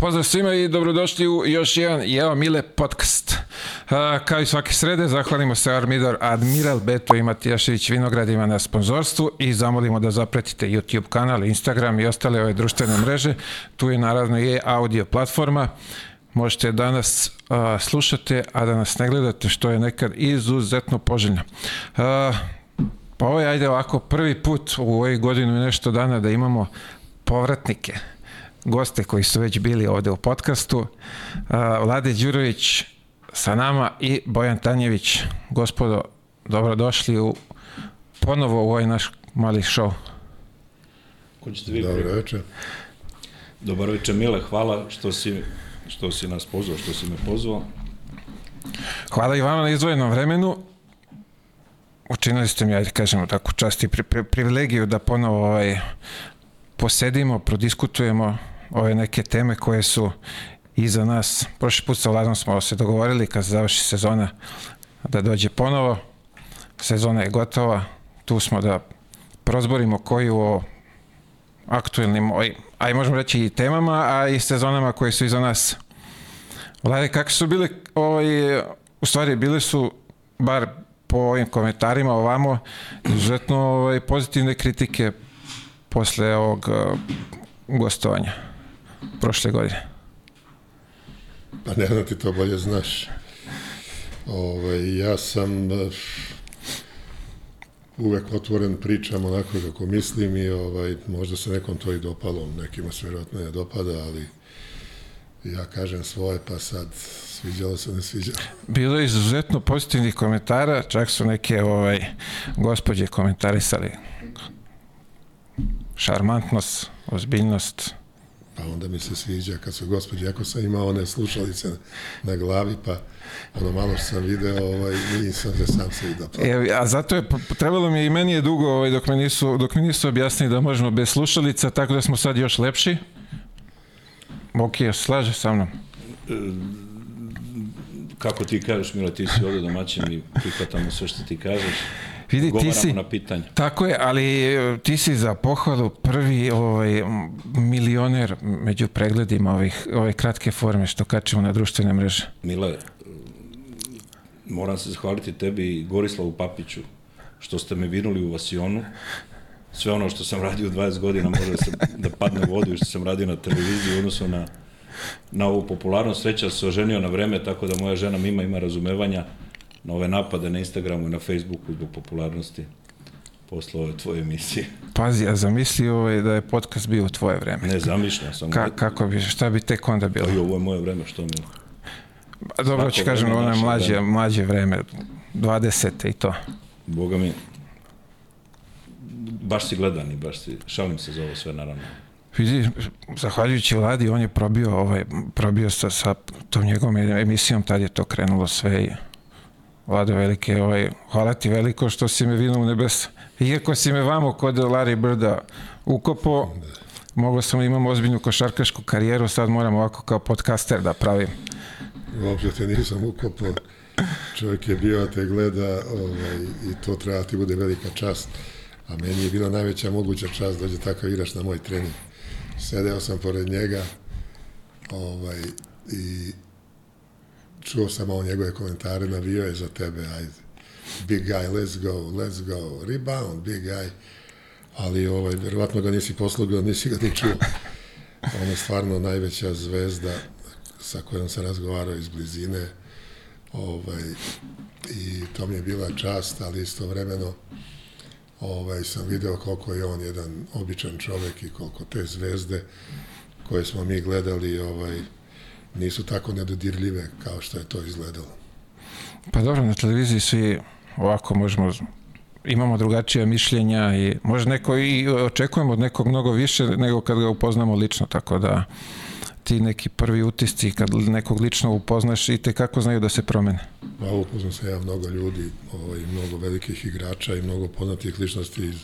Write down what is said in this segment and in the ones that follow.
Pozdrav svima i dobrodošli u još jedan Jeo Mile podcast. Kao i svake srede, zahvalimo se Armidor Admiral Beto i Matijašević Vinogradima na sponzorstvu i zamolimo da zapretite YouTube kanal, Instagram i ostale ove društvene mreže. Tu je naravno i audio platforma. Možete danas uh, slušate, a da nas ne gledate, što je nekad izuzetno poželjno. Uh, pa ovo je, ajde ovako, prvi put u ovoj godinu i nešto dana da imamo povratnike goste koji su već bili ovde u podcastu. Vlade Đurović sa nama i Bojan Tanjević. Gospodo, dobrodošli u ponovo u ovaj naš mali show. Ko ćete vi? Dobro večer. Dobar večer, Mile, hvala što si, što si nas pozvao, što si me pozvao. Hvala i vama na izdvojenom vremenu. Učinili ste mi, ajde kažemo, tako čast i pri, pri, privilegiju da ponovo ovaj, posedimo, prodiskutujemo ove neke teme koje su iza nas. Prošli put sa Vladom smo se dogovorili kad se završi sezona da dođe ponovo. Sezona je gotova. Tu smo da prozborimo koju o aktuelnim, a i možemo reći i temama, a i sezonama koje su iza nas. Vlade, kakve su bile, ovaj, u stvari bile su, bar po ovim komentarima ovamo, izuzetno ovaj, pozitivne kritike posle ovog uh, gostovanja prošle godine? Pa ne znam ti to bolje znaš. Ove, ovaj, ja sam uvek otvoren pričam onako kako mislim i ovaj, možda se nekom to i dopalo, nekima se vjerojatno ne dopada, ali ja kažem svoje, pa sad sviđalo se, ne sviđalo. Bilo je izuzetno pozitivnih komentara, čak su neke ovaj, gospođe komentarisali šarmantnost, ozbiljnost. Pa onda mi se sviđa kad su gospođe, ako sam imao one slušalice na glavi, pa ono malo što sam video, ovaj, nisam da sam se vidio. Pa. E, a zato je, trebalo mi je i meni je dugo, ovaj, dok, me nisu, dok mi nisu objasnili da možemo bez slušalica, tako da smo sad još lepši. Ok, slaže sa mnom. E, kako ti kažeš, Milo, ti si ovde domaćin i prihvatamo sve što ti kažeš. Vidi, ti si, na pitanje. Tako je, ali e, ti si za pohvalu prvi ovaj, milioner među pregledima ovih, ove kratke forme što kačemo na društvene mreže. Mile, moram se zahvaliti tebi i Gorislavu Papiću što ste me vinuli u Vasionu. Sve ono što sam radio 20 godina može da, se, da padne u vodu i što sam radio na televiziji odnosno na, na ovu popularnost. Sreća se oženio na vreme, tako da moja žena Mima ima razumevanja na ove napade na Instagramu i na Facebooku zbog popularnosti posle ove tvoje emisije. Pazi, ja zamislio ovaj, da je podcast bio u tvoje vreme. Ne, zamišljam sam. Ka, kako bi, šta bi tek onda bilo? I ovo je moje vreme, što mi? Dobro ću kažem, ono je mlađe, vreme. mlađe vreme, 20. i to. Boga mi, baš si gledan i baš si, šalim se za ovo sve naravno. Vidi, zahvaljujući Vladi, on je probio, ovaj, probio sa, sa tom njegovom emisijom, tad je to krenulo sve i Vlado Velike, ovaj, hvala ti veliko što si me vino u nebesa. Iako si me vamo kod Larry Brda ukopo, mogo sam imam ozbiljnu košarkašku karijeru, sad moram ovako kao podcaster da pravim. Uopšte te nisam ukopo. Čovjek je bio te gleda ovaj, i to treba da ti bude velika čast. A meni je bila najveća moguća čast da dođe takav igrač na moj trening. Sedeo sam pored njega ovaj, i čuo sam malo njegove komentare, navio je za tebe, ajde, big guy, let's go, let's go, rebound, big guy, ali ovaj, verovatno ga nisi poslugao, nisi ga ni čuo. On je stvarno najveća zvezda sa kojom sam razgovarao iz blizine, ovaj, i to mi je bila čast, ali istovremeno ovaj, sam video koliko je on jedan običan čovek i koliko te zvezde koje smo mi gledali ovaj, nisu tako nedodirljive kao što je to izgledalo. Pa dobro, na televiziji svi ovako možemo imamo drugačije mišljenja i možda neko i očekujemo od nekog mnogo više nego kad ga upoznamo lično, tako da ti neki prvi utisci kad nekog lično upoznaš i te kako znaju da se promene? Pa upoznam se ja mnogo ljudi, ovaj, mnogo velikih igrača i mnogo poznatih ličnosti iz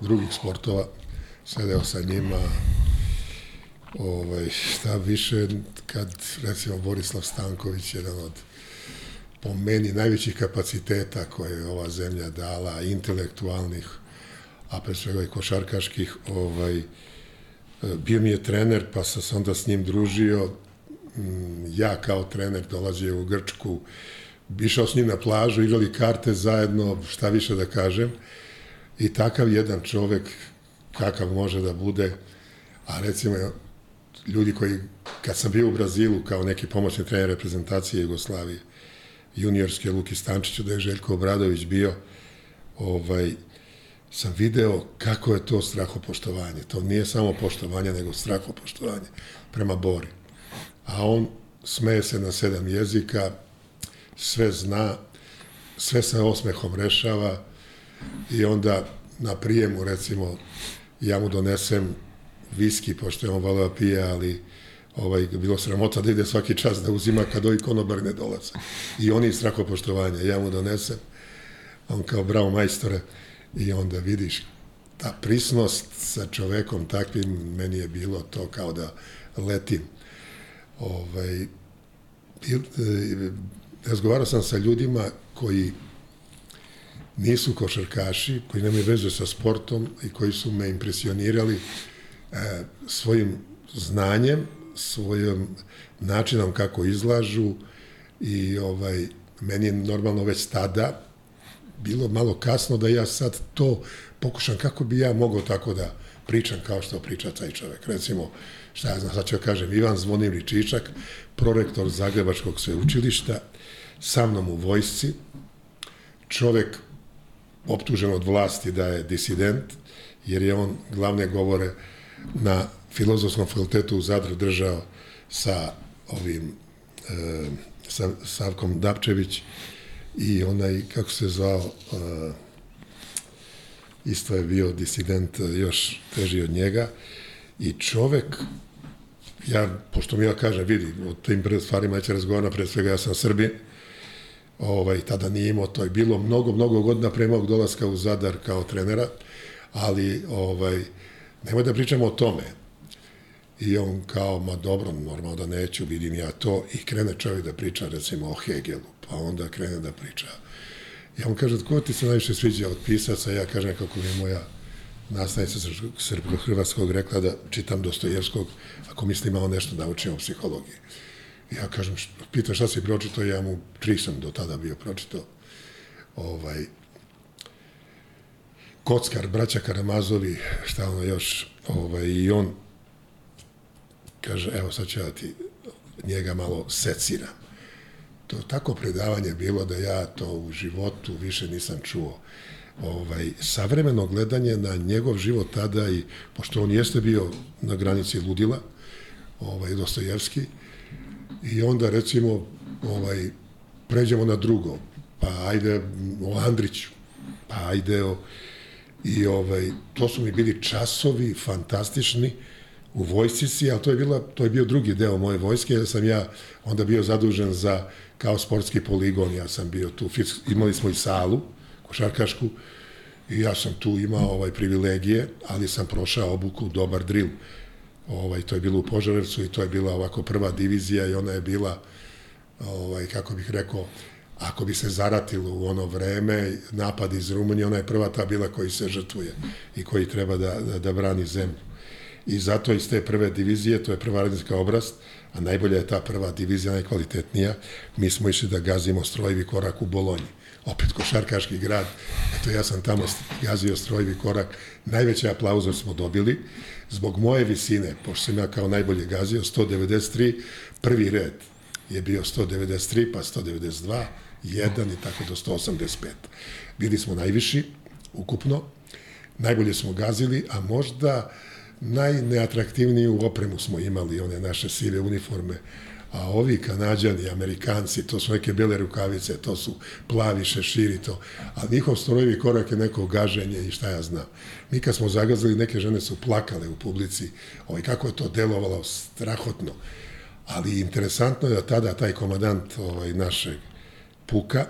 drugih sportova. Sedeo sa njima, ovaj, šta više kad recimo Borislav Stanković jedan od po meni najvećih kapaciteta koje je ova zemlja dala, intelektualnih, a pre svega i košarkaških, ovaj, bio mi je trener, pa sam se onda s njim družio, Mm, ja kao trener dolazio u Grčku, išao s njim na plažu, igrali karte zajedno, šta više da kažem, i takav jedan čovek, kakav može da bude, a recimo ljudi koji, kad sam bio u Brazilu kao neki pomoćni trener reprezentacije Jugoslavije, juniorske Luki Stančiću, da je Željko Obradović bio, ovaj, sam video kako je to strahopoštovanje. To nije samo poštovanje, nego strahopoštovanje prema Bori a on smeje se na sedam jezika, sve zna, sve sa osmehom rešava i onda na prijemu, recimo, ja mu donesem viski, pošto je on voleo pije, ali ovaj, bilo sramota da ide svaki čas da uzima kad ovi konobar ne dolaze. I oni strahopoštovanja, ja mu donesem, on kao bravo majstore, i onda vidiš ta prisnost sa čovekom takvim, meni je bilo to kao da letim ovaj, e, razgovarao sam sa ljudima koji nisu košarkaši, koji nemaju veze sa sportom i koji su me impresionirali svojim znanjem, svojim načinom kako izlažu i ovaj, meni je normalno već tada bilo malo kasno da ja sad to pokušam kako bi ja mogao tako da pričam kao što priča taj čovek. Recimo, šta ja znam, sad ću ja kažem, Ivan Zvonimir Čičak, prorektor Zagrebačkog sveučilišta, sa mnom u vojsci, čovek optužen od vlasti da je disident, jer je on glavne govore na filozofskom fakultetu u Zadru držao sa ovim e, sa Savkom Dapčević i onaj, kako se zvao, e, isto je bio disident još teži od njega. I čovek ja, pošto mi ja kažem, vidi, o tim stvarima će razgovarati, pre svega ja sam Srbin, ovaj, tada nije imao, to je bilo mnogo, mnogo godina pre mog dolaska u Zadar kao trenera, ali ovaj, nemoj da pričamo o tome. I on kao, ma dobro, normalno da neću, vidim ja to, i krene čovjek da priča, recimo, o Hegelu, pa onda krene da priča. Ja mu kažem, ko ti se najviše sviđa od pisaca, ja kažem kako mi je moja nastavnica srpsko-hrvatskog rekla da čitam Dostojevskog, ako mislim imao nešto da učim o psihologiji. Ja kažem, pita šta si pročito, ja mu tri sam do tada bio pročito. Ovaj, Kockar, braća Karamazovi, šta ono još, ovaj, i on kaže, evo sad ću ja ti njega malo seciram. To tako predavanje bilo da ja to u životu više nisam čuo ovaj, savremeno gledanje na njegov život tada i, pošto on jeste bio na granici ludila, ovaj, Dostojevski, i onda recimo ovaj, pređemo na drugo, pa ajde o Andriću, pa ajde o, i ovaj, to su mi bili časovi fantastični u vojscici, ali to je, bila, to je bio drugi deo moje vojske, jer sam ja onda bio zadužen za kao sportski poligon, ja sam bio tu, imali smo i salu, košarkašku, i ja sam tu imao ovaj privilegije, ali sam prošao obuku dobar drill. Ovaj, to je bilo u Požarevcu i to je bila ovako prva divizija i ona je bila, ovaj, kako bih rekao, ako bi se zaratilo u ono vreme, napad iz Rumunije, ona je prva ta bila koji se žrtvuje i koji treba da, da, da brani zemlju. I zato iz te prve divizije, to je prva radinska obrast, a najbolja je ta prva divizija, najkvalitetnija, mi smo išli da gazimo strojevi korak u Bolonji. Opet košarkaški grad, eto ja sam tamo gazio strojvi korak, najveće aplauze smo dobili, zbog moje visine, pošto sam ja kao najbolje gazio, 193, prvi red je bio 193, pa 192, 1 i tako do 185. Bili smo najviši, ukupno, najbolje smo gazili, a možda najneatraktivniju opremu smo imali, one naše sive uniforme, a ovi kanadjani, amerikanci, to su neke bele rukavice, to su plavi šeširi, to, a njihov strojevi korak je neko gaženje i šta ja znam. Mi kad smo zagazili, neke žene su plakale u publici, ovaj, kako je to delovalo strahotno. Ali interesantno je da tada taj komadant ovaj, našeg puka,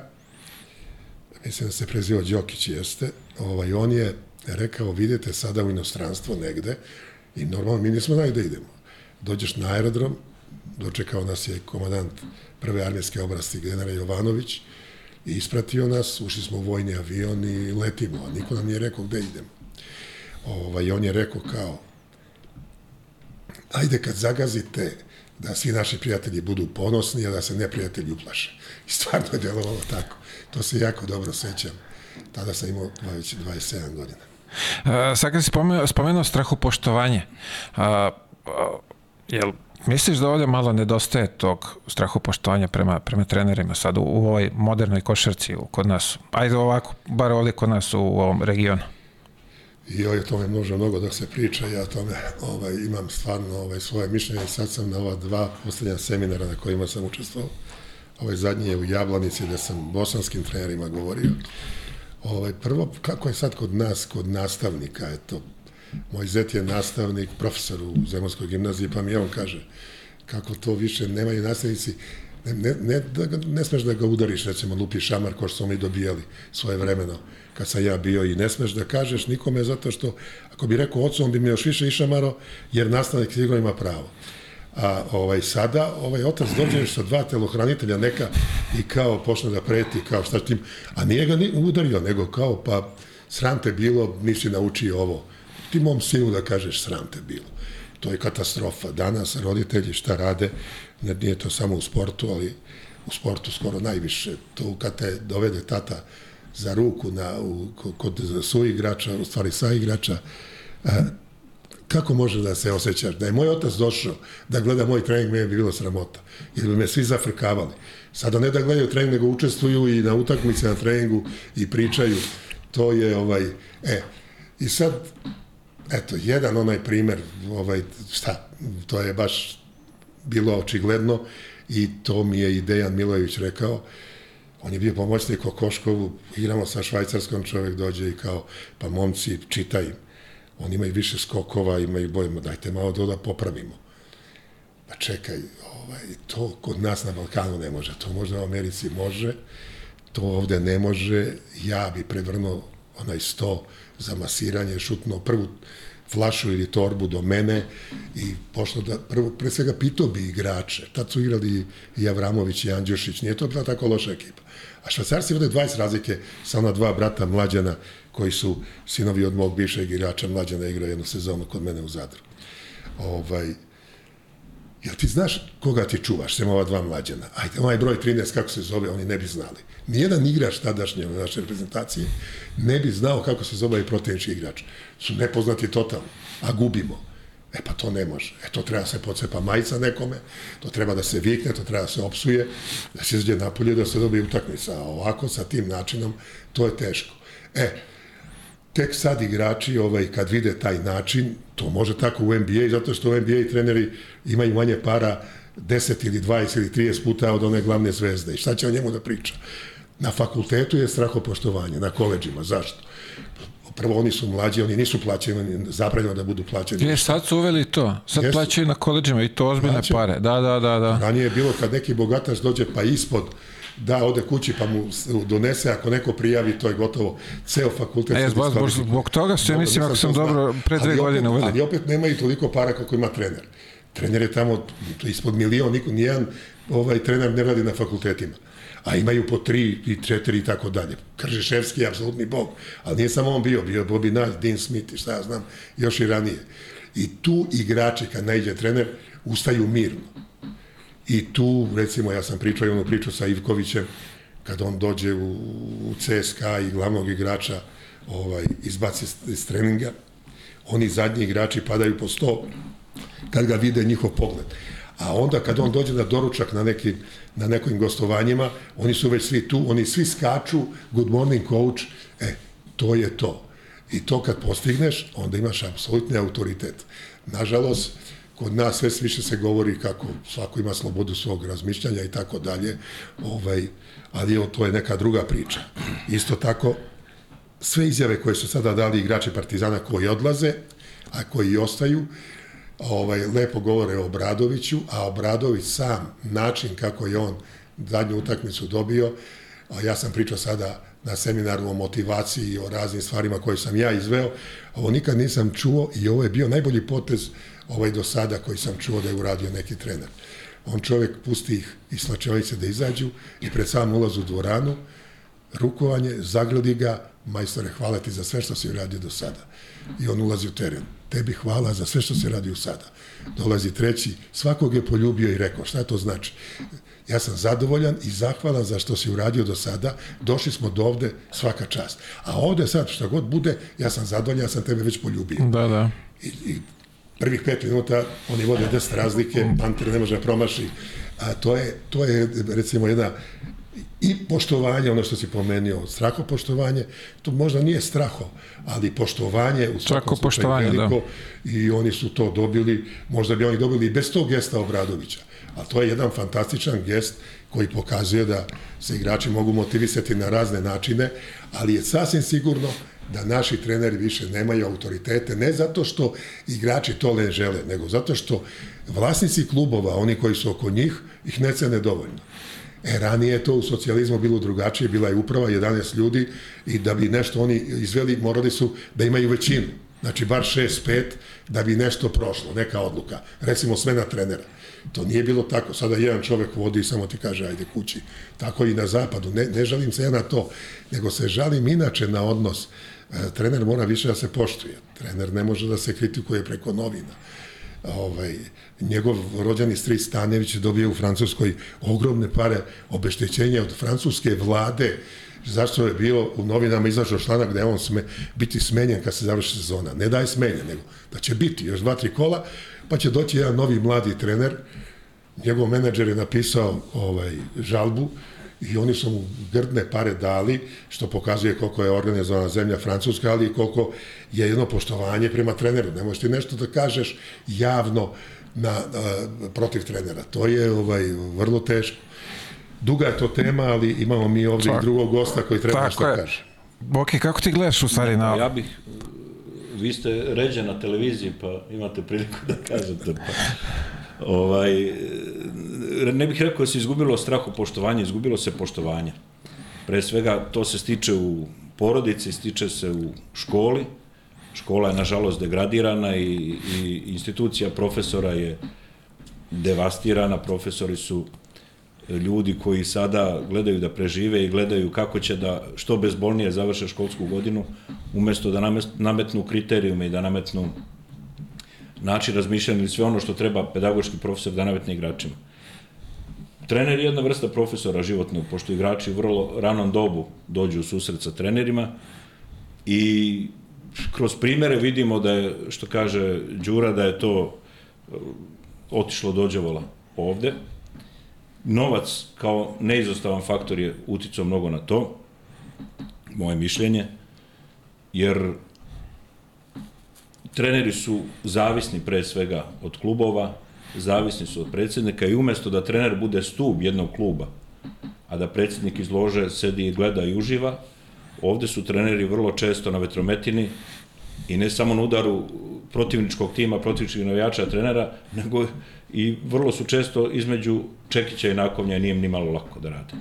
mislim da se preziva Đokić jeste, ovaj, on je rekao, vidite sada u inostranstvo negde, i normalno mi nismo znali da idemo. Dođeš na aerodrom, dočekao nas je komadant prve armijske oblasti general Jovanović i ispratio nas, ušli smo u vojni avion i letimo, a niko nam nije rekao gde idemo. Ovaj, on je rekao kao, ajde kad zagazite da svi naši prijatelji budu ponosni, a da se neprijatelji uplaše. I stvarno je delovalo tako. To se jako dobro sećam. Tada sam imao 20, 27 godina. Uh, sad kad si spomenuo, spomenuo strahopoštovanje, uh, uh, jel misliš da ovde malo nedostaje tog strahopoštovanja prema, prema trenerima sad u, u ovoj modernoj košarci u, kod nas? Ajde ovako, bar ovde kod nas u, u ovom regionu. I o tome može mnogo da se priča, ja tome ovaj, imam stvarno ovaj, svoje mišljenje. Sad sam na ova dva poslednja seminara na kojima sam učestvovao. Ovaj zadnji je u Jablanici gde sam bosanskim trenerima govorio. Ovaj, prvo, kako je sad kod nas, kod nastavnika, eto, moj zet je nastavnik, profesor u Zemunskoj gimnaziji, pa mi on kaže kako to više nemaju nastavnici, ne, ne, ne, da ga, ne smeš da ga udariš, recimo lupi šamar ko što smo mi dobijali svoje vremeno kad sam ja bio i ne smeš da kažeš nikome zato što ako bi rekao ocu on bi me još više išamaro jer nastavnik sigurno ima pravo. A ovaj sada ovaj otac dođe sa dva telohranitelja neka i kao počne da preti kao šta tim, a nije ga ni udario nego kao pa sram te bilo, nisi naučio ovo. Ti mom sinu da kažeš sram te bilo. To je katastrofa. Danas roditelji šta rade, ne, nije to samo u sportu, ali u sportu skoro najviše. To kad te dovede tata za ruku na, u, kod su igrača, u stvari sa igrača, a, kako može da se osjećaš? Da je moj otac došao da gleda moj trening, me je bilo sramota. Jer bi me svi zafrkavali. Sada ne da gledaju trening, nego učestvuju i na utakmice na treningu i pričaju. To je ovaj, e, i sad, eto, jedan onaj primer, ovaj, šta, to je baš bilo očigledno i to mi je i Dejan Milojević rekao, On je bio pomoćnik o Koškovu, igramo sa švajcarskom, čovjek dođe i kao, pa momci, čitaj, oni imaju više skokova, imaju bojimo, dajte malo to da popravimo. Pa čekaj, ovaj, to kod nas na Balkanu ne može, to možda u Americi može, to ovde ne može, ja bi prevrnuo onaj sto za masiranje, šutno prvu flašu ili torbu do mene i pošto da, prvo, pre svega pitao bi igrače, tad su igrali i Avramović i Andjušić, nije to bila tako loša ekipa. A švajcarci vode 20 razlike sa ona dva brata mlađana koji su sinovi od mog bivšeg igrača mlađana igrao jednu sezonu kod mene u Zadru. Ovaj, Jel ti znaš koga ti čuvaš, sem ova dva mlađana? Ajde, ovaj broj 13, kako se zove, oni ne bi znali. Nijedan igrač tadašnje u naše reprezentacije ne bi znao kako se zove i protivnički igrač. Su nepoznati totalno, a gubimo. E pa to ne može. E to treba da se pocepa majica nekome, to treba da se vikne, to treba da se opsuje, da se izđe napolje, da se dobije utakmica. A ovako, sa tim načinom, to je teško. E, tek sad igrači ovaj, kad vide taj način, to može tako u NBA, zato što u NBA treneri imaju manje para 10 ili 20 ili 30 puta od one glavne zvezde. I šta će o njemu da priča? Na fakultetu je strahopoštovanje, na koleđima. Zašto? prvo oni su mlađi, oni nisu plaćeni, zabranjeno da budu plaćeni. Je, sad su uveli to. Sad Jesu. plaćaju na koleđima i to ozbiljne Plaćaju. pare. Da, da, da, da. Ranije je bilo kad neki bogataš dođe pa ispod da ode kući pa mu donese, ako neko prijavi, to je gotovo ceo fakultet. E, se zbog, zbog, zbog toga su, ja mislim, ako sam dobro, pre dve godine uveli. Ali opet nemaju toliko para kako ima trener. Trener je tamo ispod milion, niko, nijedan ovaj, trener ne radi na fakultetima. A imaju po tri i četiri i tako dalje. Kržiševski je apsolutni bog. Ali nije samo on bio, bio je Bobby Knight, Dean Smith i šta ja znam, još i ranije. I tu igrači, kad najde trener, ustaju mirno. I tu, recimo, ja sam pričao i onu priču sa Ivkovićem, kad on dođe u, u CSKA i glavnog igrača ovaj, izbaci iz, iz treninga, oni zadnji igrači padaju po sto kad ga vide njihov pogled. A onda kad on dođe na doručak na, neki, na nekim gostovanjima, oni su već svi tu, oni svi skaču, good morning coach, e, to je to. I to kad postigneš, onda imaš apsolutni autoritet. Nažalost, kod nas sve više se govori kako svako ima slobodu svog razmišljanja i tako dalje, ovaj, ali evo, to je neka druga priča. Isto tako, sve izjave koje su sada dali igrači Partizana koji odlaze, a koji ostaju, ovaj, lepo govore o Obradoviću, a Obradović sam, način kako je on zadnju utakmicu dobio, a ja sam pričao sada na seminaru o motivaciji i o raznim stvarima koje sam ja izveo, ovo nikad nisam čuo i ovo je bio najbolji potez ovaj do sada koji sam čuo da je uradio neki trener. On čovjek pusti ih iz slačionice da izađu i pred sam ulaz u dvoranu, rukovanje, zagradi ga, majstore, hvala ti za sve što si uradio do sada. I on ulazi u teren. Tebi hvala za sve što si radio sada. Dolazi treći, svakog je poljubio i rekao, šta to znači? Ja sam zadovoljan i zahvalan za što si uradio do sada. Došli smo do ovde, svaka čast. A ovde sad, šta god bude, ja sam zadovoljan, ja sam tebe već poljubio. Da, da. I, i prvih pet minuta oni vode 10 razlike, Panter ne može da promaši. A to je, to je recimo jedna i poštovanje, ono što si pomenio, strahopoštovanje, to možda nije straho, ali poštovanje u svakom poštovanje, da. veliko da. i oni su to dobili, možda bi oni dobili bez tog gesta Obradovića. A to je jedan fantastičan gest koji pokazuje da se igrači mogu motivisati na razne načine, ali je sasvim sigurno da naši treneri više nemaju autoritete, ne zato što igrači to ne žele, nego zato što vlasnici klubova, oni koji su oko njih, ih ne cene dovoljno. E, ranije je to u socijalizmu bilo drugačije, bila je uprava 11 ljudi i da bi nešto oni izveli, morali su da imaju većinu. Znači, bar 6-5 da bi nešto prošlo, neka odluka. Recimo, smena trenera. To nije bilo tako. Sada jedan čovek vodi i samo ti kaže, ajde kući. Tako i na zapadu. Ne, ne žalim se ja na to, nego se žalim inače na odnos. E, trener mora više da se poštuje. Trener ne može da se kritikuje preko novina ovaj, njegov rođani stric Stanjević je dobio u Francuskoj ogromne pare obeštećenja od francuske vlade zašto je bilo u novinama izašao članak da je on sme, biti smenjen kad se završi sezona. Ne da je smenjen, nego da će biti još dva, tri kola, pa će doći jedan novi mladi trener, njegov menadžer je napisao ovaj, žalbu, i oni su mu grdne pare dali, što pokazuje koliko je organizovana zemlja Francuska, ali i koliko je jedno poštovanje prema treneru. Ne možeš ti nešto da kažeš javno na, na, protiv trenera. To je ovaj vrlo teško. Duga je to tema, ali imamo mi ovde Čak. i drugog gosta koji treba Tako nešto je. kaže. Ok, kako ti gledaš u stvari na... Ja bih, vi ste ređe na televiziji, pa imate priliku da kažete. Pa, ovaj, ne bih rekao da se izgubilo strahu poštovanje, izgubilo se poštovanje. Pre svega, to se stiče u porodici, stiče se u školi. Škola je, nažalost, degradirana i, i institucija profesora je devastirana. Profesori su ljudi koji sada gledaju da prežive i gledaju kako će da što bezbolnije završe školsku godinu, umesto da nametnu kriterijume i da nametnu način razmišljanja ili sve ono što treba pedagoški profesor da nametne igračima. Trener je jedna vrsta profesora životnog, pošto igrači vrlo ranom dobu dođu u susret sa trenerima i kroz primere vidimo da je, što kaže Đura, da je to uh, otišlo dođevola ovde. Novac kao neizostavan faktor je uticao mnogo na to, moje mišljenje, jer treneri su zavisni pre svega od klubova, zavisni su od predsednika i umesto da trener bude stub jednog kluba, a da predsednik izlože, sedi i gleda i uživa, ovde su treneri vrlo često na vetrometini i ne samo na udaru protivničkog tima, protivničkih navijača trenera, nego i vrlo su često između Čekića i Nakovnja nije ni malo lako da rade.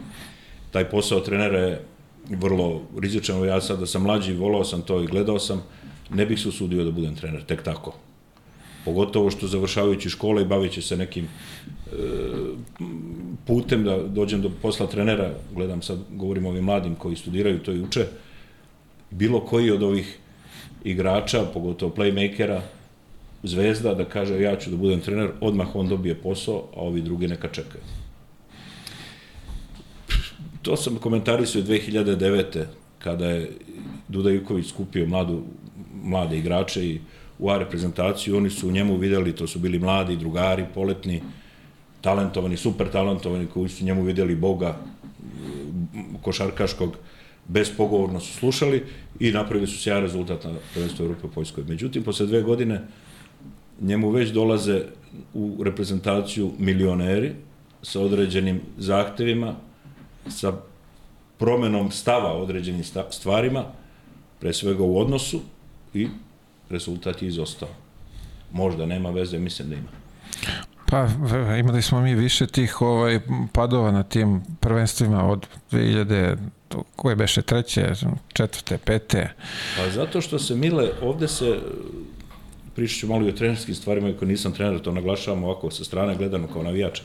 Taj posao trenera je vrlo rizičan, ja sad da sam mlađi, volao sam to i gledao sam, ne bih se usudio da budem trener, tek tako pogotovo što završavajući škole i bavići se nekim e, putem da dođem do posla trenera, gledam sad, govorim ovim mladim koji studiraju to i uče, bilo koji od ovih igrača, pogotovo playmakera, zvezda, da kaže ja ću da budem trener, odmah on dobije posao, a ovi drugi neka čekaju. To sam komentarisao 2009. kada je Duda Ivković skupio mladu, mlade igrače i u A reprezentaciju, oni su u njemu videli, to su bili mladi, drugari, poletni, talentovani, super talentovani, koji su njemu videli Boga košarkaškog, bespogovorno su slušali i napravili su sjajan rezultat na prvenstvu Evrope u Poljskoj. Međutim, posle dve godine njemu već dolaze u reprezentaciju milioneri sa određenim zahtevima, sa promenom stava određenim stvarima, pre svega u odnosu i rezultat je izostao. Možda nema veze, mislim da ima. Pa, imali smo mi više tih ovaj, padova na tim prvenstvima od 2000, koje beše treće, četvrte, pete. Pa zato što se, Mile, ovde se, pričat ću malo i o trenerskim stvarima, ako nisam trener, to naglašavam ovako sa strane gledano kao navijač. E,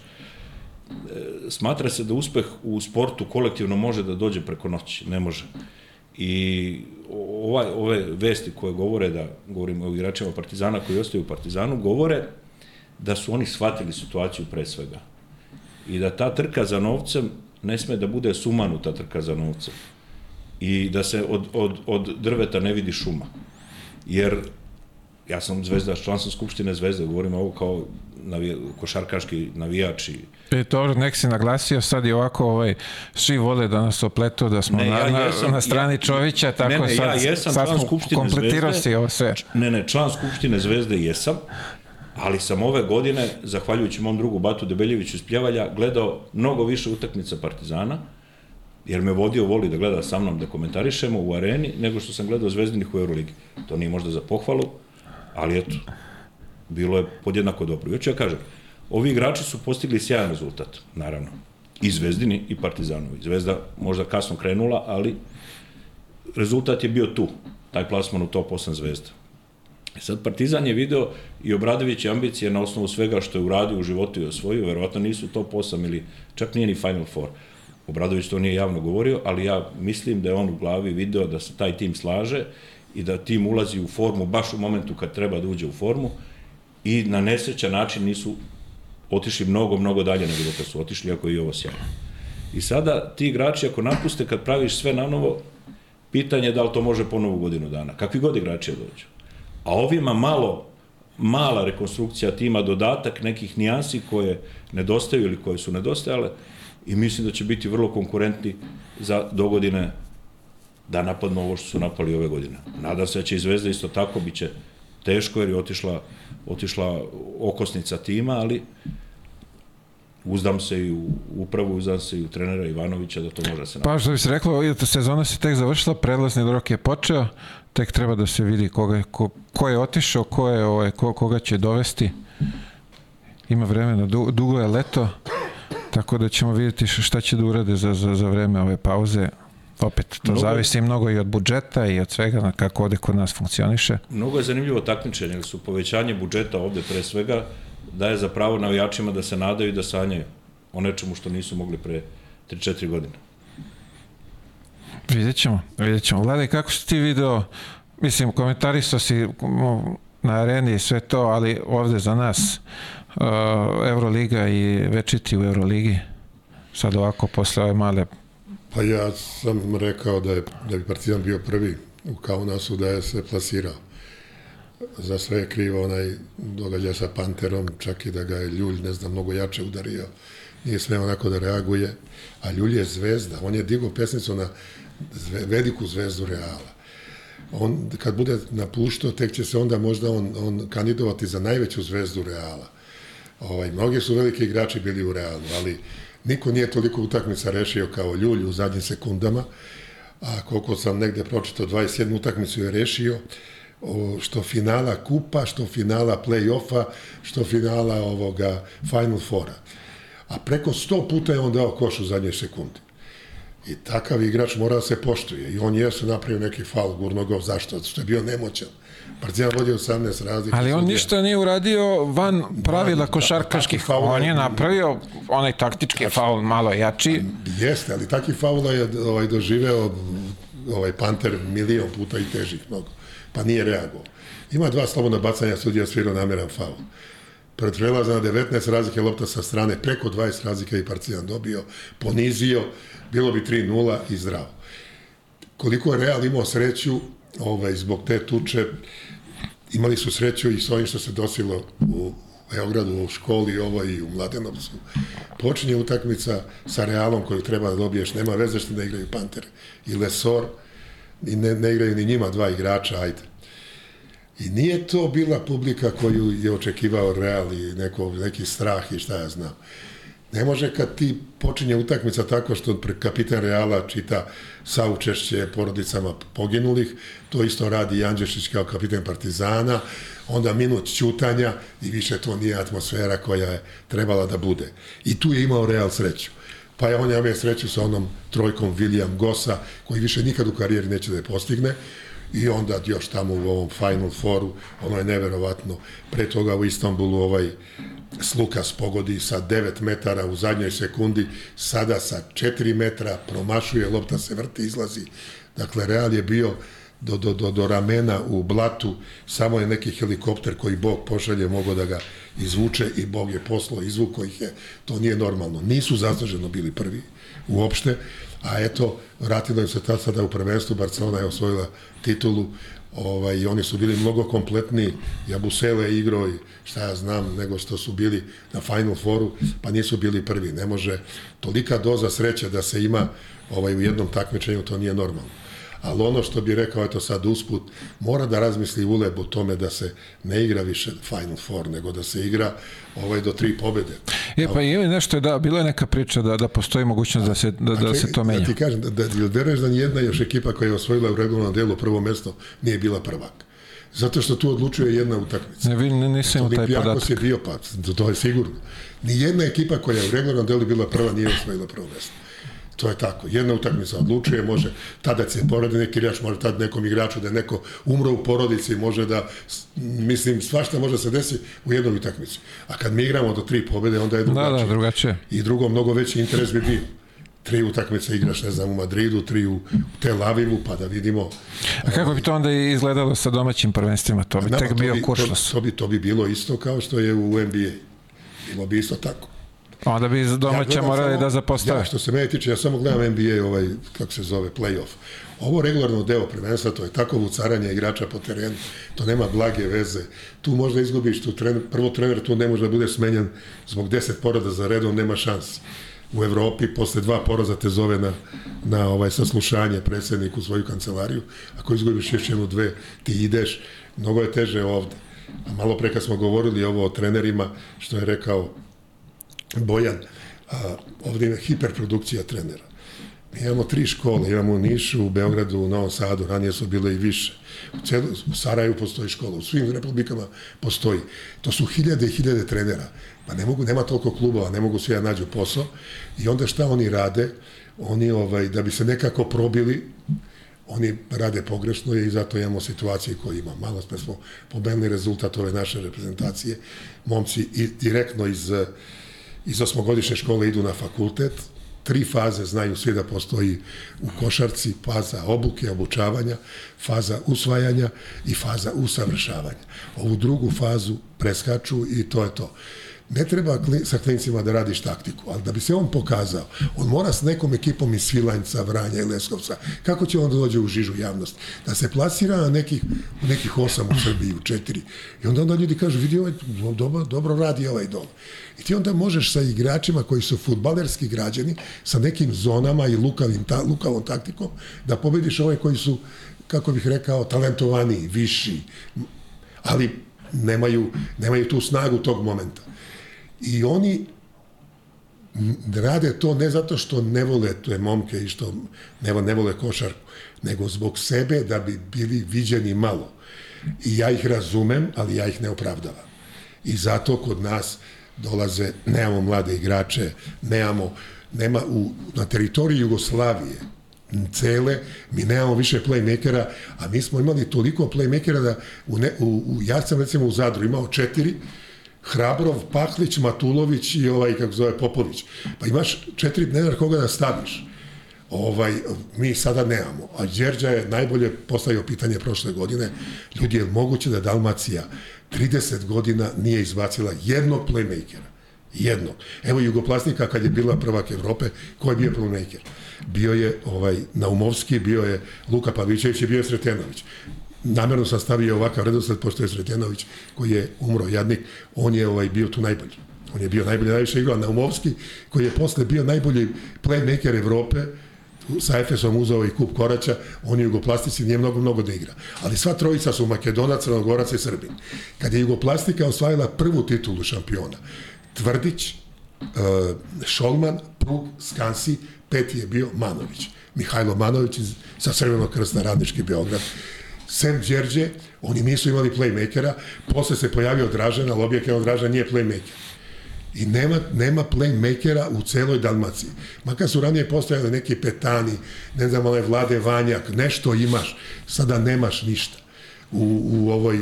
smatra se da uspeh u sportu kolektivno može da dođe preko noći, ne može. I ovaj, ove vesti koje govore da, govorimo o igračima Partizana koji ostaju u Partizanu, govore da su oni shvatili situaciju pre svega. I da ta trka za novcem ne sme da bude sumanuta trka za novcem. I da se od, od, od drveta ne vidi šuma. Jer ja sam zvezda, član sam Skupštine zvezde, govorim ovo kao navija, košarkaški navijači. E, dobro, nek si naglasio, sad je ovako, ovaj, svi vole da nas opletu, da smo ne, na, ja jesam, na strani ja, Čovića, tako ne, ne, sad, ja jesam sad član Skupštine kompletirao zvezde, si ovo sve. Ne, ne, član Skupštine zvezde jesam, ali sam ove godine, zahvaljujući mom drugu Batu Debeljeviću iz Pljevalja, gledao mnogo više utakmica Partizana, jer me vodio voli da gleda sa mnom da komentarišemo u areni, nego što sam gledao Zvezdinih u Euroligi. To nije možda za pohvalu, ali eto, bilo je podjednako dobro. Ću ja kažem, ovi igrači su postigli sjajan rezultat, naravno. I Zvezdini i Partizanovi. Zvezda možda kasno krenula, ali rezultat je bio tu. Taj plasman u top 8 zvezda. E sad Partizan je video i Obradović ambicije na osnovu svega što je uradio u životu i osvojio, verovatno nisu top 8 ili čak nije ni Final Four. Obradović to nije javno govorio, ali ja mislim da je on u glavi video da se taj tim slaže i da tim ulazi u formu baš u momentu kad treba da uđe u formu i na nesrećan način nisu otišli mnogo, mnogo dalje nego da su otišli, ako i ovo sjajno. I sada ti igrači ako napuste kad praviš sve na novo, pitanje je da li to može ponovo godinu dana. Kakvi god igrači dođu. A ovima malo, mala rekonstrukcija tima, dodatak nekih nijansi koje nedostaju ili koje su nedostajale i mislim da će biti vrlo konkurentni za dogodine da napadnu ovo što su napali ove godine. Nadam se da će i Zvezda isto tako, bit će teško jer je otišla, otišla okosnica tima, ali uzdam se i u upravu, uzdam se i u trenera Ivanovića da to može da se napravi. Pa što bi se reklo, sezona se tek završila, predlasni rok je počeo, tek treba da se vidi koga, ko, ko je otišao, ko je, ovaj, ko, koga će dovesti. Ima vremena, du, dugo je leto, tako da ćemo vidjeti šta će da urade za, za, za vreme ove pauze opet, to mnogo, zavisi mnogo i od budžeta i od svega na kako ovde kod nas funkcioniše. Mnogo je zanimljivo takmičenje, jer su povećanje budžeta ovde pre svega daje za pravo navijačima da se nadaju i da sanjaju o nečemu što nisu mogli pre 3-4 godine. Vidjet ćemo, vidjet ćemo. Gledaj, kako si ti video, mislim, komentarisao si na areni i sve to, ali ovde za nas uh, Euroliga i večiti u Euroligi, sad ovako posle ove male Pa ja sam rekao da, je, da bi Partizan bio prvi u Kaunasu da je se plasirao. Za sve je krivo onaj događaj sa Panterom, čak i da ga je Ljulj, ne znam, mnogo jače udario. Nije sve onako da reaguje. A Ljulj je zvezda. On je digao pesnicu na zve, veliku zvezdu Reala. On, kad bude napuštao, tek će se onda možda on, on kandidovati za najveću zvezdu Reala. Ovaj, mnogi su veliki igrači bili u Realu, ali Niko nije toliko utakmica rešio kao Ljulj u zadnjim sekundama, a koliko sam negde pročitao, 21 utakmicu je rešio, što finala kupa, što finala play-offa, što finala ovoga Final Fora. A preko 100 puta je on dao koš u zadnje sekunde. I takav igrač mora da se poštuje. I on je se napravio neki faul gurnogov. Zašto? Zato što je bio nemoćan. Partizan vodi 18 razlika. Ali on ništa nije uradio van pravila da, košarkaških. Da, on je napravio onaj taktički tačno, faul malo jači. Jeste, ali takih faula je ovaj, doživeo ovaj Panter milion puta i težih mnogo. Pa nije reagovao. Ima dva slobodna bacanja, sudija svirao nameran faul. Pred prelaza na 19 razlike lopta sa strane, preko 20 razlika i Partizan dobio, ponizio, bilo bi 3-0 i zdravo. Koliko je Real imao sreću, ovaj, zbog te tuče, imali su sreću i s ovim što se dosilo u Beogradu, u školi ovo i u Mladenovcu. Počinje utakmica sa Realom koju treba da dobiješ, nema veze što da igraju Panter i Lesor, i ne, ne igraju ni njima dva igrača, ajde. I nije to bila publika koju je očekivao Real i neko, neki strah i šta ja znam. Ne može kad ti počinje utakmica tako što kapitan Reala čita saučešće porodicama poginulih, to isto radi i Andžešić kao kapitan Partizana, onda minut ćutanja i više to nije atmosfera koja je trebala da bude. I tu je imao Real sreću. Pa je on imao sreću sa onom trojkom William Gossa, koji više nikad u karijeri neće da je postigne, i onda još tamo u ovom Final Fouru, ono je neverovatno, pre toga u Istanbulu ovaj Slukas pogodi sa 9 metara u zadnjoj sekundi, sada sa 4 metra, promašuje, lopta se vrti, izlazi Dakle, Real je bio do, do, do, do ramena u blatu, samo je neki helikopter koji Bog pošalje mogao da ga izvuče i Bog je poslao, izvuko ih je. To nije normalno. Nisu zasluženo bili prvi uopšte, a eto, vratilo im se tad sada u prvenstvu, Barcelona je osvojila titulu, ovaj, i oni su bili mnogo kompletni, Jabusele igrao i šta ja znam, nego što su bili na Final Fouru, pa nisu bili prvi. Ne može tolika doza sreće da se ima ovaj, u jednom takmičenju, to nije normalno ali ono što bi rekao, eto sad usput, mora da razmisli Uleb o tome da se ne igra više Final Four, nego da se igra ovaj do tri pobede. Je, pa ima nešto, da, bila je neka priča da, da postoji mogućnost da se, da, da se to menja. Da ti kažem, da, da, veruješ da nijedna još ekipa koja je osvojila u regularnom delu prvo mesto nije bila prvak. Zato što tu odlučuje jedna utakmica. Ne, vi nisam taj podatak. je bio pa, to je sigurno. Nijedna ekipa koja je u regularnom delu bila prva nije osvojila prvo mesto. To je tako. Jedna utakmica odlučuje, može tada se porodi neki igrač, može tad nekom igraču da je neko umro u porodici, može da, mislim, svašta može se desi u jednoj utakmici. A kad mi igramo do tri pobede, onda je drugačije. Da, da, drugačije. I drugo, mnogo veći interes bi bio tri utakmice igraš, ne znam, u Madridu, tri u Tel Avivu, pa da vidimo. A kako bi to onda izgledalo sa domaćim prvenstvima? To bi tek bio kuršlos. To, to, bi, to bi bilo isto kao što je u NBA. Bilo bi isto tako. Onda bi domaća ja morali da zapostave. Ja, što se mene tiče, ja samo gledam NBA, ovaj, kako se zove, playoff. Ovo regularno deo prvenstva, to je tako vucaranje igrača po terenu, to nema blage veze. Tu možda izgubiš, tu trener, prvo trener tu ne može da bude smenjen zbog 10 porada za redom, nema šans. U Evropi posle dva poraza te zove na, na ovaj saslušanje predsednik u svoju kancelariju. Ako izgubiš još jednu, dve, ti ideš. Mnogo je teže ovde. A malo pre kad smo govorili ovo o trenerima, što je rekao Bojan, a, ovde ima hiperprodukcija trenera. Mi imamo tri škole, imamo u Nišu, u Beogradu, u Novom Sadu, ranije su bile i više. U, celu, u Saraju postoji škola, u svim republikama postoji. To su hiljade i hiljade trenera. Pa ne mogu, nema toliko klubova, ne mogu svi da nađu posao. I onda šta oni rade? Oni, ovaj, da bi se nekako probili, oni rade pogrešno i zato imamo situacije koje ima. Malo smo pomenuli rezultat ove naše reprezentacije. Momci i direktno iz iz osmogodišnje škole idu na fakultet, tri faze znaju svi da postoji u košarci, faza obuke, obučavanja, faza usvajanja i faza usavršavanja. Ovu drugu fazu preskaču i to je to ne treba sa klincima da radiš taktiku, ali da bi se on pokazao, on mora s nekom ekipom iz Svilanjca, Vranja i Leskovca, kako će on da dođe u žižu javnost? Da se plasira na nekih, u nekih osam u Srbiji, u četiri. I onda onda ljudi kažu, vidi ovaj, dobro, dobro radi ovaj dom. I ti onda možeš sa igračima koji su futbalerski građani, sa nekim zonama i lukavim, ta, lukavom taktikom, da pobediš ove koji su, kako bih rekao, talentovani, viši, ali nemaju, nemaju tu snagu tog momenta. I oni rade to ne zato što ne vole te momke i što ne, ne vole košarku, nego zbog sebe da bi bili viđeni malo. I ja ih razumem, ali ja ih ne opravdavam. I zato kod nas dolaze, nemamo mlade igrače, nemamo, nema u, na teritoriji Jugoslavije, cele, mi nemamo više playmakera, a mi smo imali toliko playmakera da u, ne, u, u ja sam recimo u Zadru imao četiri, Hrabrov, Paklić, Matulović i ovaj, kako zove, Popović. Pa imaš četiri, ne koga da staviš. Ovaj, mi sada nemamo. A Đerđa je najbolje postavio pitanje prošle godine. Ljudi, je moguće da Dalmacija 30 godina nije izbacila jednog playmakera? Jedno. Evo Jugoplastika kad je bila prvak Evrope, ko je bio playmaker? Bio je ovaj Naumovski, bio je Luka Pavićević i bio je Sretenović namerno sam stavio ovakav redosled, pošto je Sretjanović, koji je umro jadnik, on je ovaj, bio tu najbolji. On je bio najbolji, najviše igrao Naumovski, koji je posle bio najbolji playmaker Evrope, sa Efesom uzao i kup Koraća, on je Jugoplastici, nije mnogo, mnogo da igra. Ali sva trojica su Makedonac, Crnogorac i Srbin. Kad je Jugoplastika osvajala prvu titulu šampiona, Tvrdić, uh, Šolman, Prug, Skansi, peti je bio Manović. Mihajlo Manović iz, sa Crvenog krsta Radnički Beograd sem Đerđe, oni nisu imali playmakera, posle se pojavio Dražan, ali objektivno Dražan nije playmaker. I nema, nema playmakera u celoj Dalmaciji. Makar su ranije postojali neki petani, ne znam, one vlade Vanjak, nešto imaš, sada nemaš ništa. U, u ovoj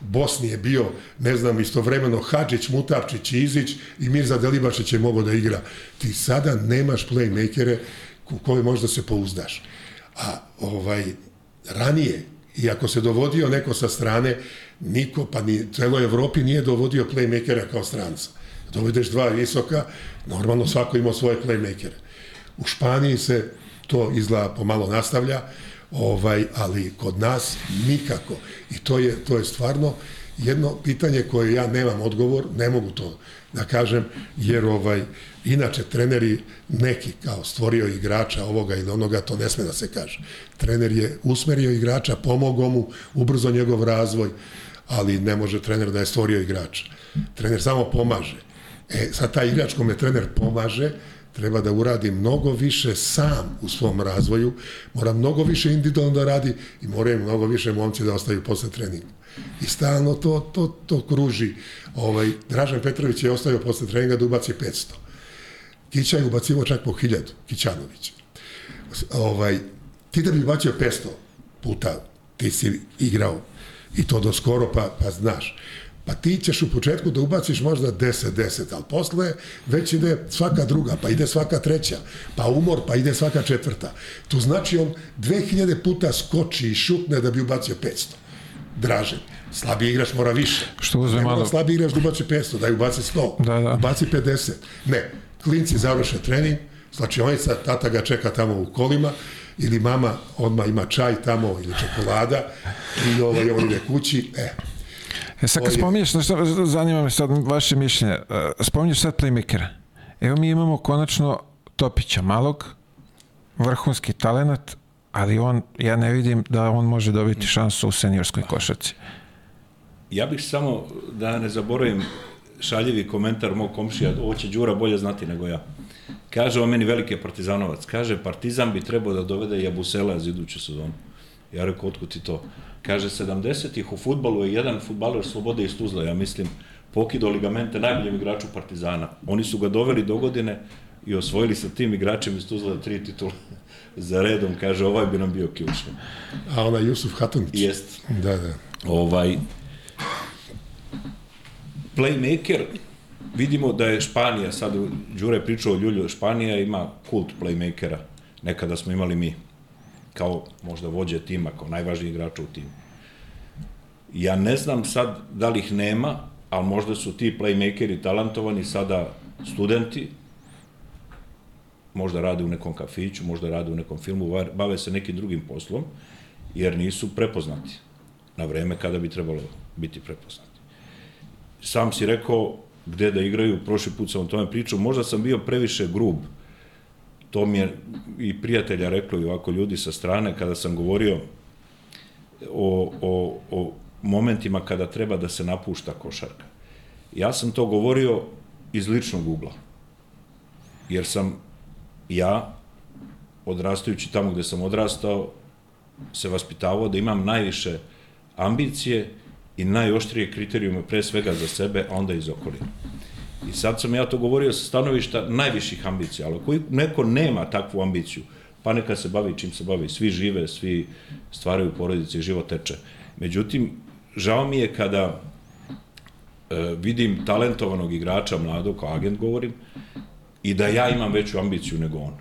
Bosni je bio, ne znam, istovremeno Hadžić, Mutavčić, Izić i Mirza Delibašić je mogao da igra. Ti sada nemaš playmakere u koje možda se pouzdaš A ovaj, ranije, i ako se dovodio neko sa strane, niko, pa ni celoj Evropi nije dovodio playmakera kao stranca. Dovedeš dva visoka, normalno svako ima svoje playmakere. U Španiji se to izgleda pomalo nastavlja, ovaj, ali kod nas nikako. I to je, to je stvarno jedno pitanje koje ja nemam odgovor, ne mogu to da kažem, jer ovaj, inače treneri neki kao stvorio igrača ovoga ili onoga, to ne sme da se kaže. Trener je usmerio igrača, pomogao mu, ubrzo njegov razvoj, ali ne može trener da je stvorio igrača. Trener samo pomaže. E, sad taj igrač kome trener pomaže, treba da uradi mnogo više sam u svom razvoju, mora mnogo više individualno da radi i moraju mnogo više momci da ostaju posle treninga. I stalno to, to, to kruži. Ovaj, Dražan Petrović je ostavio posle treninga da ubaci 500. Kića je ubacivo čak po 1000, Kićanović. Ovaj, ti da bi ubacio 500 puta, ti si igrao i to do skoro, pa, pa znaš. Pa ti ćeš u početku da ubaciš možda 10-10, ali posle već ide svaka druga, pa ide svaka treća, pa umor, pa ide svaka četvrta. To znači on 2000 puta skoči i šutne da bi ubacio 500. Dražen. Slabi igrač mora više. Što uzme malo... Slabi igrač da ubaci 500, da ubaci 100, Da, da. ubaci 50. Ne, klinci završe trening, slačionica, tata ga čeka tamo u kolima, ili mama odmah ima čaj tamo ili čokolada i ovaj, on ide kući, e, E sad kad je- spominješ, šta, zanima me sad vaše mišljenje, E, spominješ sad playmakera. Evo mi imamo konačno Topića, malog, vrhunski talenat, ali on, ja ne vidim da on može dobiti šansu u seniorskoj košarci. Ja bih samo, da ne zaboravim, šaljivi komentar mog komšija, ovo će Đura bolje znati nego ja. Kaže on meni veliki je partizanovac. Kaže, partizan bi trebao da dovede Jabusela za iduću sezonu. Ja rekao, otkud ti to? Kaže, 70-ih u futbalu je jedan futbaler Slobode iz Tuzla, ja mislim, pokido ligamente najboljem igraču Partizana. Oni su ga doveli do godine i osvojili sa tim igračem iz Tuzla tri titula za redom. Kaže, ovaj bi nam bio ključni. a ona Jusuf Hatunić. Jest. Da, da. ovaj playmaker vidimo da je Španija sad Đure je pričao o Ljulju Španija ima kult playmakera nekada smo imali mi kao možda vođe tima kao najvažniji igrača u timu ja ne znam sad da li ih nema ali možda su ti playmakeri talentovani sada studenti možda rade u nekom kafiću, možda rade u nekom filmu, bave se nekim drugim poslom, jer nisu prepoznati na vreme kada bi trebalo biti prepoznati. Sam si rekao gde da igraju, prošli put sam o tome pričao, možda sam bio previše grub, to mi je i prijatelja reklo i ovako ljudi sa strane, kada sam govorio o, o, o momentima kada treba da se napušta košarka. Ja sam to govorio iz ličnog ugla, jer sam ja, odrastajući tamo gde sam odrastao, se vaspitavao da imam najviše ambicije i najoštrije kriterijume pre svega za sebe, a onda i za okolinu. I sad sam ja to govorio sa stanovišta najviših ambicija, ali ako neko nema takvu ambiciju, pa neka se bavi čim se bavi, svi žive, svi stvaraju porodice i život teče. Međutim, žao mi je kada e, vidim talentovanog igrača mladog, kao agent govorim, i da ja imam veću ambiciju nego on.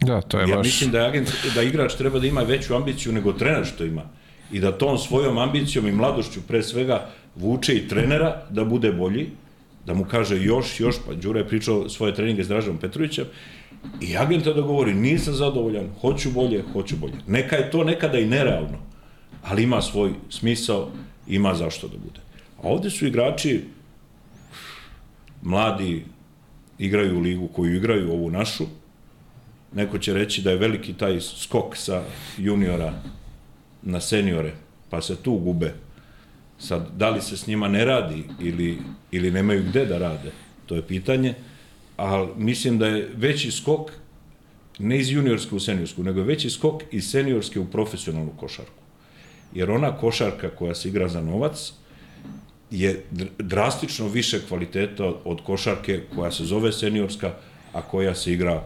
Da, to je Ja baš... mislim da, je agent, da igrač treba da ima veću ambiciju nego trener što ima. I da tom svojom ambicijom i mladošću pre svega vuče i trenera da bude bolji, da mu kaže još, još, pa Đura je pričao svoje treninge s Dražom Petrovićem, i agenta da govori nisam zadovoljan, hoću bolje, hoću bolje. Neka je to nekada i nerealno, ali ima svoj smisao, ima zašto da bude. A ovde su igrači mladi, igraju u ligu koju igraju, ovu našu, neko će reći da je veliki taj skok sa juniora na seniore, pa se tu gube. Sad, da li se s njima ne radi ili, ili nemaju gde da rade, to je pitanje, ali mislim da je veći skok ne iz juniorske u seniorsku, nego je veći skok iz seniorske u profesionalnu košarku. Jer ona košarka koja se igra za novac je dr- drastično više kvaliteta od košarke koja se zove seniorska, a koja se igra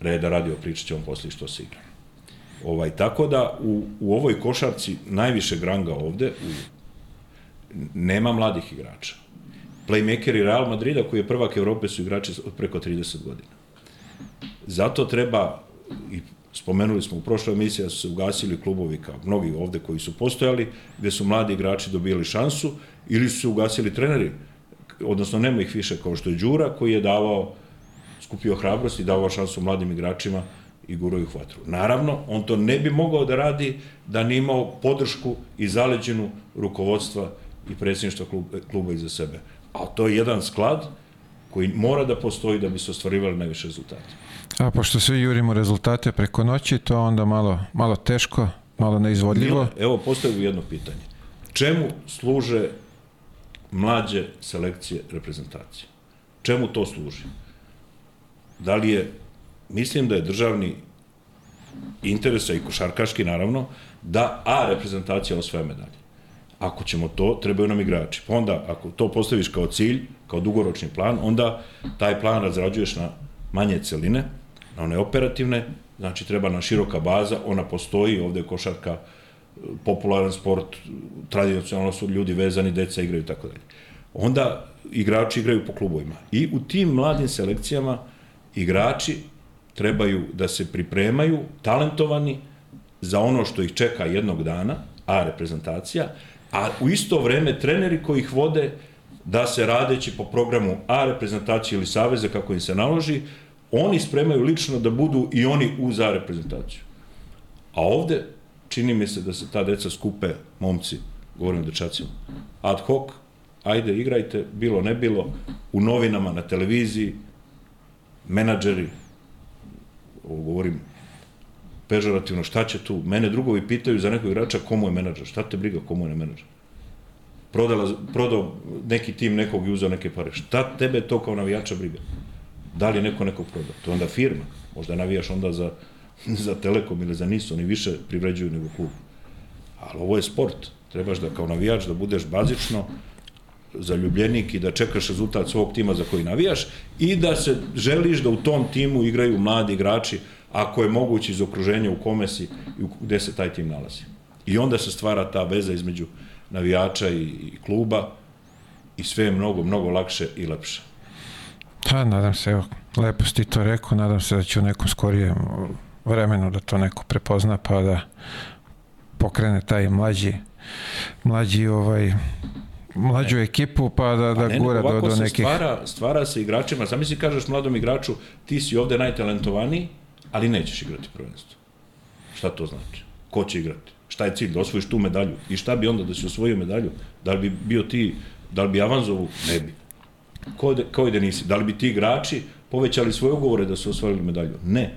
reda radio, pričat ćemo posle što se igra. Ovaj, tako da u, u ovoj košarci najviše granga ovde u, nema mladih igrača. Playmakeri Real Madrida koji je prvak Evrope su igrači od preko 30 godina. Zato treba i Spomenuli smo u prošloj emisiji da su se ugasili klubovi kao mnogi ovde koji su postojali, gde su mladi igrači dobili šansu, ili su se ugasili treneri, odnosno nema ih više kao što je Đura, koji je davao, skupio hrabrost i davao šansu mladim igračima i gurao ih vatru. Naravno, on to ne bi mogao da radi da nije imao podršku i zaleđenu rukovodstva i predsjedništva kluba, kluba iza sebe. A to je jedan sklad koji mora da postoji da bi se ostvarivali najviše rezultate. A pošto svi jurimo rezultate preko noći, to onda malo, malo teško, malo neizvodljivo. Mile, evo, postavim jedno pitanje. Čemu služe mlađe selekcije reprezentacije? Čemu to služi? Da li je, mislim da je državni interesa i košarkaški naravno, da A reprezentacija osvaja medalje. Ako ćemo to, trebaju nam igrači. Pa onda, ako to postaviš kao cilj, kao dugoročni plan, onda taj plan razrađuješ na manje celine, na one operativne, znači treba na široka baza, ona postoji, ovde je košarka popularan sport, tradicionalno su ljudi vezani, deca igraju i tako dalje. Onda igrači igraju po klubovima. I u tim mladim selekcijama igrači trebaju da se pripremaju, talentovani, za ono što ih čeka jednog dana, a reprezentacija, a u isto vreme treneri koji ih vode da se radeći po programu A reprezentacije ili saveze kako im se naloži, oni spremaju lično da budu i oni u za reprezentaciju. A ovde čini mi se da se ta deca skupe, momci, govorim o dečacima, ad hoc, ajde igrajte, bilo ne bilo, u novinama, na televiziji, menadžeri, ovo govorim pežorativno, šta će tu? Mene drugovi pitaju za nekog igrača komu je menadžer, šta te briga komu je menadžer? Prodala, prodao neki tim nekog i uzao neke pare. Šta tebe to kao navijača briga? Da li neko nekog prodao? To je onda firma. Možda navijaš onda za, za Telekom ili za NIS, oni više privređuju nego klub. Ali ovo je sport. Trebaš da kao navijač da budeš bazično zaljubljenik i da čekaš rezultat svog tima za koji navijaš i da se želiš da u tom timu igraju mladi igrači ako je moguće iz okruženja u kome si i gde se taj tim nalazi. I onda se stvara ta veza između navijača i, i kluba i sve je mnogo, mnogo lakše i lepše. Pa, nadam se, evo, lepo si ti to rekao, nadam se da će u nekom skorijem vremenu da to neko prepozna, pa da pokrene taj mlađi, mlađi ovaj, mlađu ekipu pa da, da pa gura do, do nekih... Stvara, stvara se igračima, zamisli kažeš mladom igraču ti si ovde najtalentovaniji, ali nećeš igrati prvenstvo. Šta to znači? Ko će igrati? Šta je cilj? Da osvojiš tu medalju. I šta bi onda da si osvojio medalju? Da li bi bio ti, da li bi Avanzovu? Ne bi. Ko, de, ko da nisi? Da li bi ti igrači povećali svoje ugovore da su osvojili medalju? Ne.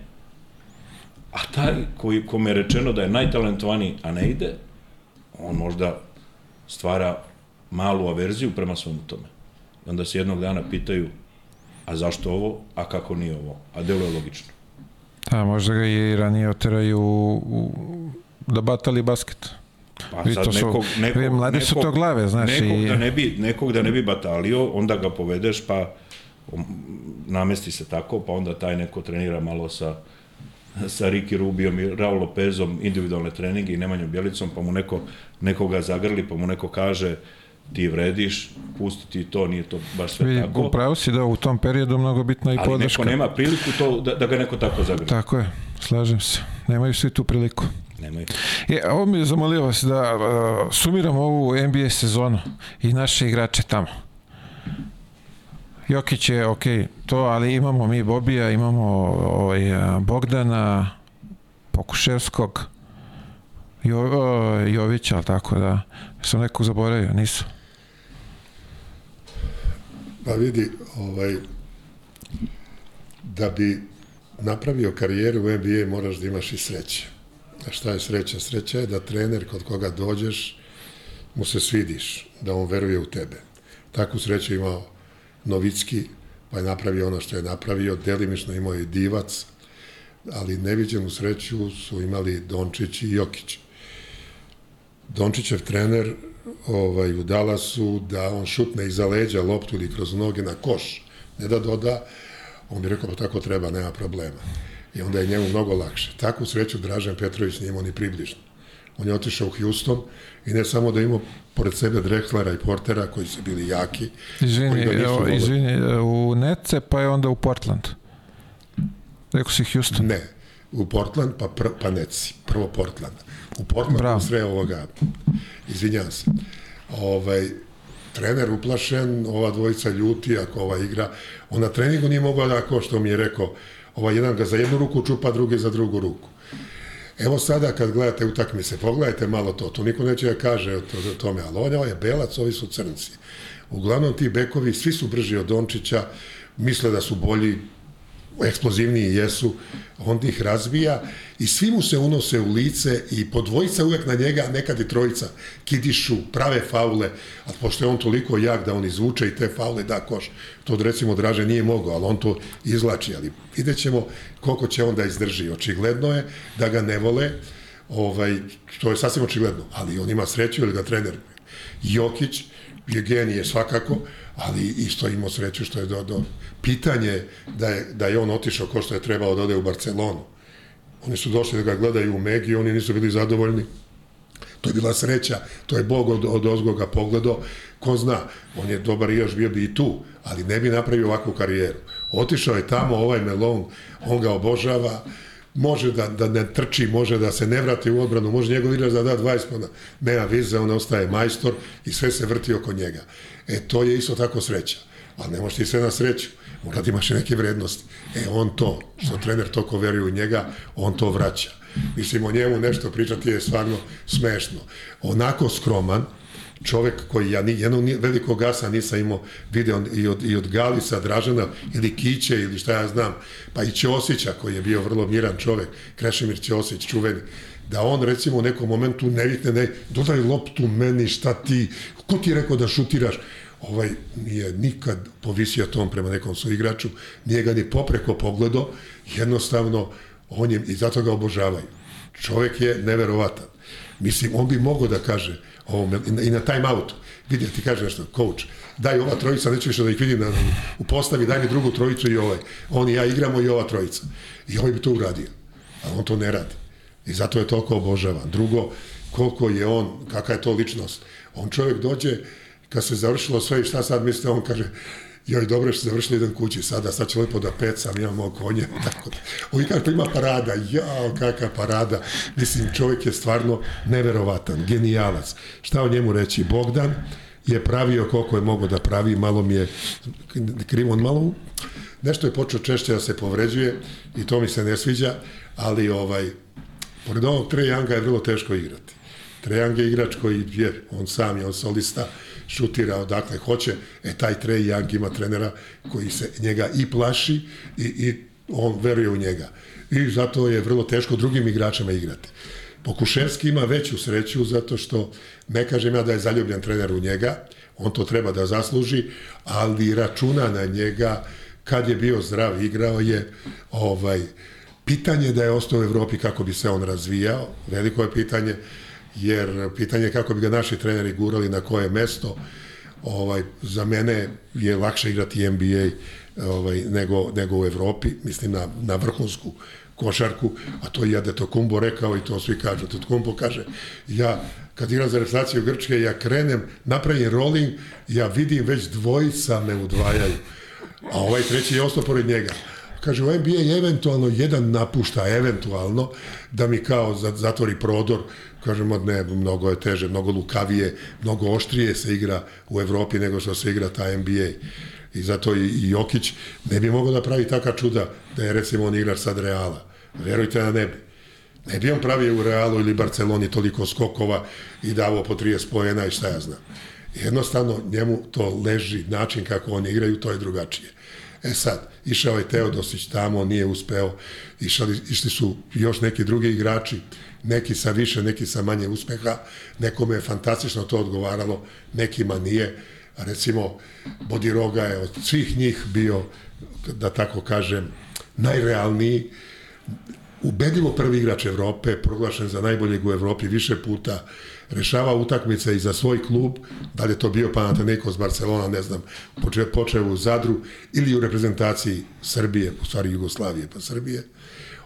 A taj koji, kome je rečeno da je najtalentovaniji, a ne ide, on možda stvara malu averziju prema svom tome. I onda se jednog dana pitaju, a zašto ovo, a kako nije ovo? A delo je logično. Da, možda ga i ranije oteraju u, u, da batali basket. Pa Vi sad to nekog, su, nekog, mladi nekog, su to glave, znaš. Nekog, i... da ne bi, nekog da ne bi batalio, onda ga povedeš, pa namesti se tako, pa onda taj neko trenira malo sa sa Riki Rubijom i Raul Lopezom individualne treninge i Nemanjom Bjelicom, pa mu neko, nekoga zagrli, pa mu neko kaže ti vrediš, pusti ti to, nije to baš sve Vi, tako. Upravo si da u tom periodu mnogo bitna i Ali podrška. neko nema priliku to, da, da ga neko tako zagrli. Tako je, slažem se. Nemaju svi tu priliku. Nemaju. Je, ovo mi je zamolio vas da uh, sumiramo ovu NBA sezonu i naše igrače tamo. Jokić je ok, to, ali imamo mi Bobija, imamo ovaj, Bogdana, Pokuševskog, jo, uh, Jovića, ali tako da. Sam nekog zaboravio, nisu. Pa vidi, ovaj, da bi napravio karijeru u NBA moraš da imaš i sreće. A šta je sreća? Sreća je da trener kod koga dođeš mu se svidiš, da on veruje u tebe. Takvu sreću imao Novicki, pa je napravio ono što je napravio, delimično imao i Divac, ali neviđenu sreću su imali Dončić i Jokić. Dončićev trener ovaj, u Dallasu da on šutne iza leđa loptu ili kroz noge na koš, ne da doda, on bi rekao pa tako treba, nema problema. I onda je njemu mnogo lakše. Takvu sreću Dražan Petrović nije imao ni približno. On je otišao u Houston i ne samo da imao pored sebe Drexlera i Portera koji su bili jaki. Izvini, izvini, u Nece pa je onda u Portland. Rekao si Houston. Ne, u Portland, pa, pr, pa neci, prvo Portland. U Portland Bravo. sve ovoga, izvinjam se. Ovaj, trener uplašen, ova dvojica ljuti ako ova igra. On na treningu nije mogao da, kao što mi je rekao, ovaj jedan ga za jednu ruku čupa, drugi za drugu ruku. Evo sada kad gledate utakmice, pogledajte malo to, to niko neće da kaže o, to, tome, ali on je belac, ovi su crnci. Uglavnom ti bekovi, svi su brži od Dončića, misle da su bolji, eksplozivniji jesu, on ih razbija i svi mu se unose u lice i po dvojica uvek na njega, nekad i trojica, kidišu, prave faule, a pošto je on toliko jak da on izvuče i te faule da koš, to recimo Draže nije mogao, ali on to izlači, ali vidjet ćemo koliko će on da izdrži. Očigledno je da ga ne vole, ovaj, to je sasvim očigledno, ali on ima sreću ili ga trener Jokić je genije svakako, ali isto imao sreću što je do, do pitanje da je, da je on otišao ko što je trebao da ode u Barcelonu. Oni su došli da ga gledaju u Megi, oni nisu bili zadovoljni. To je bila sreća, to je Bog od, od ozgoga pogledao. Ko zna, on je dobar igrač, bio bi i tu, ali ne bi napravio ovakvu karijeru. Otišao je tamo, ovaj Melon, on ga obožava, može da, da ne trči, može da se ne vrati u odbranu, može njegov igrač da da 20 pona, nema vize, on ostaje majstor i sve se vrti oko njega. E, to je isto tako sreća. Ali ne možeš ti sve na sreću, mora da imaš neke vrednosti. E, on to, što trener toliko veruje u njega, on to vraća. Mislim, o njemu nešto pričati je stvarno smešno. Onako skroman, čovek koji ja ni, jednog velikog gasa nisam imao video i od, i od Galisa, Dražana ili Kiće ili šta ja znam, pa i Ćosića koji je bio vrlo miran čovek, Krešimir Ćosić, čuveni, da on recimo u nekom momentu ne vikne, ne, dodaj loptu meni, šta ti, ko ti je rekao da šutiraš? Ovaj nije nikad povisio ton prema nekom svoj igraču, nije ga ni popreko pogledo, jednostavno on je, i zato ga obožavaju. Čovek je neverovatan. Mislim, on bi mogao da kaže ovome, i na, time outu, vidi, ti kaže nešto, coach, daj ova trojica, neću više da ih vidim na, u postavi, daj mi drugu trojicu i ovaj. On i ja igramo i ova trojica. I ovaj bi to uradio. A on to ne radi. I zato je toliko obožavan. Drugo, koliko je on, kakva je to ličnost. On čovjek dođe, kad se završilo sve i šta sad mislite, on kaže, joj, dobro što završili jedan kući sada, sad će lepo da pecam, imamo konje, tako da. Ovi kaže, to ima parada, jao, kakva parada. Mislim, čovjek je stvarno neverovatan, genijalac. Šta o njemu reći? Bogdan je pravio koliko je mogao da pravi, malo mi je krivo, on malo nešto je počeo češće da se povređuje i to mi se ne sviđa, ali ovaj, pored ovog Trae Younga je vrlo teško igrati. Trae Young je igrač koji je, on sam je, on solista, šutira odakle hoće, e taj Trae Young ima trenera koji se njega i plaši i, i on veruje u njega. I zato je vrlo teško drugim igračima igrati. Pokuševski ima veću sreću zato što ne kažem ja da je zaljubljen trener u njega, on to treba da zasluži, ali računa na njega kad je bio zdrav igrao je ovaj pitanje da je ostao u Evropi kako bi se on razvijao, veliko je pitanje jer pitanje je kako bi ga naši treneri gurali na koje mesto. Ovaj za mene je lakše igrati NBA ovaj nego nego u Evropi, mislim na na vrhunsku košarku, a to je Kumbo rekao i to svi kažu. Kumbo kaže, ja kad igram za reprezentaciju Grčke, ja krenem, napravim rolling, ja vidim već dvojica me udvajaju, a ovaj treći je ostao pored njega. Kaže, u NBA eventualno jedan napušta, eventualno, da mi kao zatvori prodor, kažemo, ne, mnogo je teže, mnogo lukavije, mnogo oštrije se igra u Evropi nego što se igra ta NBA. I zato i Jokić ne bi mogao da pravi taka čuda da je recimo on igrač sad Reala. Verujte da ne bi. Ne bi on pravio u Realu ili Barceloni toliko skokova i davo po 30 pojena i šta ja znam. Jednostavno njemu to leži, način kako oni igraju, to je drugačije. E sad, išao je Teodosić tamo, nije uspeo, išali, išli su još neki drugi igrači, neki sa više, neki sa manje uspeha, nekome je fantastično to odgovaralo, nekima nije, recimo Bodiroga je od svih njih bio, da tako kažem, najrealniji, ubedljivo prvi igrač Evrope, proglašen za najboljeg u Evropi više puta, rešava utakmice i za svoj klub, da li je to bio Panathinaikos Barcelona, ne znam, počeo u Zadru ili u reprezentaciji Srbije, u stvari Jugoslavije pa Srbije,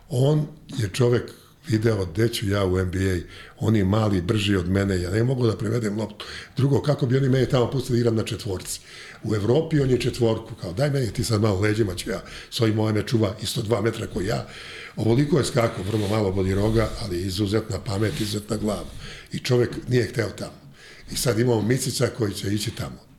on je čovek video gde ću ja u NBA, oni mali, brži od mene, ja ne mogu da prevedem loptu. Drugo, kako bi oni mene tamo pustili da igram na četvorci. U Evropi on je četvorku, kao daj meni ti sad malo leđima ću ja, s ovim ovaj me čuva isto dva metra koji ja. Ovoliko je skako, vrlo malo bodi roga, ali izuzetna pamet, izuzetna glava. I čovek nije hteo tamo. I sad imamo Micica koji će ići tamo.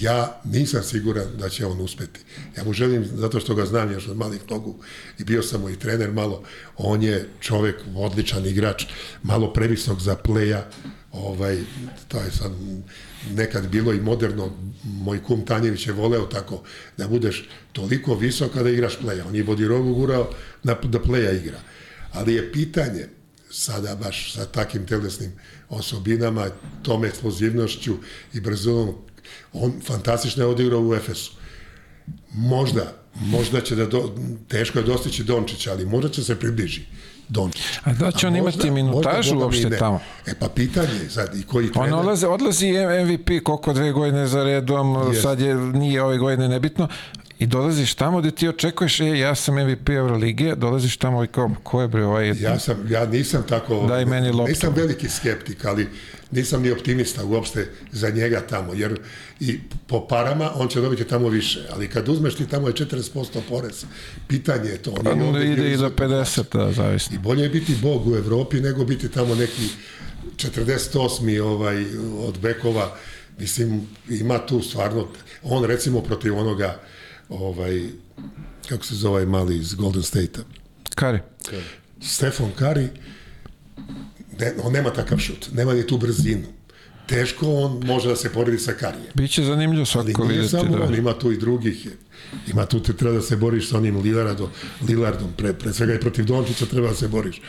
Ja nisam siguran da će on uspeti. Ja mu želim, zato što ga znam još od malih nogu i bio sam mu i trener malo, on je čovek, odličan igrač, malo previsok za pleja, ovaj, to je sad nekad bilo i moderno, moj kum Tanjević je voleo tako, da budeš toliko visok kada igraš pleja. On je Bodirogu gurao na, da pleja igra. Ali je pitanje, sada baš sa takim telesnim osobinama, tom eksplozivnošću i brzinom, on fantastično je odigrao u Efesu. Možda, možda će da, do, teško je dostići Dončića, ali možda će se približi. Dončić. A da će on možda, imati minutažu uopšte tamo? E pa pitanje sad i koji trener... On odlazi, odlazi MVP koliko dve godine za redom, yes. sad je, nije ove godine nebitno, i dolaziš tamo gde ti očekuješ, e, ja sam MVP Euroligije, dolaziš tamo i kao, ko je bre ovaj... Ja, sam, ja nisam tako... Daj meni loptu. Nisam veliki skeptik, ali nisam ni optimista uopšte za njega tamo, jer i po parama on će dobiti tamo više, ali kad uzmeš ti tamo je 40% porez, pitanje je to. On pa, ide i do 50, da, zavisno. I bolje je biti bog u Evropi nego biti tamo neki 48. ovaj, od bekova, mislim, ima tu stvarno, on recimo protiv onoga ovaj, kako se zove mali iz Golden State-a? Kari. Stefan Kari, ne, on nema takav šut, nema ni tu brzinu. Teško on može da se poredi sa Karijem. Biće zanimljivo svako vidjeti. Samo da. on, ima tu i drugih. Ima tu te treba da se boriš sa onim Lillardom, Lillardom pre, pre svega i protiv Dončića treba da se boriš.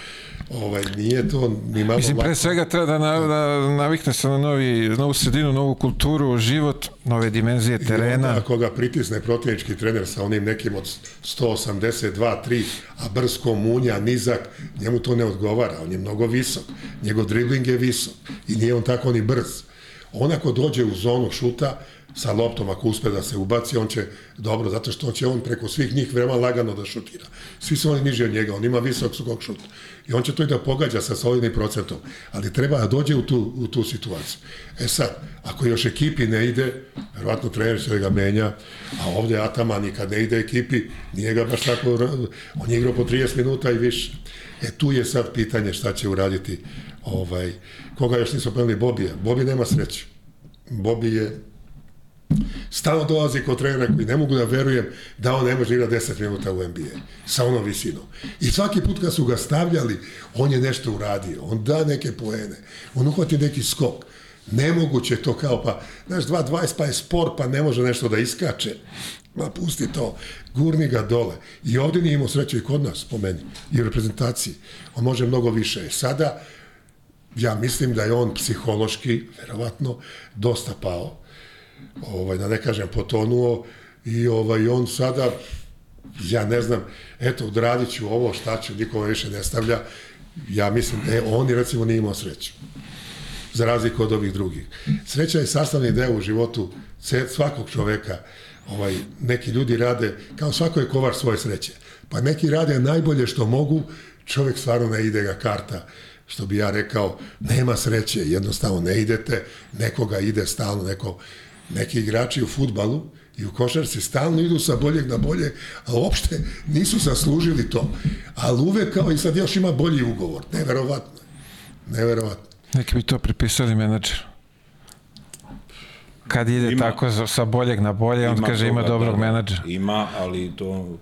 Ovaj, nije to ni malo Mislim, pre svega treba da, na, da navikne se na novi, novu sredinu, novu kulturu, život, nove dimenzije terena. I onda ako ga pritisne protivnički trener sa onim nekim od 182, 3, a brsko munja, nizak, njemu to ne odgovara, on je mnogo visok, njegov dribling je visok i nije on tako ni brz. On ako dođe u zonu šuta, sa loptom ako uspe da se ubaci, on će dobro, zato što će on preko svih njih veoma lagano da šutira. Svi su oni niži od njega, on ima visok skok šut. I on će to i da pogađa sa solidnim procentom, ali treba da dođe u tu, u tu situaciju. E sad, ako još ekipi ne ide, verovatno trener će da ga menja, a ovde Ataman i kad ne ide ekipi, nije ga baš tako, on je igrao po 30 minuta i više. E tu je sad pitanje šta će uraditi ovaj, koga još nisu pomenuli Bobija. Bobi nema sreće. Bobi je Stalno dolazi kod trenera koji ne mogu da verujem da on ne može igrati 10 minuta u NBA sa onom visinom. I svaki put kad su ga stavljali, on je nešto uradio. On da neke poene. On uhvati neki skok. Nemoguće to kao pa, znaš, 2.20 pa je sport, pa ne može nešto da iskače. Ma pusti to, gurni ga dole. I ovde nije imao sreće i kod nas, po meni, i u reprezentaciji. On može mnogo više. Sada, ja mislim da je on psihološki, verovatno, dosta pao ovaj, da ne kažem, potonuo i ovaj, on sada, ja ne znam, eto, odradit ću ovo, šta ću, niko više ne stavlja, ja mislim, on je recimo nije imao sreću za razliku od ovih drugih. Sreća je sastavni deo u životu svakog čoveka. Ovaj, neki ljudi rade, kao svako je kovar svoje sreće. Pa neki rade najbolje što mogu, čovek stvarno ne ide ga karta što bi ja rekao, nema sreće, jednostavno ne idete, nekoga ide stalno, neko neki igrači u futbalu i u košarci stalno idu sa boljeg na bolje, a uopšte nisu zaslužili to. Ali uvek kao i sad još ima bolji ugovor. Neverovatno. Neverovatno. Neki bi to pripisali menadžeru. Kad ide ima, tako sa boljeg na bolje, on kaže toga, ima dobrog da, menadžera. Ima, ali to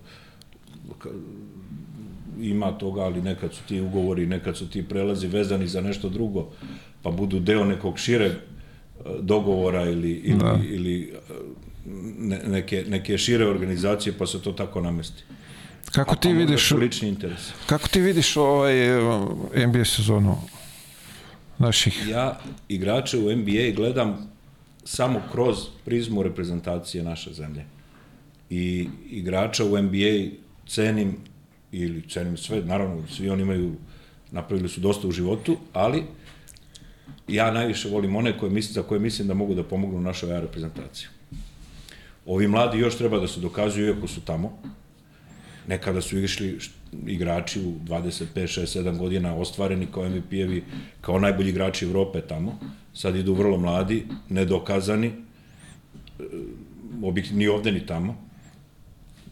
ima toga, ali nekad su ti ugovori, nekad su ti prelazi vezani za nešto drugo, pa budu deo nekog šireg dogovora ili, ili, da. ili ne, neke, neke šire organizacije, pa se to tako namesti. Kako ti vidiš lični interes? Kako ti vidiš ovaj NBA sezonu naših? Ja igrače u NBA gledam samo kroz prizmu reprezentacije naše zemlje. I igrača u NBA cenim ili cenim sve, naravno svi oni imaju napravili su dosta u životu, ali ja najviše volim one koje mislim, za koje mislim da mogu da pomognu našoj reprezentaciji. Ovi mladi još treba da se dokazuju iako su tamo. Nekada su išli igrači u 25, 6, 7 godina ostvareni kao MVP-evi, kao najbolji igrači Evrope tamo. Sad idu vrlo mladi, nedokazani, e, objekti ni ovde ni tamo.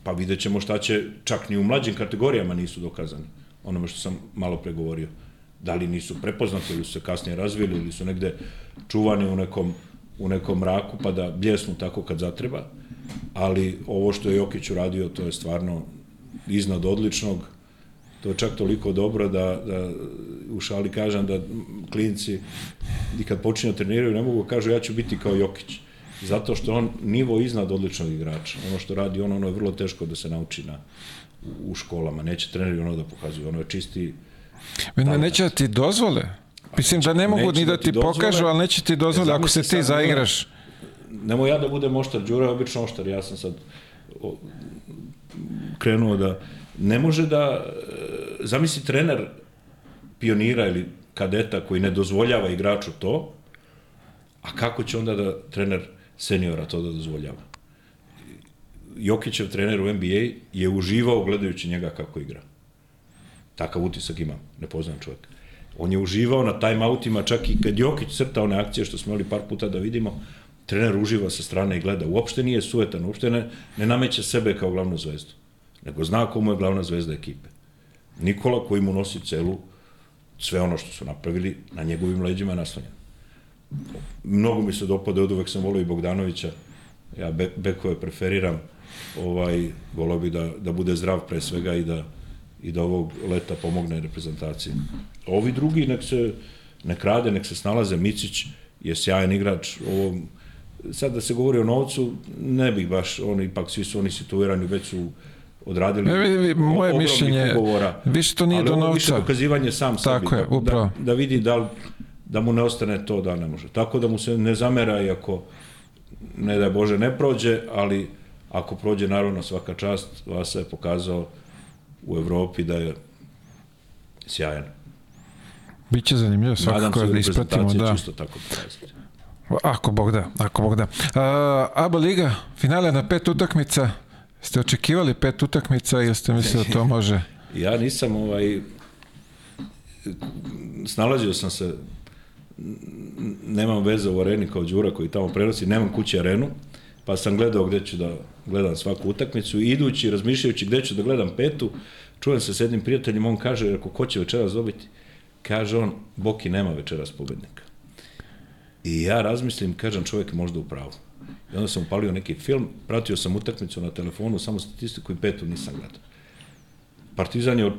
Pa vidjet ćemo šta će, čak ni u mlađim kategorijama nisu dokazani. Onome što sam malo pregovorio. Da li nisu prepoznati ili su se kasnije razvili ili su negde čuvani u nekom, u nekom mraku pa da bljesnu tako kad zatreba. Ali ovo što je Jokić uradio, to je stvarno iznad odličnog. To je čak toliko dobro da, da u šali kažem da klinci i kad počinju da treniraju ne mogu kažu ja ću biti kao Jokić. Zato što on nivo iznad odličnog igrača. Ono što radi on, ono je vrlo teško da se nauči na, u školama. Neće treneri ono da pokazuju. Ono je čisti... Ne, neće da ti dozvole. Mislim da ne mogu ni da, da ti pokažu, ali neće ti dozvole ako se ti zaigraš. Nemo ja da budem oštar, Đura je obično oštar, ja sam sad krenuo da ne može da zamisli trener pionira ili kadeta koji ne dozvoljava igraču to, a kako će onda da trener seniora to da dozvoljava? Jokićev trener u NBA je uživao gledajući njega kako igra. Takav utisak imam, ne poznam čovjek. On je uživao na timeoutima, čak i kad Jokić crta one akcije što smo imali par puta da vidimo, trener uživa sa strane i gleda. Uopšte nije suetan, uopšte ne, ne nameće sebe kao glavnu zvezdu, nego zna komu je glavna zvezda ekipe. Nikola koji mu nosi celu, sve ono što su napravili, na njegovim leđima naslonjen. Mnogo mi se dopada, od uvek sam volio i Bogdanovića, ja be, bekove preferiram, ovaj, volio bi da, da bude zdrav pre svega i da, i da ovog leta pomogne reprezentaciji. Ovi drugi nek se nek rade, nek se snalaze, Micić je sjajan igrač, ovo, sad da se govori o novcu, ne bih baš, oni ipak svi su oni situirani, već su odradili ne, moje mišljenje ugovora, više to nije do novca. više dokazivanje sam Tako sebi, je, da, da, da vidi da, li, da mu ne ostane to da ne može. Tako da mu se ne zamera i ako ne da Bože ne prođe, ali ako prođe naravno svaka čast, Vasa je pokazao u Evropi da je sjajan. Biće zanimljivo svakako da ispratimo. Da. Čisto tako. Ako Bog da, ako Bog da. Uh, Aba Liga, finale na pet utakmica, Ste očekivali pet utakmica ili ste mislili da to može? ja nisam ovaj snalazio sam se nemam veze u areni kao Đura koji tamo prenosi, nemam kući arenu, pa sam gledao gde ću da gledam svaku utakmicu idući, razmišljajući gde ću da gledam petu, čujem se s jednim prijateljem, on kaže, ako ko će večeras dobiti? Kaže on, Boki nema večeras pobednika. I ja razmislim, kažem, čovjek možda u pravu. I onda sam upalio neki film, pratio sam utakmicu na telefonu, samo statistiku i petu nisam gledao. Partizan je,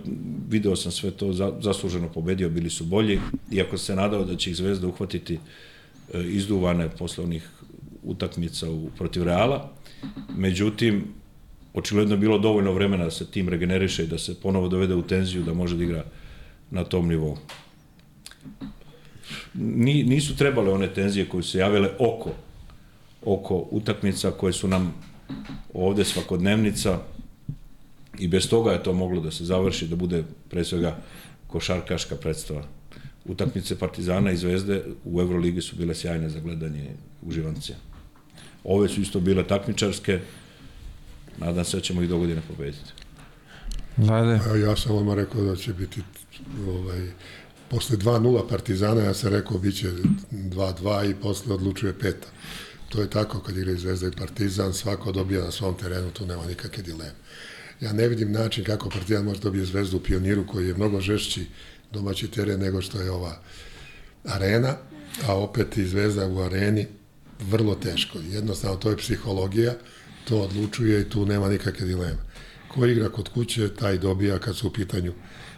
video sam sve to, zasluženo pobedio, bili su bolji, iako se nadao da će ih Zvezda uhvatiti e, izduvane posle onih utakmica u, protiv Reala. Međutim, očigledno je bilo dovoljno vremena da se tim regeneriše i da se ponovo dovede u tenziju da može da igra na tom nivou. Ni, nisu trebale one tenzije koje se javile oko oko utakmica koje su nam ovde svakodnevnica i bez toga je to moglo da se završi, da bude pre svega košarkaška predstava. Utakmice Partizana i Zvezde u Euroligi su bile sjajne za gledanje uživancija. Ove su isto bile takmičarske, nadam se da ćemo ih dogodine pobediti. Vlade? Ja sam odmah rekao da će biti ovaj, posle 2-0 Partizana, ja sam rekao biće 2-2 i posle odlučuje peta. To je tako kad igra Zvezda i Partizan, svako dobija na svom terenu, tu nema nikakve dileme. Ja ne vidim način kako Partizan može dobije Zvezdu u Pioniru koji je mnogo žešći domaći teren nego što je ova arena, a opet i Zvezda u areni vrlo teško. Jednostavno to je psihologija, to odlučuje i tu nema nikakve dileme. Ko igra kod kuće, taj dobija kad su u pitanju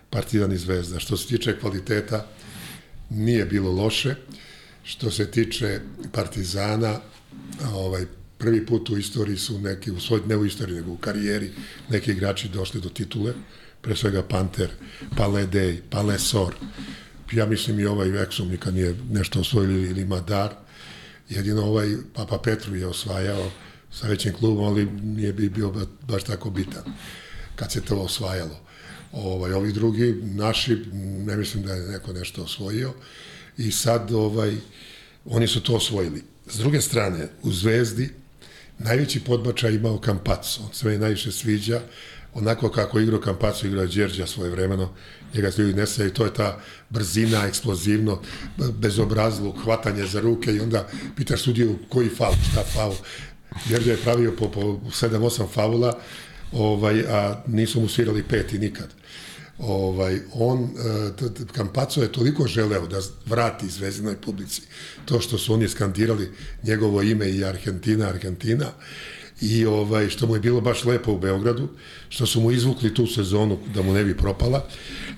Partizan i Zvezda. Što se tiče kvaliteta, nije bilo loše. Što se tiče Partizana, ovaj, prvi put u istoriji su neki, u svoj, ne u istoriji, nego u karijeri, neki igrači došli do titule, pre svega Panter, Pale Dej, Pale Sor, ja mislim i ovaj Exum nikad nije nešto osvojili ili Madar, jedino ovaj Papa Petru je osvajao sa većim klubom, ali nije bi bio baš tako bitan kad se to osvajalo. Ovaj, ovi drugi, naši, ne mislim da je neko nešto osvojio i sad ovaj, oni su to osvojili. S druge strane, u Zvezdi najveći podbačaj imao Kampac, on se meni najviše sviđa, onako kako igrao Kampacu, igrao Đerđa svoje vremeno, njega se ljudi ne i to je ta brzina, eksplozivno, bezobrazluk, hvatanje za ruke i onda pitaš sudiju koji faul, šta faul. Đerđa je pravio po, po 7-8 faula, ovaj, a nisu mu svirali peti nikad ovaj, on, e, Kampaco je toliko želeo da vrati zvezdinoj publici to što su oni skandirali njegovo ime i Argentina, Argentina, i ovaj, što mu je bilo baš lepo u Beogradu, što su mu izvukli tu sezonu da mu ne bi propala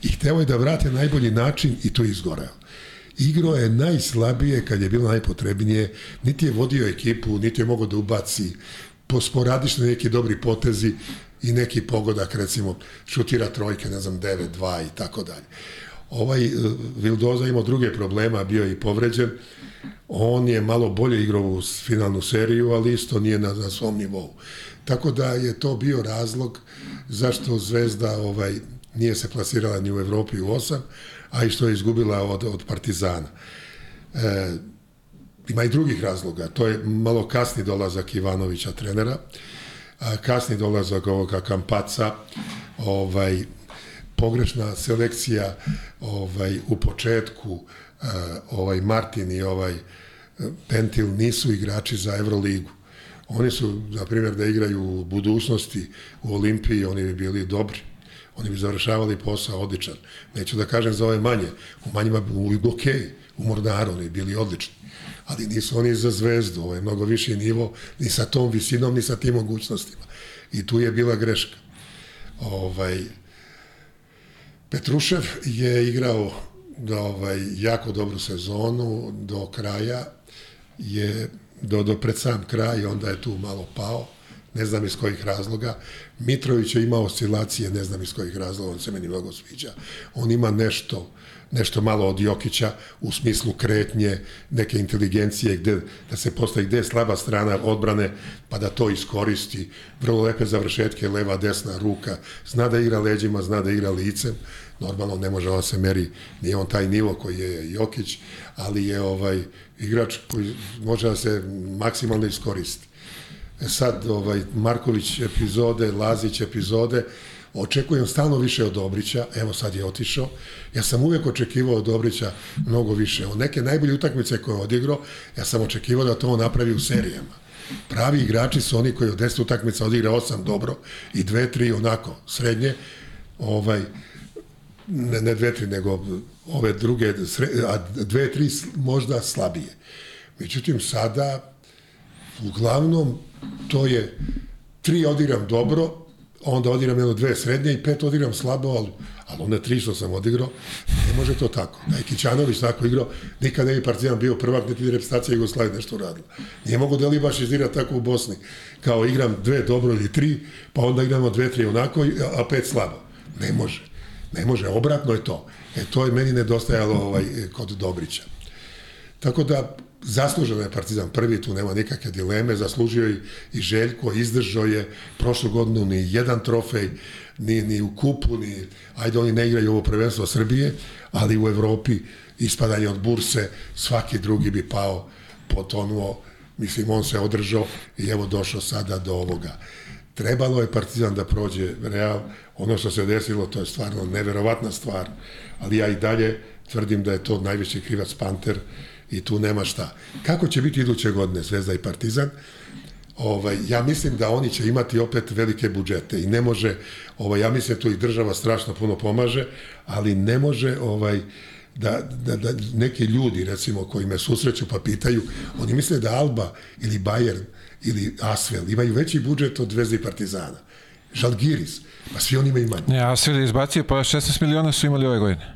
i hteo je da vrate najbolji način i to je izgoreo. Igro je najslabije kad je bilo najpotrebnije, niti je vodio ekipu, niti je mogao da ubaci posporadišno neki dobri potezi, i neki pogodak, recimo, šutira trojke, ne znam, 9-2 i tako dalje. Ovaj uh, Vildoza imao druge problema, bio je i povređen. On je malo bolje igrao u finalnu seriju, ali isto nije na, na svom nivou. Tako da je to bio razlog zašto Zvezda ovaj nije se plasirala ni u Evropi u osam, a i što je izgubila od, od Partizana. E, ima i drugih razloga. To je malo kasni dolazak Ivanovića trenera kasni dolazak ovoga Kampaca, ovaj, pogrešna selekcija ovaj, u početku, ovaj Martin i ovaj Pentil nisu igrači za Euroligu. Oni su, na primjer, da igraju u budućnosti u Olimpiji, oni bi bili dobri. Oni bi završavali posao odličan. Neću da kažem za ove manje. U manjima, u Gokeji, u Mornaru, oni bili odlični ali nisu oni za zvezdu, ovo je mnogo viši nivo, ni sa tom visinom, ni sa tim mogućnostima. I tu je bila greška. Ovaj, Petrušev je igrao da ovaj, jako dobru sezonu do kraja, je do, do pred sam kraj, onda je tu malo pao, ne znam iz kojih razloga. Mitrović je imao oscilacije, ne znam iz kojih razloga, on se meni mnogo sviđa. On ima nešto, nešto malo od Jokića u smislu kretnje, neke inteligencije, gde, da se postavi gde je slaba strana odbrane, pa da to iskoristi. Vrlo lepe završetke, leva, desna, ruka. Zna da igra leđima, zna da igra licem. Normalno ne može on se meri, nije on taj nivo koji je Jokić, ali je ovaj igrač koji može da se maksimalno iskoristi. E sad, ovaj, Marković epizode, Lazić epizode, Očekujem stalno više od Dobrića, evo sad je otišao. Ja sam uvek očekivao od Dobrića mnogo više. Od neke najbolje utakmice koje je odigrao, ja sam očekivao da to on napravi u serijama. Pravi igrači su oni koji od 10 utakmica odigra 8 dobro i 2 3 onako srednje. Ovaj ne, ne 2 3 nego ove druge a 2 3 možda slabije. Međutim sada uglavnom to je tri odigram dobro, onda odigram jedno dve srednje i pet odigram slabo, ali, ali one tri što sam odigrao, ne može to tako. Da je Kićanović tako igrao, nikad ne bi Partizan bio prvak, niti reprezentacija Jugoslavije nešto uradila. Nije mogu da li baš izdira tako u Bosni, kao igram dve dobro ili tri, pa onda igramo dve, tri onako, a pet slabo. Ne može. Ne može, obratno je to. E, to je meni nedostajalo ovaj, kod Dobrića. Tako da, zasluženo je Partizan. Prvi, tu nema nikakve dileme, zaslužio i, i Željko, izdržao je. Prošlu godinu ni jedan trofej, ni, ni u kupu, ni, ajde oni ne igraju ovo prvenstvo Srbije, ali u Evropi ispadanje od burse, svaki drugi bi pao, potonuo, mislim, on se održao i evo došao sada do ovoga. Trebalo je Partizan da prođe Real, ono što se desilo, to je stvarno neverovatna stvar, ali ja i dalje tvrdim da je to najveći krivac Panter, i tu nema šta. Kako će biti iduće godine Zvezda i Partizan? Ovaj, ja mislim da oni će imati opet velike budžete i ne može, ovaj, ja mislim da tu i država strašno puno pomaže, ali ne može ovaj, da, da, da neki ljudi recimo koji me susreću pa pitaju, oni misle da Alba ili Bayern ili Asvel imaju veći budžet od Zvezde i Partizana. Žalgiris, pa svi oni imaju manje. Ne, Asvel je izbacio, pa 16 miliona su imali ove godine.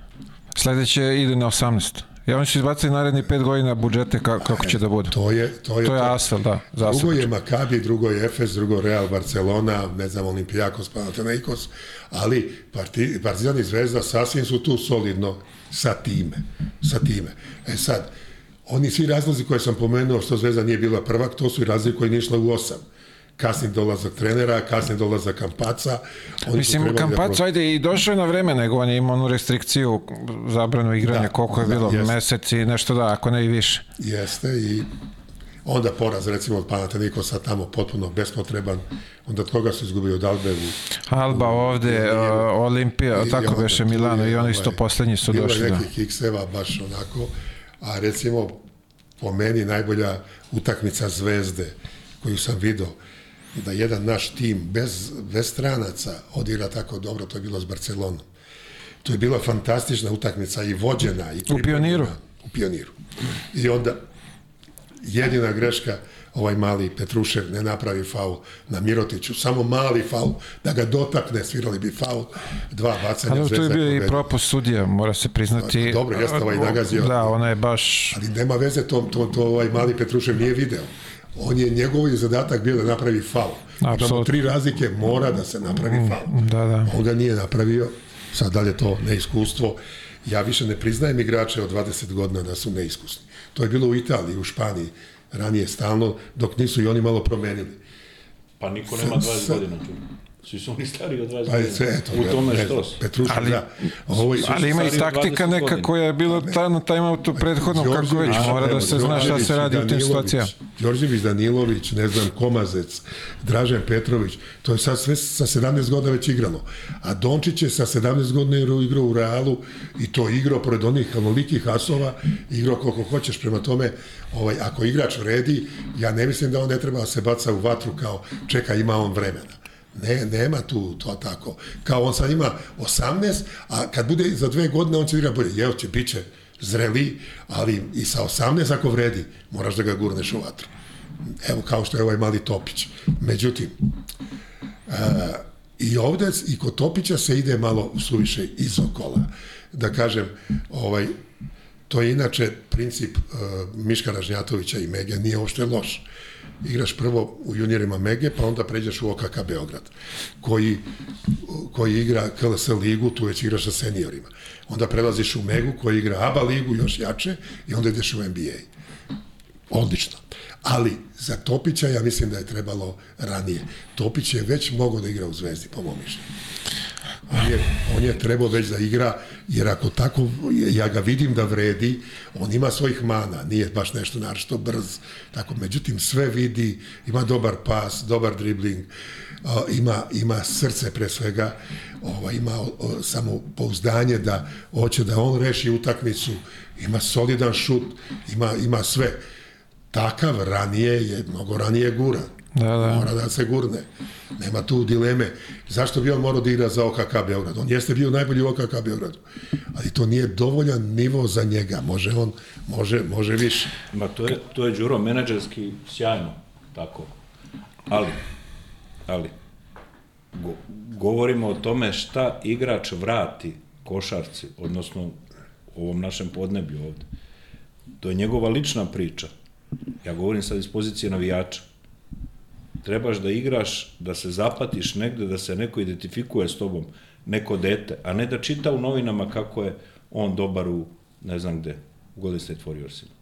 Sledeće ide na 18. Ja oni su izbacili naredni pet godina budžete ka, kako će da bude. To je, to je, to je Asfel, da. Drugo je Makabi, drugo je Efes, drugo Real Barcelona, ne znam, Olimpijakos, Panathinaikos, ali parti, Partizan i Zvezda sasvim su tu solidno sa time. Sa time. E sad, oni svi razlozi koje sam pomenuo što Zvezda nije bila prvak, to su i razlozi koji nije išla u osam kasni dolazak trenera, kasni dolazak Kampaca. Oni Mislim, Kampac, da... ajde, i došao je na vreme, nego on je imao onu restrikciju, zabranu igranja, da, koliko je da, bilo, jeste. mesec i nešto da, ako ne i više. Jeste, i onda poraz recimo od Panathinaikosa tamo potpuno bespotreban, onda od koga su izgubili od Albe u, Alba ovde, uh, Olimpija, i tako beše Milano i oni isto ovaj, poslednji su bilo je došli. Da. nekih ikseva baš onako, a recimo po meni najbolja utakmica Zvezde koju sam video da jedan naš tim bez, bez stranaca odigra tako dobro, to je bilo s Barcelonom. To je bila fantastična utakmica i vođena. I pripremljena. Pioniru? U pioniru. I onda jedina greška ovaj mali Petrušev ne napravi faul na Mirotiću, samo mali faul, da ga dotakne, svirali bi faul, dva bacanja. Ali to je bio i propust sudija, mora se priznati. Dobro, jeste ovaj nagazio. Da, ona je baš... Ali nema veze, to, to, to ovaj mali Petrušev nije video. On je, njegov je zadatak bio da napravi faul. Imamo tri razlike, mora da se napravi faul. Da, da. On ga nije napravio, sad dalje to neiskustvo. Ja više ne priznajem igrače od 20 godina da su neiskusni. To je bilo u Italiji, u Španiji, ranije stalno, dok nisu i oni malo promenili. Pa niko nema 20 godina tu. Svi su oni stariji od 20 Pa je godina. sve, eto, U tome ne što su. Petrušev, Ali- da. Ovo, Ali ima i taktika 20 neka koja je bila ta, na timeoutu prethodnom, kako već, mora da se zna šta se radi u tim situacijama. Đorđević, Danilović, ne znam, Komazec, Dražen Petrović, to je sad sve sa 17 godina već igralo. A Dončić je sa 17 godina igrao- igrao u Realu i to igrao pored onih onolikih asova, igrao koliko hoćeš. Prema tome, ovaj, ako igrač vredi, ja ne mislim da on ne treba da se baca u vatru kao čeka, ima on vremena. Ne, nema tu to tako. Kao on sad ima 18, a kad bude za dve godine on će igrati bolje. Jel će, bit će zreli, ali i sa 18 ako vredi, moraš da ga gurneš u vatru. Evo kao što je ovaj mali Topić. Međutim, e, i ovde i kod Topića se ide malo suviše iz okola. Da kažem, ovaj, to je inače princip uh, Miška Ražnjatovića i Mege, nije uopšte loš. Igraš prvo u juniorima Mege, pa onda pređeš u OKK Beograd, koji, koji igra KLS ligu, tu već igraš sa seniorima. Onda prelaziš u Megu, koji igra ABA ligu, još jače, i onda ideš u NBA. Odlično. Ali za Topića ja mislim da je trebalo ranije. Topić je već mogao da igra u Zvezdi, po mom mišljenju. On je, on je trebao već da igra, jer ako tako, ja ga vidim da vredi, on ima svojih mana, nije baš nešto naročito brz, tako, međutim sve vidi, ima dobar pas, dobar dribling, ima, ima srce pre svega, ova, ima o, samo pouzdanje da hoće da on reši utakmicu, ima solidan šut, ima, ima sve. Takav ranije je, mnogo ranije gura. Da, da. Mora da se gurne. Nema tu dileme. Zašto bi on morao da igra za OKK Beograd? On jeste bio najbolji u OKK Beogradu. Ali to nije dovoljan nivo za njega. Može on, može, može više. Ma to je, to je Đuro menadžerski sjajno, tako. Ali, ali, go, govorimo o tome šta igrač vrati košarci, odnosno ovom našem podneblju ovde. To je njegova lična priča. Ja govorim sad iz pozicije navijača. Trebaš da igraš, da se zapatiš negde, da se neko identifikuje s tobom, neko dete, a ne da čita u novinama kako je on dobar u, ne znam gde, u Golden State Warriorsima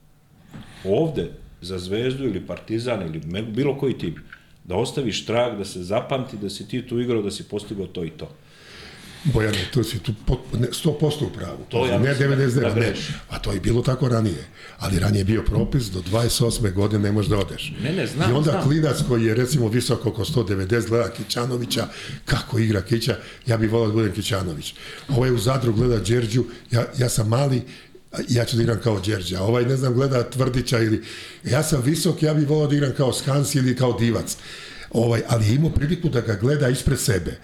ovde za Zvezdu ili Partizan ili bilo koji tip, da ostaviš trag, da se zapamti da si ti tu igrao, da si postigao to i to. Bojane, tu si tu pot- ne, 100% u pravu. To ja ne mislim da- 99, da ne. A to je bilo tako ranije. Ali ranije je bio propis, do 28. godine ne možeš da odeš. Ne, ne, znam, I onda znam. klinac koji je recimo visoko oko 190 gleda Kićanovića, kako igra Kića, ja bih volao da budem Kićanović. Ovaj u Zadru gleda Đerđu, ja, ja sam mali, ja ću da igram kao Đerđa. Ovaj, ne znam, gleda Tvrdića ili... Ja sam visok, ja bih volao da igram kao Skans ili kao Divac. Ovaj, ali je imao priliku da ga gleda ispred sebe.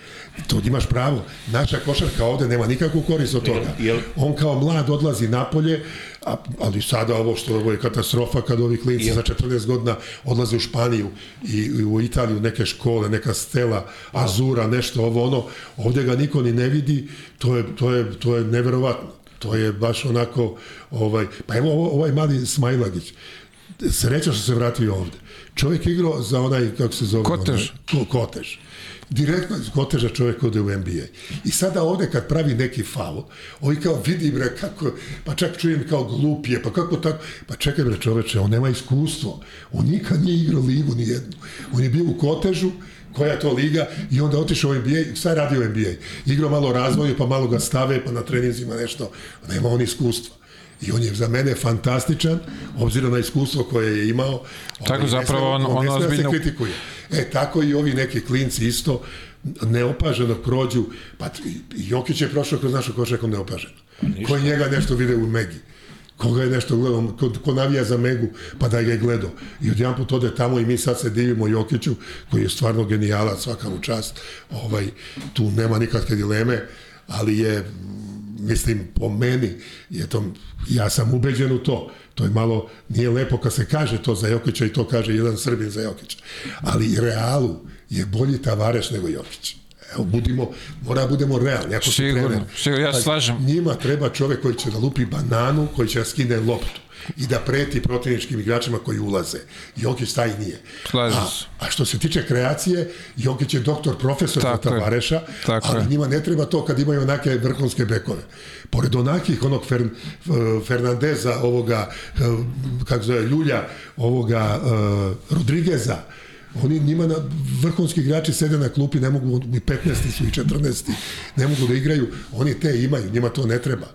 To imaš pravo. Naša košarka ovde nema nikakvu korist od toga. On kao mlad odlazi napolje, a, ali sada ovo što ovo je katastrofa kad ovi klinci Jel- za 14 godina odlaze u Španiju i, i u Italiju neke škole, neka stela, azura, nešto ovo ono, ovde ga niko ni ne vidi, to je, to je, to je neverovatno. To je baš onako, ovaj, pa evo ovaj mali Smajlagić, sreća što se vratio ovde. Čovjek igrao za onaj, kako se zove? Kotež. Onaj, ko, kotež. Direktno iz koteža čovjek ode u NBA. I sada ovde kad pravi neki faul, ovi kao vidi bre kako, pa čak čujem kao glup je, pa kako tako, pa čekaj bre čoveče, on nema iskustvo. On nikad nije igrao ligu ni jednu. On je bio u kotežu, koja je to liga i onda otišao u NBA, šta je radio u NBA? Igrao malo razvoju, pa malo ga stave, pa na treninzima nešto, nema on iskustva. I on je za mene fantastičan, obzirom na iskustvo koje je imao. Tako, ovaj, ne zapravo on- on sme da se ozbiljno- kritikuje. E, tako i ovi neki klinci isto neopaženo prođu, pa Jokić je prošao kroz našu košaku neopaženo. Ko je njega nešto vide u Megi? Koga je nešto gledao, ko, ko navija za Megu, pa da ga je gledao. I odjedan put ode tamo i mi sad se divimo Jokiću, koji je stvarno genijalac, svaka mu čast. Ovaj, tu nema nikakve dileme, ali je, mislim, po meni, je to, ja sam ubeđen u to. To je malo, nije lepo kad se kaže to za Jokića i to kaže jedan Srbin za Jokića. Ali realu je bolji Tavareš nego Jokić. Evo, budimo, mora budemo realni. Ako si Sigurno, trener, sigurno, ja se slažem. Njima treba čovek koji će da lupi bananu, koji će da skine loptu i da preti protivničkim igračima koji ulaze. Jokić taj nije. A, a što se tiče kreacije, Jokić je doktor, profesor Tako za. Tavareša, Tako ali je. njima ne treba to kad imaju onake vrhunske bekove. Pored onakih, onog Fer, Fernandeza, ovoga, eh, kako zove, Ljulja, ovoga uh, Rodrigeza, oni njima na, vrhunski igrači sede na klupi, ne mogu, i 15. su i 14. ne mogu da igraju, oni te imaju, njima to ne treba.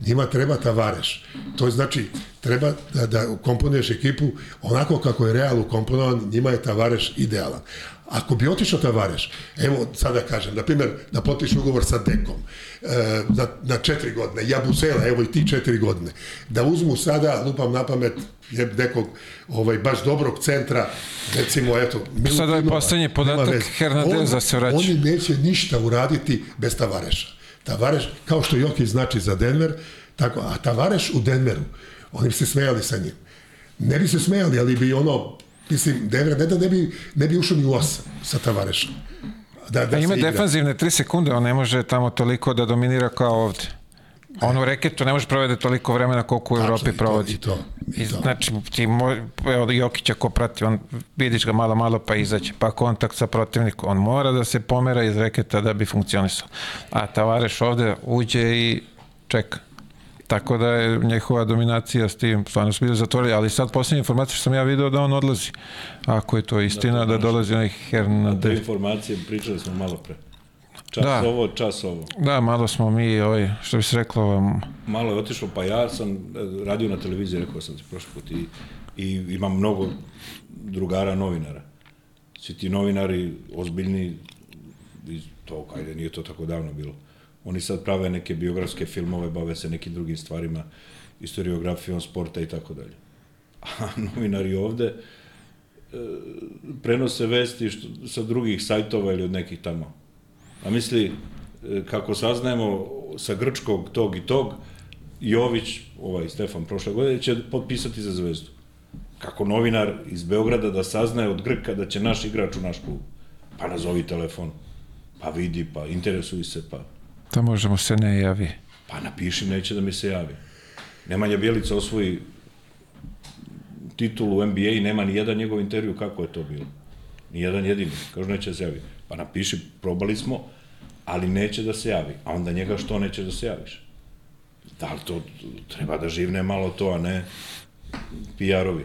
Njima treba Tavareš. To je znači, treba da, da komponuješ ekipu onako kako je Real ukomponovan, njima je Tavareš idealan. Ako bi otišao Tavareš, evo sada kažem, na primjer, da potpiše ugovor sa Dekom, e, na, na četiri godine, Jabusela, evo i ti četiri godine, da uzmu sada, lupam na pamet, je nekog ovaj, baš dobrog centra, recimo, eto, Milutinova, Sada je nema podatak. Hernandeza se vraća. Oni neće ništa uraditi bez Tavareša. Tavareš, kao što Jokić znači za Denver, tako, a Tavareš u Denveru, oni bi se smejali sa njim. Ne bi se smejali, ali bi ono, mislim, Denver ne da ne bi, ne bi ušao ni u osam sa Tavarešom. Da, da A ima defanzivne 3 sekunde, on ne može tamo toliko da dominira kao ovde. On u reketu ne može provede toliko vremena koliko u Tačno, Evropi i to, provodi. i to, i I to. znači, ti mo, evo Jokića ko prati, on vidiš ga malo, malo pa izađe, pa kontakt sa protivnikom. On mora da se pomera iz reketa da bi funkcionisao. A Tavareš ovde uđe i čeka. Tako da je njihova dominacija s tim stvarno su bili zatvorili, ali sad posljednja informacija što sam ja video da on odlazi. Ako je to istina, da dolazi onaj Te Hernandez. informacije pričali smo malo pre. Čas Da. ovo, čas ovo. Da, malo smo mi, ovaj, što bi se reklo, ovaj, Malo je otišlo, pa ja sam e, radio na televiziji, rekao sam ti prošli put, i, i imam mnogo drugara novinara. Svi ti novinari, ozbiljni, i to, kajde, nije to tako davno bilo. Oni sad prave neke biografske filmove, bave se nekim drugim stvarima, historiografijom sporta i tako dalje. A novinari ovde e, prenose vesti što, sa drugih sajtova ili od nekih tamo. A misli, e, kako saznajemo sa grčkog tog i tog, Jović, ovaj Stefan prošle godine, će potpisati za zvezdu. Kako novinar iz Beograda da saznaje od Grka da će naš igrač u naš klub. Pa nazovi telefon, pa vidi, pa interesuj se, pa, da možemo se ne javi. pa napiši, neće da mi se javi. Nemanja Bjelica osvoji titulu NBA i nema ni jedan njegov intervju kako je to bilo. Ni jedan jedini. Kažu neće da se javi. Pa napiši, probali smo, ali neće da se javi. A onda njega što neće da se javiš? Da li to treba da živne malo to, a ne PR-ovi?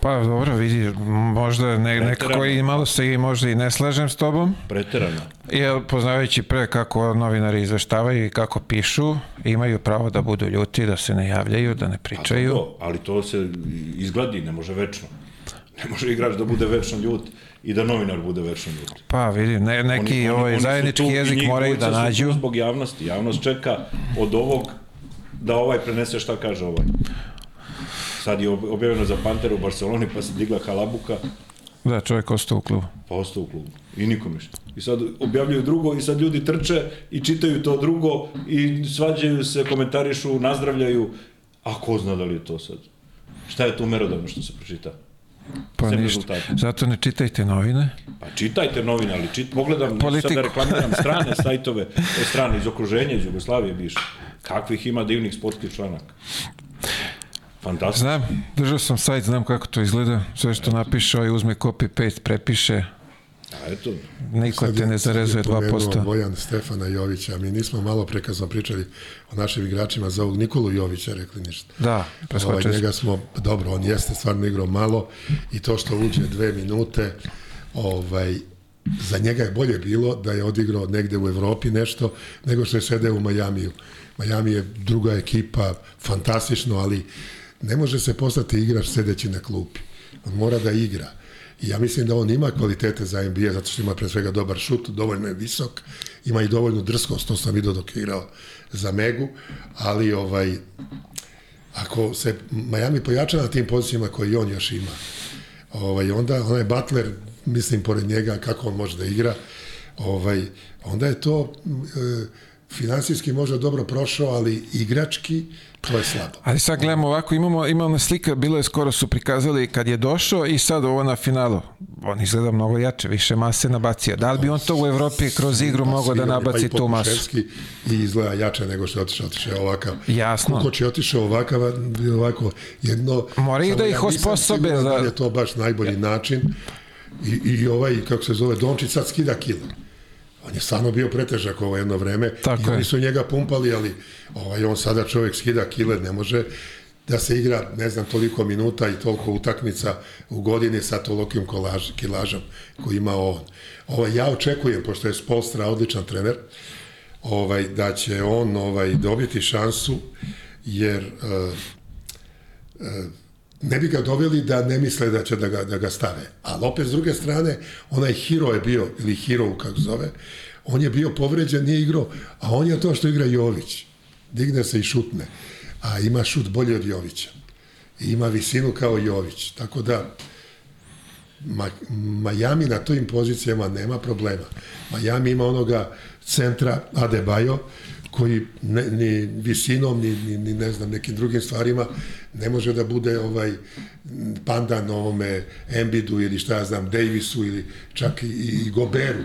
Pa dobro, vidi, možda ne, nekako i malo se i možda i ne slažem s tobom, Preterano. jer poznavajući pre kako novinari izveštavaju i kako pišu, imaju pravo da budu ljuti, da se ne javljaju, da ne A to, pričaju. to, ali to se izgladi, ne može večno. Ne može igrač da bude večno ljut i da novinar bude večno ljut. Pa vidi, ne, neki Oni- ovaj oni zajednički jezik moraju da nađu. Zbog javnosti. Javnost čeka od ovog da ovaj prenese šta kaže ovaj. Sad je ob- objavljeno za Panteru u Barceloni, pa se digla halabuka, Da, čovjek ostao u klubu. pa ostao u klubu. I nikom ništa. I sad objavljuju drugo i sad ljudi trče i čitaju to drugo i svađaju se, komentarišu, nazdravljaju. A ko zna da li je to sad? Šta je tu merodavno što se pročita? Pa ništa. rezultata. Zato ne čitajte novine. Pa čitajte novine, ali čit, pogledam, neću sad Politiku. da reklamiram strane sajtove, strane iz okruženja, iz Jugoslavije biše. Kakvih ima divnih sportskih članaka. Fantastično. Znam, držao sam sajt, znam kako to izgleda. Sve što napiše, ovaj uzme copy paste, prepiše, A eto, niko te ne zarezuje pomenuo 2%. Bojan Stefana Jovića. Mi nismo malo prekazno pričali o našim igračima za ovog Nikolu Jovića, rekli ništa. Da, Ovaj, preskočili smo. njega smo, dobro, on jeste stvarno igrao malo i to što uđe dve minute, ovaj, za njega je bolje bilo da je odigrao negde u Evropi nešto, nego što je sedeo u Majamiju. Miami je druga ekipa, fantastično, ali ne može se postati igrač sedeći na klupi. On mora da igra. Ja mislim da on ima kvalitete za NBA, zato što ima pre svega dobar šut, dovoljno je visok, ima i dovoljnu drskost, to sam vidio dok je igrao za Megu, ali ovaj, ako se Miami pojača na tim pozicijama koje on još ima, ovaj, onda onaj Butler, mislim, pored njega, kako on može da igra, ovaj, onda je to e, finansijski možda dobro prošao, ali igrački to je slabo. Ali sad gledamo ovako, imamo, imamo slika, bilo je skoro su prikazali kad je došao i sad ovo na finalu. On izgleda mnogo jače, više mase nabacio. Da li bi on to u Evropi kroz igru mogao da nabaci pa tu masu? I izgleda jače nego što je otišao, otišao ovakav. Jasno. Kukoč je otišao ovakav, ovako jedno... Mora ih da ih nisam osposobe Da li je to baš najbolji način. I, I ovaj, kako se zove, Dončić sad skida kilo. On je stvarno bio pretežak ovo jedno vreme. Tako I je. oni su njega pumpali, ali ovaj, on sada čovjek skida kile, ne može da se igra, ne znam, toliko minuta i toliko utakmica u godini sa tolikim kolaž, kilažom koji ima on. Ovaj, ja očekujem, pošto je Spolstra odličan trener, ovaj, da će on ovaj, dobiti šansu, jer uh, uh, ne bi ga doveli da ne misle da će da ga, da ga stave. Ali opet s druge strane, onaj hero je bio, ili hero kako zove, on je bio povređen, nije igrao, a on je to što igra Jović. Digne se i šutne. A ima šut bolji od Jovića. I ima visinu kao Jović. Tako da, Ma, Miami na tojim pozicijama nema problema. Miami ima onoga centra Adebayo, koji ne, ni visinom, ni, ni, ni ne znam, nekim drugim stvarima ne može da bude ovaj pandan ovome Embidu ili šta ja znam, Davisu ili čak i, i Goberu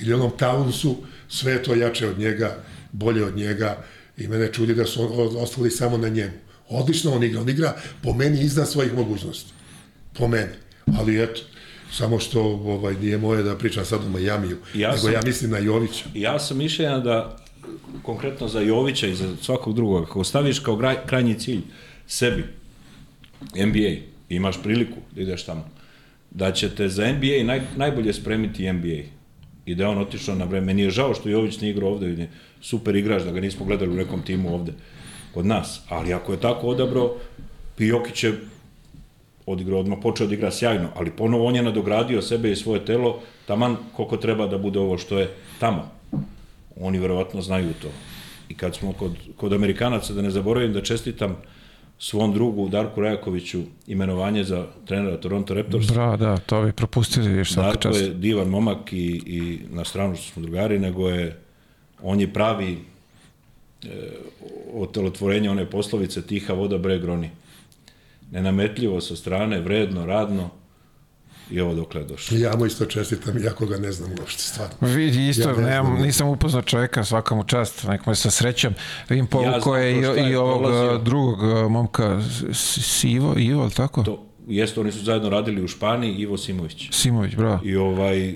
ili onom Townsu, sve to jače od njega, bolje od njega i mene čudi da su ostali samo na njemu. Odlično on igra, on igra po meni iznad svojih mogućnosti. Po meni. Ali eto, samo što ovaj, nije moje da pričam sad o Majamiju, Ja nego sam- ja mislim na Jovića. Ja sam mišljenja da konkretno za Jovića i za svakog drugog, ako staviš kao graj, krajnji cilj sebi NBA, imaš priliku da ideš tamo, da će te za NBA naj, najbolje spremiti NBA i da je on otišao na vreme. Meni je žao što Jović nije igrao ovde, je super igrač, da ga nismo gledali u nekom timu ovde kod nas, ali ako je tako odabrao, i Jokić je odigrao odmah, počeo da igra sjajno, ali ponovo on je nadogradio sebe i svoje telo, taman koliko treba da bude ovo što je tamo. Oni verovatno znaju to. I kad smo kod, kod Amerikanaca, da ne zaboravim da čestitam svom drugu Darku Rajakoviću imenovanje za trenera Toronto Raptors. Bra, da, to bi propustili, viš svaka Darko čast. je divan momak i, i na stranu što smo drugari, nego je, on je pravi e, otelotvorenje one poslovice tiha voda breg roni. Nenametljivo sa strane, vredno, radno i ovo dokle je došlo. Ja mu isto čestitam, iako ga ne znam uopšte, stvarno. Vidi, isto, Ja ne nemam, znam. nisam upoznao čovjeka, svaka mu čast, nek mu je sa srećom. Vidim Ja povukao znam je i, i ovog prolazio. a, drugog a, momka, Sivo, Ivo, ali tako? To, jeste, oni su zajedno radili u Španiji, Ivo Simović. Simović, bravo. I ovaj,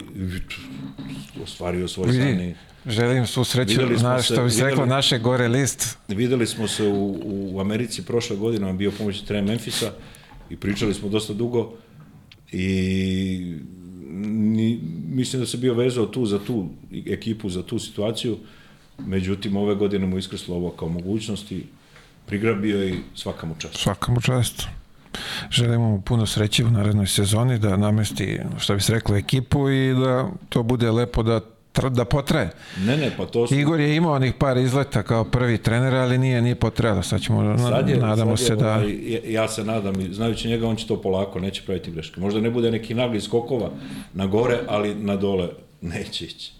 ostvario svoj Vidi, sani. želim svu sreću, se- što bi se reklo, naše gore list. Videli smo se u, u Americi prošle godine, on bio pomoćni trener Memfisa i pričali smo dosta dugo i ni, mislim da se bio vezao tu za tu ekipu, za tu situaciju, međutim ove godine mu iskrslo ovo kao mogućnost i prigrabio je i svaka mu čast. Svaka mu čast. Želimo mu puno sreće u narednoj sezoni, da namesti, što bi se reklo, ekipu i da to bude lepo da, da potraje. Ne, ne, pa to su... Igor je imao onih par izleta kao prvi trener, ali nije nije potrajalo. Sad ćemo, Sad je, nadamo sad je, se da... ja- se nadam, i znajući njega, on će to polako, neće praviti greške. Možda ne bude neki nagli skokova na gore, ali na dole neće ići.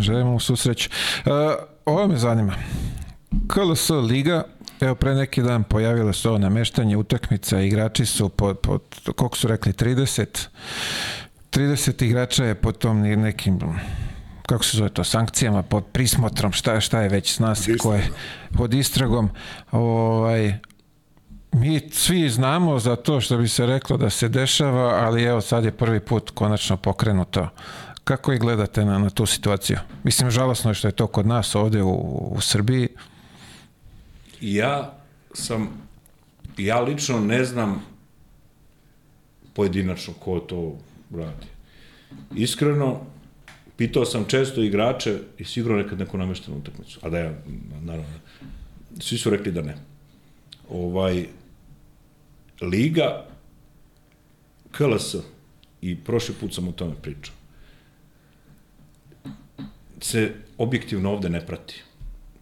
Želimo mu susreću. Uh, ovo me zanima. KLS Liga, evo pre neki dan pojavilo se ovo nameštanje utakmica, igrači su pod, pod koliko su rekli, 30 30 igrača je pod tom nekim kako se zove to, sankcijama, pod prismotrom, šta, šta je već zna se ko je, pod istragom, ovaj, mi svi znamo za to što bi se reklo da se dešava, ali evo sad je prvi put konačno pokrenuto. Kako i gledate na, na tu situaciju? Mislim, žalosno je što je to kod nas ovde u, u Srbiji. Ja sam, ja lično ne znam pojedinačno ko to radi. Iskreno, pitao sam često igrače i sigurno nekad neko namešten utakmicu. A da ja, naravno, svi su rekli da ne. Ovaj, Liga KLS i prošli put sam o tome pričao se objektivno ovde ne prati.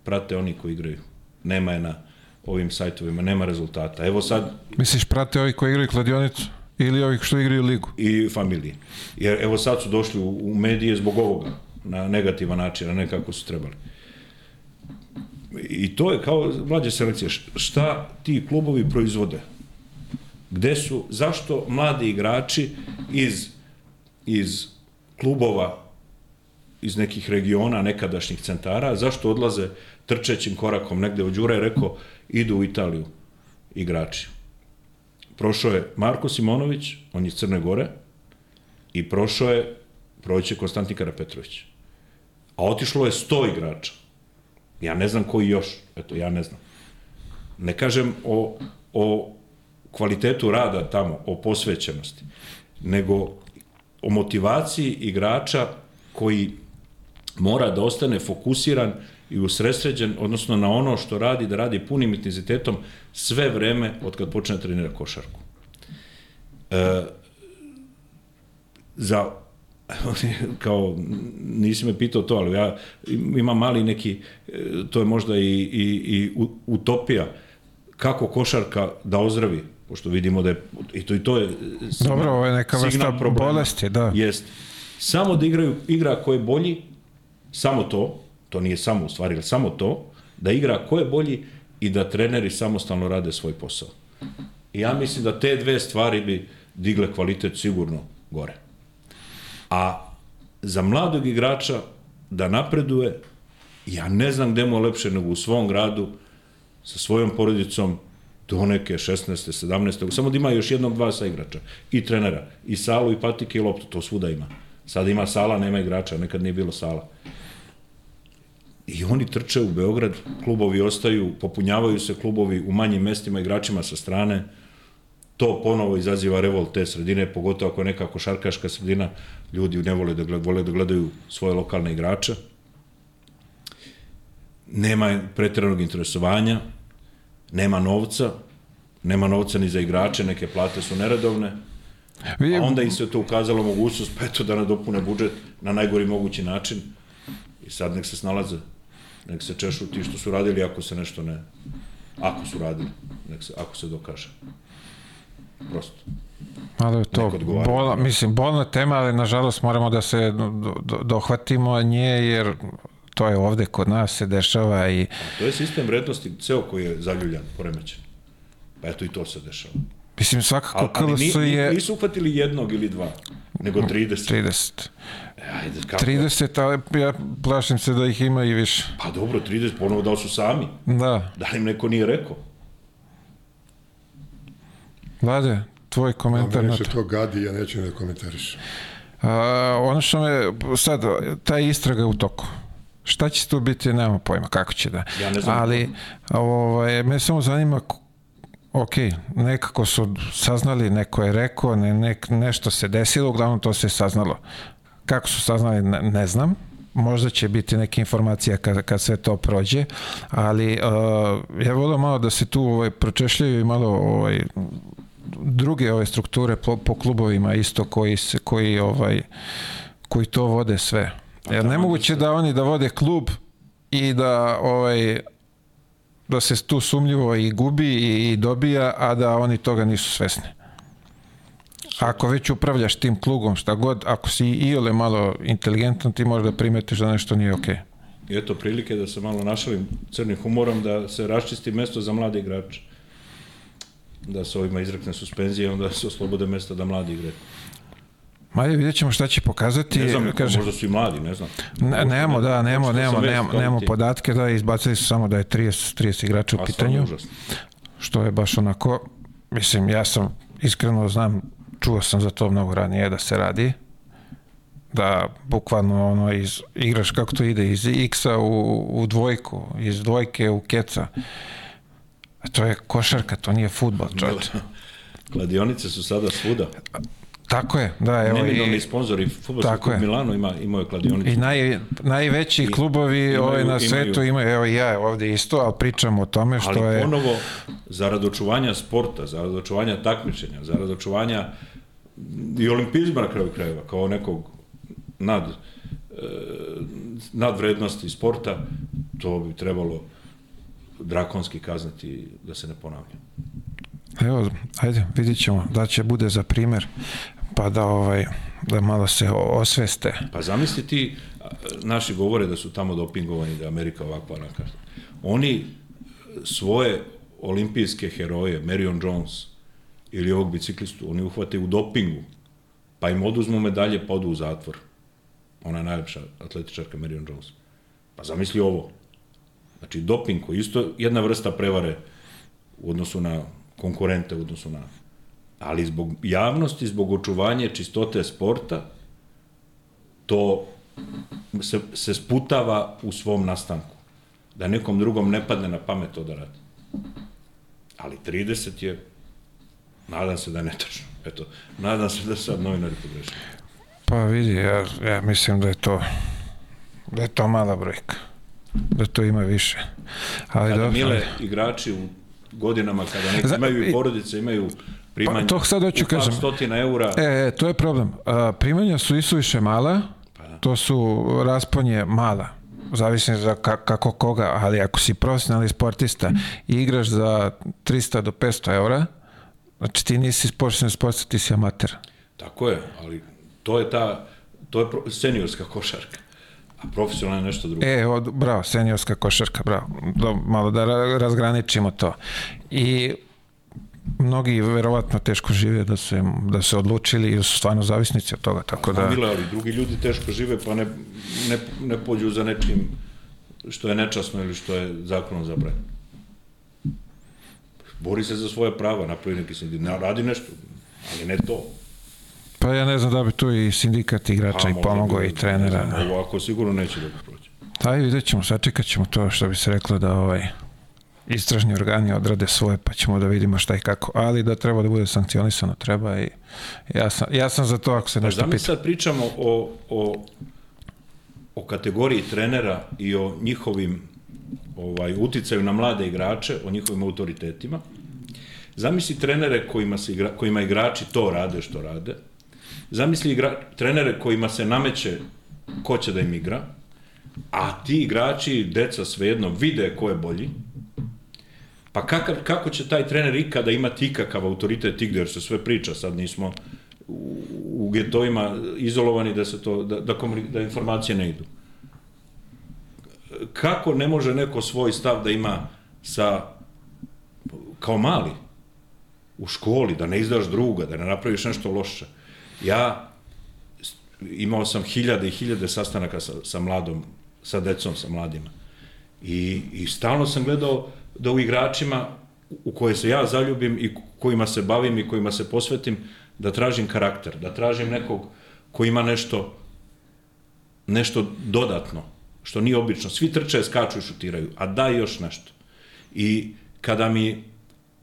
Prate oni koji igraju. Nema je na ovim sajtovima, nema rezultata. Evo sad... Misliš prate ovi koji igraju kladionicu? Ili ovih što igraju ligu? I familije. Jer evo sad su došli u, u medije zbog ovoga, na negativan način, a ne kako su trebali. I to je kao mlađa selekcija. Šta ti klubovi proizvode? Gde su, zašto mladi igrači iz, iz klubova iz nekih regiona, nekadašnjih centara, zašto odlaze trčećim korakom negde u Đure je rekao, idu u Italiju igrači. Prošao je Marko Simonović, on je iz Crne Gore, i prošao je, proće Konstantin Karapetrović. A otišlo je 100 igrača. Ja ne znam koji još, eto, ja ne znam. Ne kažem o, o kvalitetu rada tamo, o posvećenosti, nego o motivaciji igrača koji mora da ostane fokusiran i usresređen, odnosno na ono što radi, da radi punim intenzitetom sve vreme od kad počne da trenira košarku. E, za kao, nisi me pitao to, ali ja imam mali neki, e, to je možda i, i, i utopija, kako košarka da ozdravi, pošto vidimo da je, i to, i to je signal, Dobro, ovo je neka vrsta bolesti, da. Jest. Samo da igraju igra ko je bolji, samo to, to nije samo u stvari, samo to, da igra ko je bolji i da treneri samostalno rade svoj posao. I ja mislim da te dve stvari bi digle kvalitet sigurno gore. A za mladog igrača da napreduje, ja ne znam gde mu je lepše nego u svom gradu, sa svojom porodicom, do neke 16. 17. Samo da ima još jednog, dva sa igrača. I trenera. I salu, i patike, i loptu. To svuda ima. Sada ima sala, nema igrača. Nekad nije bilo sala. I oni trče u Beograd, klubovi ostaju, popunjavaju se klubovi u manjim mestima igračima sa strane. To ponovo izaziva revolt te sredine, pogotovo ako je neka košarkaška sredina, ljudi ne vole da, gled, vole da gledaju svoje lokalne igrače. Nema pretrednog interesovanja, nema novca, nema novca ni za igrače, neke plate su neredovne, a onda im se to ukazalo mogućnost, pa eto da nadopune budžet na najgori mogući način i sad nek se snalaze nek se češu ti što su radili ako se nešto ne, ako su radili, nek se, ako se dokaže. Prosto. Ali to, bola, mislim, bolna tema, ali nažalost moramo da se do, do, dohvatimo nje, jer to je ovde kod nas se dešava i... A to je sistem vrednosti ceo koji je zaljuljan, poremećen. Pa eto i to se dešava. Mislim, svakako KLS je... Nisu uhvatili jednog ili dva, nego 30. 30. Ajde, kako? 30, ali ja plašim se da ih ima i više. Pa dobro, 30, ponovo da su sami? Da. Da li im neko nije rekao? Vlade, tvoj komentar na to. se to gadi, ja neću da komentariš. A, ono što me, sad, ta istraga u toku. Šta će tu biti, nemamo pojma kako će da. Ja ne znam. Ali, ovaj, me samo zanima ok, nekako su saznali, neko je rekao, ne, ne, nešto se desilo, uglavnom to se saznalo. Kako su saznali, ne, ne znam. Možda će biti neke informacija kad, kad sve to prođe, ali uh, ja volim malo da se tu ovaj, pročešljaju i malo ovaj, druge ove strukture po, po klubovima isto koji se koji ovaj koji to vode sve. Jer nemoguće da oni da vode klub i da ovaj da se tu sumljivo i gubi i, i dobija, a da oni toga nisu svesni. Ako već upravljaš tim klugom, šta god, ako si i ole malo inteligentan, ti možda primetiš da nešto nije okej. Okay. I eto prilike da se malo našalim crnim humorom, da se raščisti mesto za mlade igrače. Da se ovima izrekne suspenzije, onda se oslobode mesta da mladi igraju. Maja, vidjet ćemo šta će pokazati. Ne znam, kaže, možda su i mladi, ne znam. Ne, nemo, da, nemo, nemo, nemo, nemo podatke, da, izbacili su samo da je 30, 30 igrača u pitanju. Što je baš onako, mislim, ja sam iskreno znam, čuo sam za to mnogo ranije da se radi, da bukvalno ono iz, igraš kako to ide, iz X-a u, u dvojku, iz dvojke u keca. A to je košarka, to nije futbol, čovječ. Kladionice su sada svuda. Tako je, da, evo Neminovni i, sponzori, futbolski klub je. Milano ima, imao je kladionicu. i naj, najveći klubovi imaju- ovaj, na imaju- svetu imaju, evo i ja ovde isto, ali pričamo o tome što Ali je... ponovo, zarad očuvanja sporta, zarad očuvanja takmičenja, zarad očuvanja i olimpizma na kraju krajeva, kao nekog nad, e, nadvrednosti sporta, to bi trebalo drakonski kaznati da se ne ponavlja. Evo, ajde, vidit ćemo da će bude za primer, pa da ovaj da malo se osveste. Pa zamisli ti, naši govore da su tamo dopingovani, da Amerika ovakva onaka. Oni svoje olimpijske heroje, Marion Jones ili ovog biciklistu, oni uhvate u dopingu, pa im oduzmu medalje, pa odu u zatvor. Ona je najlepša atletičarka Marion Jones. Pa zamisli ovo. Znači, doping koji isto jedna vrsta prevare u odnosu na konkurente, u odnosu na... Ali zbog javnosti, zbog očuvanja čistote sporta, to se, se sputava u svom nastanku. Da nekom drugom ne padne na pamet to da radi. Ali 30 je, nadam se da je netačno. Eto, nadam se da sad novinari pogrešili. Pa vidi, ja, ja mislim da je to da je to mala brojka. Da to ima više. Ali Kada dobro, mile igrači u godinama, kada neki imaju i porodice, imaju primanja Pa, to sad hoću u kažem. stotina eura, E, e, to je problem. A, primanja su isuviše mala, Pa to su rasponje mala, zavisno za ka, kako koga, ali ako si profesionalni sportista i igraš za 300 do 500 eura, znači ti nisi profesionalni sportista, ti si amater. tako je, ali to je ta, to je seniorska košarka. A profesionalno je nešto drugo. E, od, bravo, seniorska košarka, bravo. Do, malo da ra, razgraničimo to. I mnogi verovatno teško žive da im- da su odlučili i da su stvarno zavisnici od toga, tako da... Mile, ali drugi ljudi teško žive, pa ne, ne, ne pođu za nečim što je nečasno ili što je zakonom zabranjeno. Bori se za svoje prava, napravi neki sindikat, radi nešto, ali ne to. Pa ja ne znam da bi tu i sindikat igrača i možda pomogao i trenera. ne znam, Ovako sigurno neće da prođe. Ajde, vidjet ćemo, sačekat ćemo to što bi se reklo da ovaj istražni organi odrade svoje, pa ćemo da vidimo šta i kako. Ali da treba da bude sankcionisano, treba i ja sam, ja sam za to ako se Pa nešto da mi pita. sad pričamo o, o, o kategoriji trenera i o njihovim ovaj, uticaju na mlade igrače, o njihovim autoritetima. Zamisli trenere kojima, se igra, kojima igrači to rade što rade. Zamisli igra, trenere kojima se nameće ko će da im igra, a ti igrači, deca svejedno, vide ko je bolji, Pa kakav, kako će taj trener ikada imati ikakav autoritet igde, jer se sve priča, sad nismo u, u getovima izolovani da se to, da, da, da informacije ne idu. Kako ne može neko svoj stav da ima sa, kao mali, u školi, da ne izdaš druga, da ne napraviš nešto loše. Ja imao sam hiljade i hiljade sastanaka sa, sa mladom, sa decom, sa mladima. I, I stalno sam gledao da u igračima u koje se ja zaljubim i kojima se bavim i kojima se posvetim, da tražim karakter, da tražim nekog ko ima nešto nešto dodatno, što nije obično. Svi trče, skaču i šutiraju, a daj još nešto. I kada mi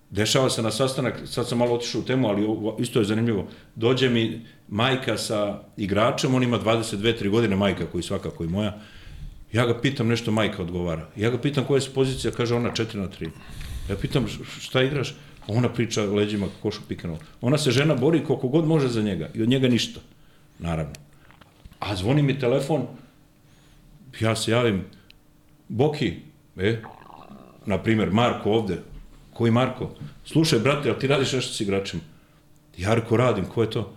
dešava se na sastanak, sad sam malo otišao u temu, ali isto je zanimljivo, dođe mi majka sa igračem, on ima 22-3 godine, majka koji svakako i moja, ja ga pitam nešto, majka odgovara. Ja ga pitam koja je pozicija, kaže ona 4 na 3. Ja pitam šta igraš? Ona priča leđima košu pikano. Ona se žena bori koliko god može za njega i od njega ništa, naravno. A zvoni mi telefon, ja se javim, Boki, e, na primjer, Marko ovde, koji Marko? Slušaj, brate, jel ti radiš nešto s igračima? Ja reko, radim, ko je to?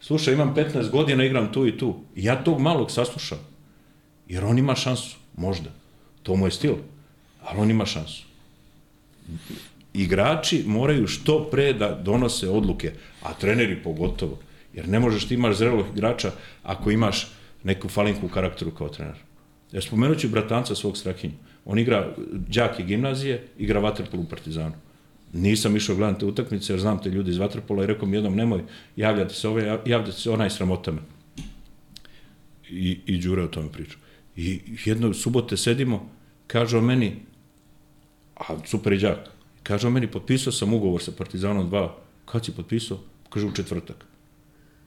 Slušaj, imam 15 godina, igram tu i tu. Ja tog malog saslušam. Jer on ima šansu, možda. To mu je stil. Ali on ima šansu. Igrači moraju što pre da donose odluke, a treneri pogotovo. Jer ne možeš ti imaš zrelog igrača ako imaš neku falinku u karakteru kao trener. Ja spomenut ću bratanca svog Strahinja. On igra đak i gimnazije, igra vaterpol u Partizanu. Nisam išao gledati te utakmice jer znam te ljudi iz vaterpola i rekao mi jednom nemoj javljati se ove, javljati se onaj sramota me. I, i Đure o tome priča. I jedno subote sedimo, kaže o meni, a super i đak, kaže o meni, potpisao sam ugovor sa Partizanom 2, kad si potpisao? Kaže u četvrtak.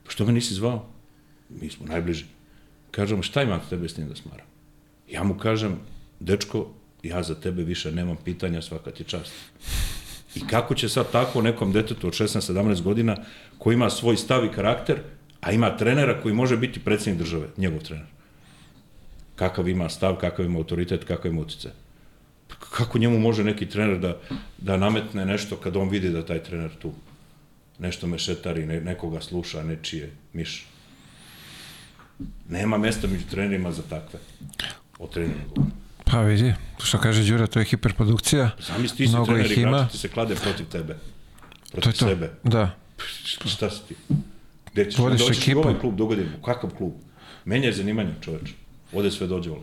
Što me nisi zvao? Mi smo najbliži. Kažem, šta imam tebe s njim da smaram? Ja mu kažem, dečko, ja za tebe više nemam pitanja, svaka ti čast. I kako će sad tako nekom detetu od 16-17 godina koji ima svoj stav i karakter, a ima trenera koji može biti predsednik države, njegov trener. Kakav ima stav, kakav ima autoritet, kakav ima utice. Kako njemu može neki trener da, da nametne nešto kad on vidi da taj trener tu nešto mešetari, ne, nekoga sluša, nečije miš. Nema mesta među trenerima za takve. O govorim. Pa vidi, što kaže Đura, to je hiperprodukcija. Zamisli ti si trener igrači ti se klade protiv tebe. To Protiv je to. sebe. Da. Šta si ti? Gde ćeš? Vodiš ekipu. ovaj klub dogodinu. Kakav klub? Menjaj zanimanje, čoveč. Ode sve dođevalo.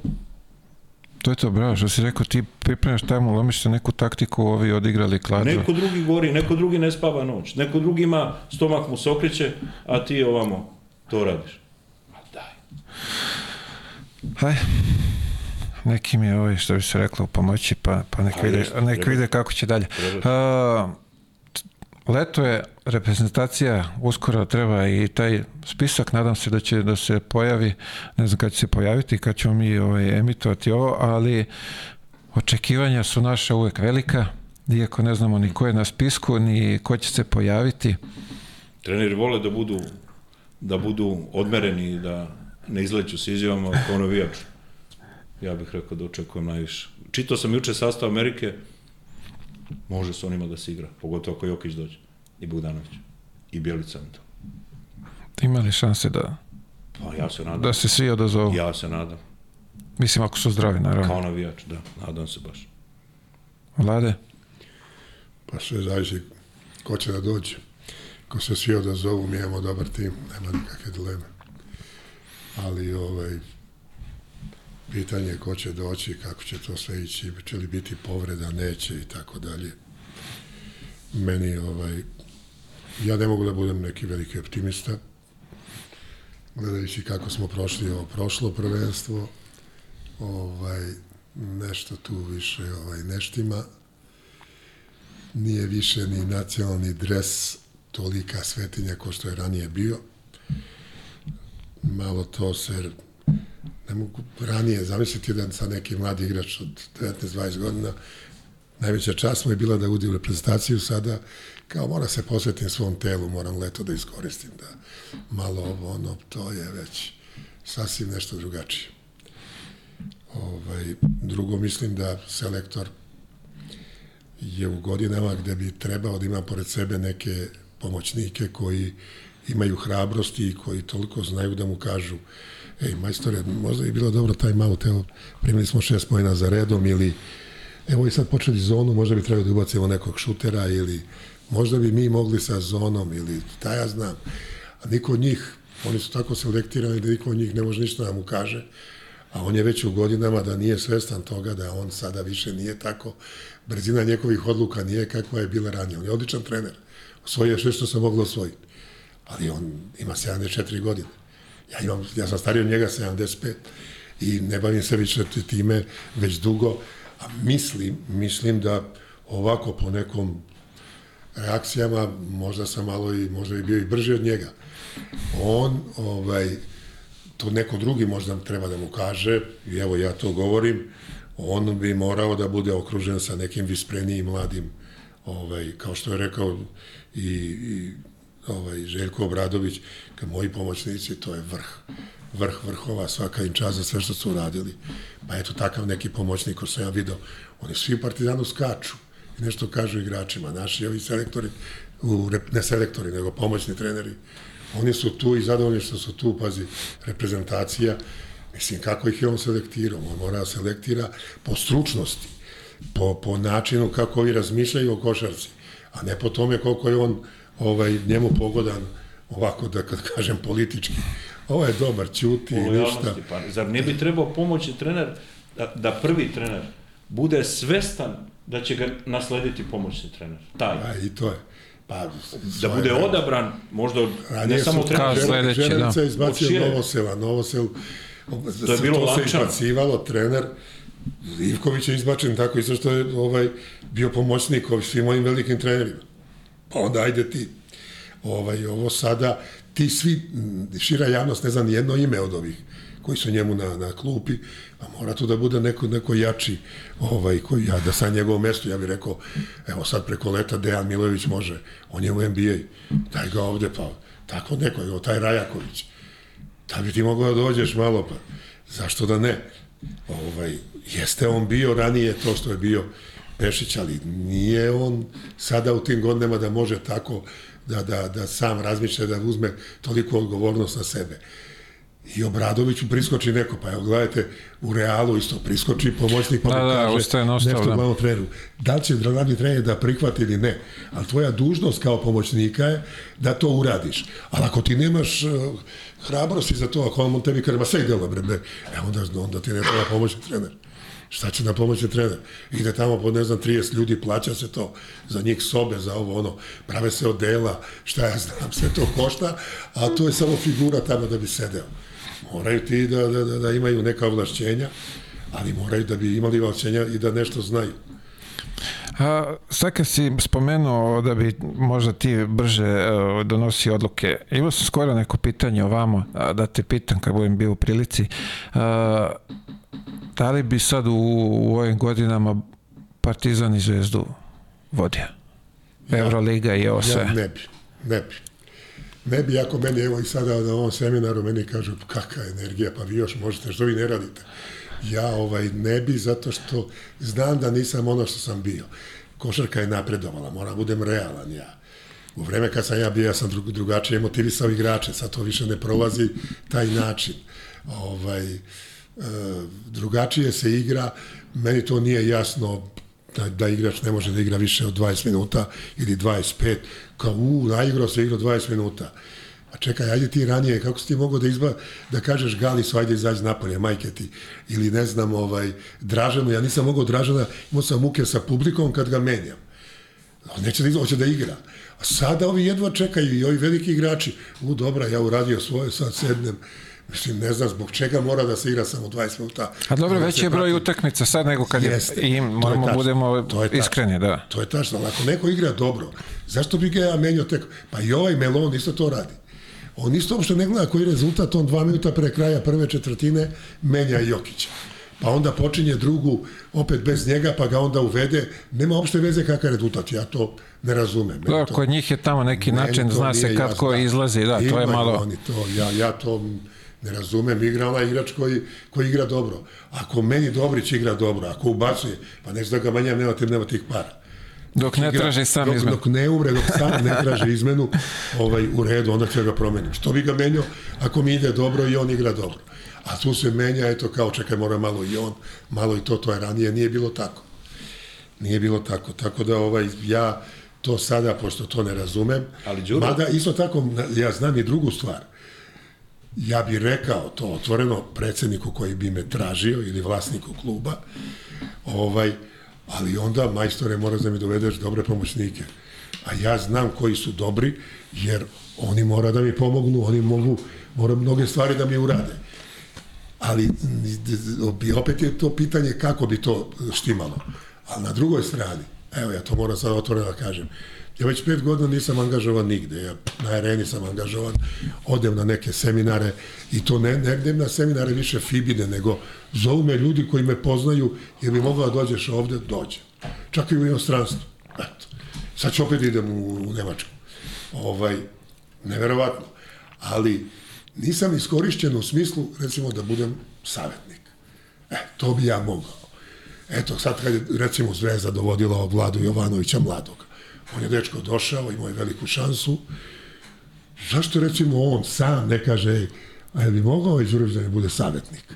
To je to, bravo, što si rekao, ti pripremaš tamo, lomiš se neku taktiku, ovi odigrali kladu. Neko drugi gori, neko drugi ne spava noć. Neko drugi ima, stomak mu se okreće, a ti ovamo to radiš. Ma daj. Haj, neki mi je ovaj, što bi se reklo, u pomoći, pa, pa nek, Pa vide, jeste, nek treba. vide kako će dalje. A, leto je reprezentacija, uskoro treba i taj spisak, nadam se da će da se pojavi, ne znam kad će se pojaviti, kad ćemo mi ovaj, emitovati ovo, ali očekivanja su naša uvek velika, iako ne znamo ni ko je na spisku, ni ko će se pojaviti. Treneri vole da budu da budu odmereni da ne izleću s izjavama kao navijač. Ja bih rekao da očekujem najviše. Čitao sam juče sastav Amerike, može s onima da se igra, pogotovo ako Jokić dođe. I Bogdanović. I Bjelica to. Ima li šanse da, Pa ja se nadam. da se svi odazovu? Ja se nadam. Mislim, ako su zdravi, naravno. Kao navijač, da. Nadam se baš. Vlade? Pa sve zavisi ko će da dođe. Ko se svi odazovu, mi imamo dobar tim, nema nikakve dileme. Ali ovaj, pitanje je ko će doći, kako će to sve ići, će li biti povreda, neće i tako dalje. Meni, ovaj, ja ne mogu da budem neki veliki optimista, gledajući kako smo prošli ovo prošlo prvenstvo, ovaj, nešto tu više ovaj, neštima, nije više ni nacionalni dres tolika svetinja ko što je ranije bio. Malo to se ne mogu ranije zamisliti da sa neki mladi igrač od 19-20 godina najveća čast mu je bila da udi u reprezentaciju sada kao mora se posvetim svom telu, moram leto da iskoristim da malo ovo ono, to je već sasvim nešto drugačije. Ovaj, drugo mislim da selektor je u godinama gde bi trebao da ima pored sebe neke pomoćnike koji imaju hrabrosti i koji toliko znaju da mu kažu ej, majstore, možda je bilo dobro taj out, evo, primili smo šest pojena za redom ili evo i sad počeli zonu, možda bi trebalo da ubacimo nekog šutera ili možda bi mi mogli sa zonom ili šta ja znam. A niko od njih, oni su tako selektirani da niko od njih ne može ništa da mu kaže, a on je već u godinama da nije svestan toga da on sada više nije tako, brzina njegovih odluka nije kakva je bila ranije. On je odličan trener, osvojio sve što se moglo osvojiti, ali on ima 74 godine. Ja, imam, ja sam stariji od njega 75 i ne bavim se više time već dugo, a mislim, mislim da ovako po nekom reakcijama, možda sam malo i, možda bi bio i brži od njega. On, ovaj, to neko drugi možda treba da mu kaže, i evo ja to govorim, on bi morao da bude okružen sa nekim visprenijim mladim, ovaj, kao što je rekao i, i ovaj, Željko Obradović, kad moji pomoćnici, to je vrh, vrh vrhova, svaka im čast za sve što su uradili. Pa eto, takav neki pomoćnik ko sam ja video, oni svi Partizanu skaču i nešto kažu igračima. Naši ovi selektori, u, ne selektori, nego pomoćni treneri, oni su tu i zadovoljni što su tu, pazi, reprezentacija, mislim, kako ih je on selektirao? On mora da selektira po stručnosti, po, po načinu kako ovi razmišljaju o košarci, a ne po tome koliko je on ovaj, njemu pogodan, ovako da kad kažem politički. Ovo je dobar, ćuti i ništa. Pa, zar ne bi trebao pomoći trener, da, da prvi trener bude svestan da će ga naslediti pomoćni trener. Taj. A, i to je. Pa, Da bude odabran, možda od- ne Ranije samo su Kao trener, sledeće, Željelica da. izbacio. Novosela. Novosel, To je bilo to se izbacivalo, trener, Ivković je izbačen tako isto što je ovaj, bio pomoćnik ovim svim ovim velikim trenerima. Pa onda ajde ti. ovaj, ovo sada, ti svi, šira javnost ne zna ni jedno ime od ovih koji su njemu na, na klupi, a mora to da bude neko, neko jači, ovaj, koji, ja da sam njegovom mestu, ja bih rekao, evo sad preko leta Dejan Milojević može, on je u NBA, daj ga ovde, pa tako neko, evo taj Rajaković, da bi ti mogao da dođeš malo, pa zašto da ne? Ovaj, jeste on bio ranije to što je bio Pešić, ali nije on sada u tim godinama da može tako da, da, da sam razmišlja, da uzme toliko odgovornost na sebe. I Obradoviću priskoči neko, pa evo gledajte, u Realu isto priskoči pomoćnik, pa Da, mu da, kaže nostav, nešto da. glavnom treneru. Da li će glavni trener da prihvati ili ne, ali tvoja dužnost kao pomoćnika je da to uradiš. Ali ako ti nemaš uh, hrabrosti za to, ako on tebi kaže, ma sve delo, bre, bre, e onda, onda ti ne treba pomoćni trener. Šta će da pomoći trener? Ide tamo pod, ne znam, 30 ljudi, plaća se to, za njih sobe, za ovo, ono, prave se odela, šta ja znam, sve to košta, a to je samo figura tamo da bi sedeo. Moraju ti da, da, da, da imaju neka ovlašćenja, ali moraju da bi imali ovlašćenja i da nešto znaju. A, sad kad si spomenuo da bi možda ti brže uh, donosi odluke, imao sam skoro neko pitanje ovamo, a, da te pitam kad budem bio u prilici. A, da li bi sad u, u ovim godinama Partizan i Zvezdu vodio? Euroliga i ovo sve. Ja ne bi, ne bi. Ne bi, ako meni, evo i sada na ovom seminaru, meni kažu, kakva energija, pa vi još možete, što vi ne radite? Ja ovaj, ne bi, zato što znam da nisam ono što sam bio. Košarka je napredovala, moram budem realan ja. U vreme kad sam ja bio, ja sam drug, drugačije motivisao igrače, sad to više ne prolazi taj način. Ovaj, e, drugačije se igra, meni to nije jasno da, da igrač ne može da igra više od 20 minuta ili 25, kao u, naigrao se igrao 20 minuta. A čekaj, ajde ti ranije, kako si ti mogao da izba, da kažeš Galisu, ajde izađi napolje, majke ti, ili ne znam, ovaj, Dražanu, ja nisam mogao Dražana, imao sam muke sa publikom kad ga menjam. On neće da, hoće da igra. A sada ovi jedva čekaju i ovi veliki igrači, u dobra, ja uradio svoje, sad sednem, Mislim, ne znam zbog čega mora da se igra samo 20 minuta. A dobro, Da već se je broj utakmica sad nego kad Jeste, je, i moramo tačno, budemo to je iskreni, da. To je tačno, ali ako neko igra dobro, zašto bi ga ja menjao tek? Pa i ovaj Melon isto to radi. On isto uopšte ne gleda koji rezultat, on dva minuta pre kraja prve četvrtine menja Jokića. Pa onda počinje drugu, opet bez njega, pa ga onda uvede. Nema uopšte veze kakav rezultat, ja to ne razumem. Da, to- kod njih je tamo neki način, zna se kad ko izlazi, da, to je malo... Oni to, ja, ja to ne razumem, igra onaj igrač koji, koji igra dobro. Ako meni Dobrić igra dobro, ako ubacuje, pa nešto da ga manjam, nema, nema tih para. Dok ne Igra- traži sam dok, izmen. Dok ne umre, dok sam ne traži izmenu, ovaj, u redu, onda će ga promenim. Što bi ga menjao ako mi ide dobro i on igra dobro. A tu se menja, eto kao čekaj, mora malo i on, malo i to, to je ranije, nije bilo tako. Nije bilo tako. Tako da ovaj, ja to sada, pošto to ne razumem, Ali, Đuro- mada isto tako, ja znam i drugu stvar. Ja bih rekao to otvoreno predsedniku koji bi me tražio ili vlasniku kluba, ovaj, ali onda, majstore, moraš da mi dovedeš dobre pomoćnike. A ja znam koji su dobri, jer oni mora da mi pomognu, oni mogu, mora mnoge stvari da mi urade. Ali opet je to pitanje kako bi to štimalo. Ali na drugoj strani, evo ja to moram sad otvoreno da kažem, ja već pet godina nisam angažovan nigde, ja na areni sam angažovan, odem na neke seminare i to ne, ne idem na seminare više Fibine, nego zovu me ljudi koji me poznaju, jer bi mogla da dođeš ovde, dođe. Čak i u inostranstvu. Eto. Sad ću opet idem u, u Nemačku. Ovaj, neverovatno. Ali nisam iskorišćen u smislu, recimo, da budem savjetnik. E, to bi ja mogao. Eto, sad kad je, recimo, Zvezda dovodila od Vladu Jovanovića mladog, on je dečko došao, imao je veliku šansu, zašto, recimo, on sam ne kaže, ej, a jel bi mogao ovaj Đurović da mi bude savjetnik?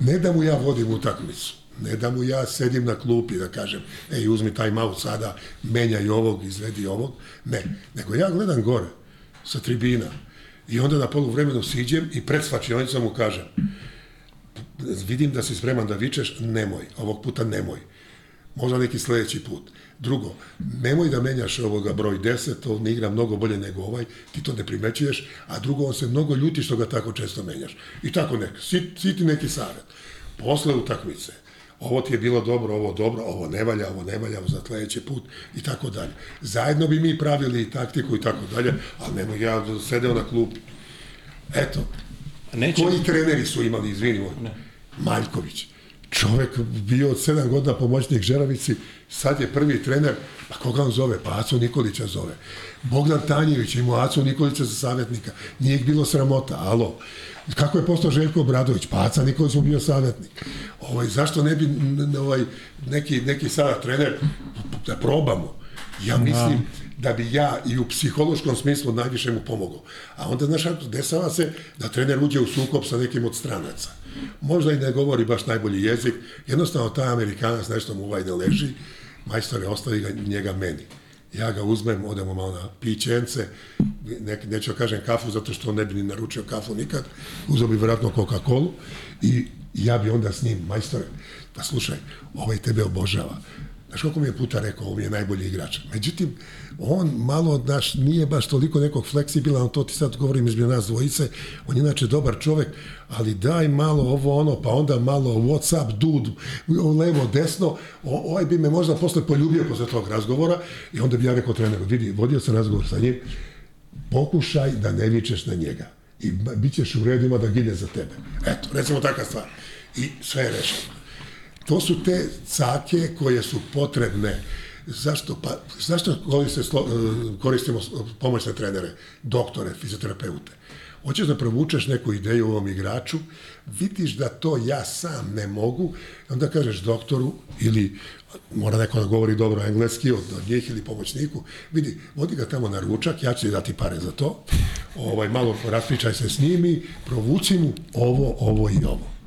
Ne da mu ja vodim utakmicu, ne da mu ja sedim na klupi da kažem, ej, uzmi taj maut sada, menjaj ovog, izvedi ovog, ne, nego ja gledam gore, sa tribina, i onda na polu vremenu siđem i pred svačionicom mu kažem, vidim da si spreman da vičeš, nemoj, ovog puta nemoj. Možda neki sledeći put. Drugo, nemoj da menjaš ovoga broj 10, on igra mnogo bolje nego ovaj, ti to ne primećuješ, a drugo, on se mnogo ljuti što ga tako često menjaš. I tako nek, si, si ti neki savjet. Posle utakmice, ovo ti je bilo dobro, ovo dobro, ovo ne valja, ovo ne valja, ovo za sledeći put i tako dalje. Zajedno bi mi pravili taktiku i tako dalje, ali nemoj ja sedeo na klupi. Eto, Neće... koji treneri su imali, izvinimo, Maljković. Čovek bio od sedam godina pomoćnik Žeravici, sad je prvi trener, pa koga on zove? Pa Aco Nikolića zove. Bogdan Tanjević imao Aco Nikolića za savjetnika. Nije ih bilo sramota, alo. Kako je postao Željko Obradović? Pa Aca Nikolić mu bio savjetnik. Ovaj, zašto ne bi ovaj, neki, neki sada trener da probamo? Ja mislim da bi ja i u psihološkom smislu najviše mu pomogao. A onda, znaš, kako, dešava se da trener uđe u sukob sa nekim od stranaca. Možda i ne govori baš najbolji jezik, jednostavno taj Amerikanac nešto mu ovaj ne leži, majstore, ostavi ga njega meni. Ja ga uzmem, odemo malo na pićence, ne, neću da kažem kafu, zato što on ne bi ni naručio kafu nikad, uzeo bi vjerojatno Coca-Colu i ja bi onda s njim, majstore, pa slušaj, ovaj tebe obožava. Znaš koliko mi je puta rekao, mi je najbolji igrač. Međutim, on malo, naš, nije baš toliko nekog fleksibilan, to ti sad govorim između nas dvojice, on je inače dobar čovek, ali daj malo ovo ono, pa onda malo Whatsapp, dude, levo, desno, o, ovaj bi me možda posle poljubio posle tog razgovora i onda bi ja rekao treneru, vidi, vodio sam razgovor sa njim, pokušaj da ne vičeš na njega i bit ćeš u redima da gine za tebe. Eto, recimo takva stvar. I sve je rešeno. To su te cake koje su potrebne. Zašto? Pa, zašto e, koristimo pomoćne trenere, doktore, fizioterapeute? Hoćeš da provučeš neku ideju u ovom igraču, vidiš da to ja sam ne mogu, onda kažeš doktoru ili mora neko da govori dobro engleski od, od njih ili pomoćniku, vidi, vodi ga tamo na ručak, ja ću ti dati pare za to, ovaj, malo raspričaj se s njim i provuci mu ovo, ovo i ovo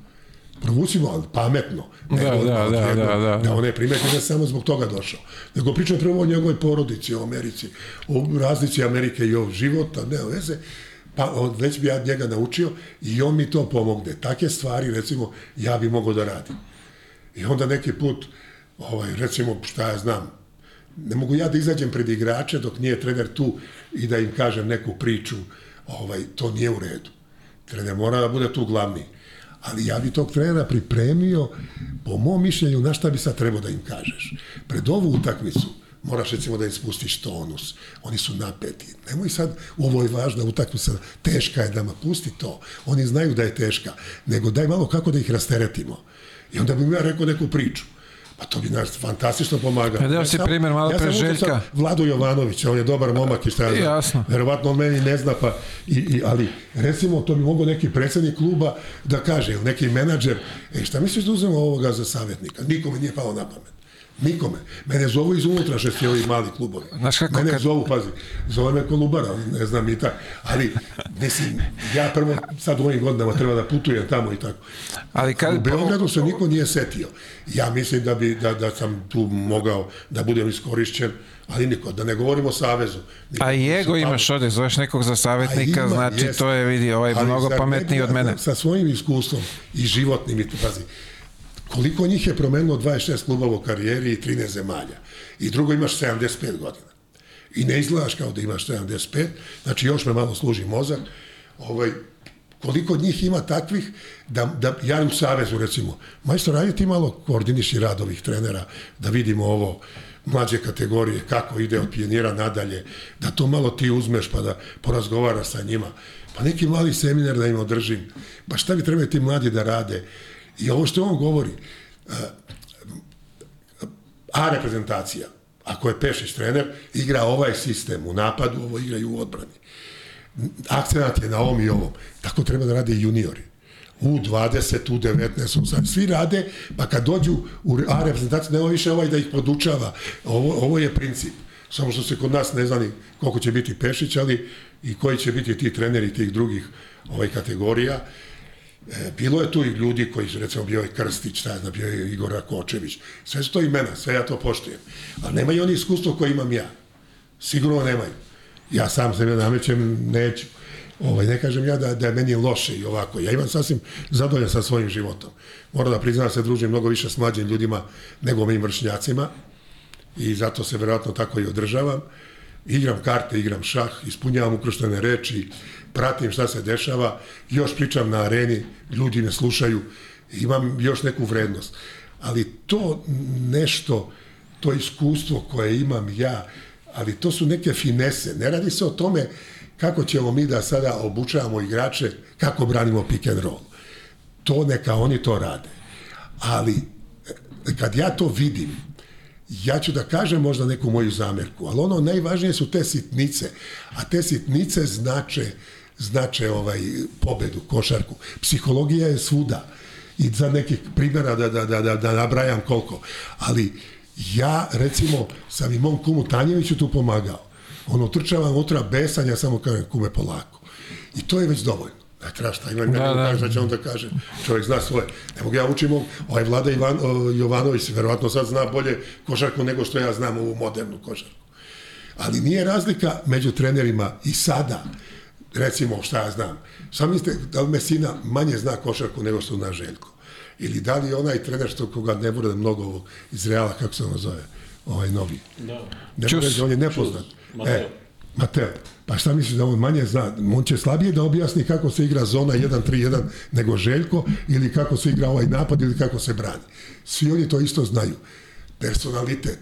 provucimo, ali pametno. Ne Da, da, da, odjednom, da, da. da on ne primeti da je samo zbog toga došao. Nego pričam prvo o njegovoj porodici, o Americi, o razlici Amerike i o života, ne o veze. Pa on, već bi ja njega naučio i on mi to pomogne. Take stvari, recimo, ja bi mogao da radim. I onda neki put, ovaj, recimo, šta ja znam, ne mogu ja da izađem pred igrače dok nije trener tu i da im kažem neku priču, ovaj, to nije u redu. Trener mora da bude tu glavni. Ali ja bi tog trenera pripremio, po mom mišljenju, na šta bi sad trebao da im kažeš. Pred ovu utakmicu moraš recimo da im spustiš tonus. Oni su napeti. Nemoj sad, ovo je važna utakmica, teška je da ma pusti to. Oni znaju da je teška. Nego daj malo kako da ih rasteretimo. I onda bi ja rekao neku priču. Pa to bi nas fantastično pomagalo. Pa dao Ja si primer malo ja pre Željka. sad Vlado Jovanović, on je dobar momak i šta ja znam. Jasno. Verovatno on meni ne zna, pa, i, i, ali recimo to bi mogao neki predsednik kluba da kaže, ili neki menadžer, e šta misliš da uzmemo ovoga za savjetnika? Nikome nije palo na pamet. Nikome. Mene zovu iz unutrašnjosti ovi mali klubovi. Znaš kako Mene kad- zovu, pazi, zove me Kolubara, ne znam i tako. Ali, mislim, ja prvo sad u ovim godinama treba da putujem tamo i tako. Ali U kad, Beogradu se niko nije setio. Ja mislim da bi da, da sam tu mogao da budem iskorišćen, ali niko, da ne govorimo o Savezu. Niko a i ego imaš ovde, zoveš nekog za savjetnika, ima, znači jeste. to je, vidi, ovaj mnogo pametniji od mene. Sa svojim iskustvom i životnim, i pazi, koliko njih je promenilo 26 klubova u karijeri i 13 zemalja. I drugo imaš 75 godina. I ne izgledaš kao da imaš 75, znači još me malo služi mozak. Ovaj, koliko njih ima takvih da, da ja u Savezu recimo, majstor, ajde ti malo koordiniši rad ovih trenera, da vidimo ovo mlađe kategorije, kako ide od pionira nadalje, da to malo ti uzmeš pa da porazgovaraš sa njima. Pa neki mali seminar da im održim. Pa šta bi trebali ti mladi da rade? I ovo što on govori, A reprezentacija, ako je Pešić trener, igra ovaj sistem u napadu, ovo igra i u odbrani. Akcenat je na ovom i ovom. Tako treba da rade i juniori. U 20, u 19, u sad. Svi rade, pa kad dođu u A reprezentaciju, nema više ovaj da ih podučava. Ovo, ovo je princip. Samo što se kod nas ne zna ni koliko će biti Pešić, ali i koji će biti ti treneri tih drugih ovaj kategorija. E, bilo je tu i ljudi koji su, recimo, bio je Krstić, ja znam, bio je Igor Rakočević. Sve su to imena, sve ja to poštujem. Ali nemaju oni iskustvo koje imam ja. Sigurno nemaju. Ja sam sebe namećem, neću. Ovaj, ne kažem ja da, da je meni loše i ovako. Ja imam sasvim zadovoljan sa svojim životom. Moram da priznam da se družim mnogo više s mlađim ljudima nego mojim vršnjacima i zato se verovatno tako i održavam. Igram karte, igram šah, ispunjavam ukrštene reči, pratim šta se dešava, još pričam na areni, ljudi me slušaju, imam još neku vrednost. ali to nešto, to iskustvo koje imam ja, ali to su neke finese. Ne radi se o tome kako ćemo mi da sada obučavamo igrače, kako branimo pick and roll. To neka oni to rade. Ali kad ja to vidim, ja ću da kažem možda neku moju zamerku, ali ono najvažnije su te sitnice, a te sitnice znače znače ovaj pobedu, košarku. Psihologija je svuda i za nekih primjera da, da, da, da, da nabrajam koliko. Ali ja, recimo, sam i mom kumu Tanjeviću tu pomagao. Ono, trčavam utra besanja, samo kažem kume polako. I to je već dovoljno. Ne treba šta ima, da, da. kaže šta će on da kaže. Čovjek zna svoje. Ne mogu ja učim ovaj Vlada Ivan, o, Jovanović, verovatno sad zna bolje košarku nego što ja znam ovu modernu košarku. Ali nije razlika među trenerima i sada, recimo, šta ja znam, sam mislite da li Mesina manje zna košarku nego što zna Željko? Ili da li onaj trener što koga ne bude mnogo ovog iz Reala, kako se ono zove, ovaj novi? Da. Ne bude, on je nepoznat. Čus. E, Mateo. Pa šta misliš da on manje zna? On će slabije da objasni kako se igra zona 1-3-1 nego Željko ili kako se igra ovaj napad ili kako se brani. Svi oni to isto znaju. Personalitet,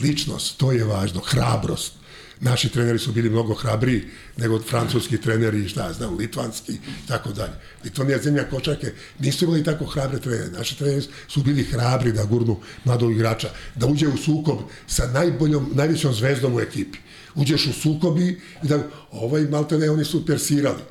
ličnost, to je važno, hrabrost. Naši treneri su bili mnogo hrabriji nego francuski treneri, šta ja znam, litvanski i tako dalje. Litvanija zemlja kočake nisu imali tako hrabre trenere. Naši treneri su bili hrabri da gurnu mladog igrača, da uđe u sukob sa najboljom, najvećom zvezdom u ekipi uđeš u sukobi i da ovaj malte ne, oni su persirali.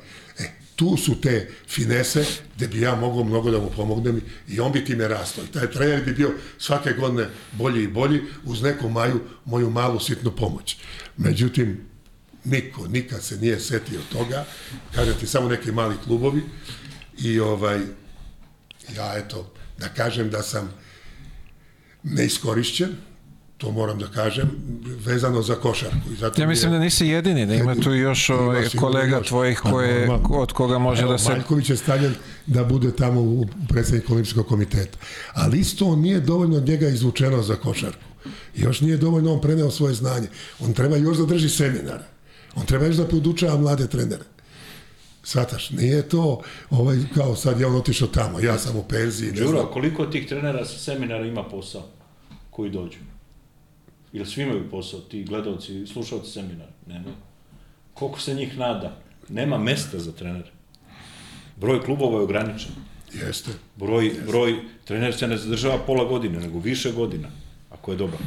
Tu su te finese gde bi ja mogao mnogo da mu pomognem i on bi time rastao. I taj trener bi bio svake godine bolji i bolji uz neku maju, moju malu sitnu pomoć. Međutim, niko, nikad se nije setio toga, kažem ti, samo neki mali klubovi i ovaj, ja eto, da kažem da sam neiskorišćen, to moram da kažem, vezano za košarku. I zato ja mislim je, da nisi jedini, da ima tu još ovaj kolega još. tvojih pa koje, od koga može Evo, da se... Maljković je stavljen da bude tamo u predsednik olimpijskog komiteta. Ali isto on nije dovoljno od njega izvučeno za košarku. Još nije dovoljno on preneo svoje znanje. On treba još da drži seminare. On treba još da podučava mlade trenere. Svataš, nije to ovaj, kao sad je on otišao tamo, ja sam u penziji. Đuro, koliko tih trenera sa seminara ima posao koji dođu? Ili svi imaju posao, ti gledalci, slušalci seminara? Nema. Koliko se njih nada? Nema mesta za trenere. Broj klubova je ograničen. Jeste. Broj, Jeste. broj trener se ne zadržava pola godine, nego više godina, ako je dobar.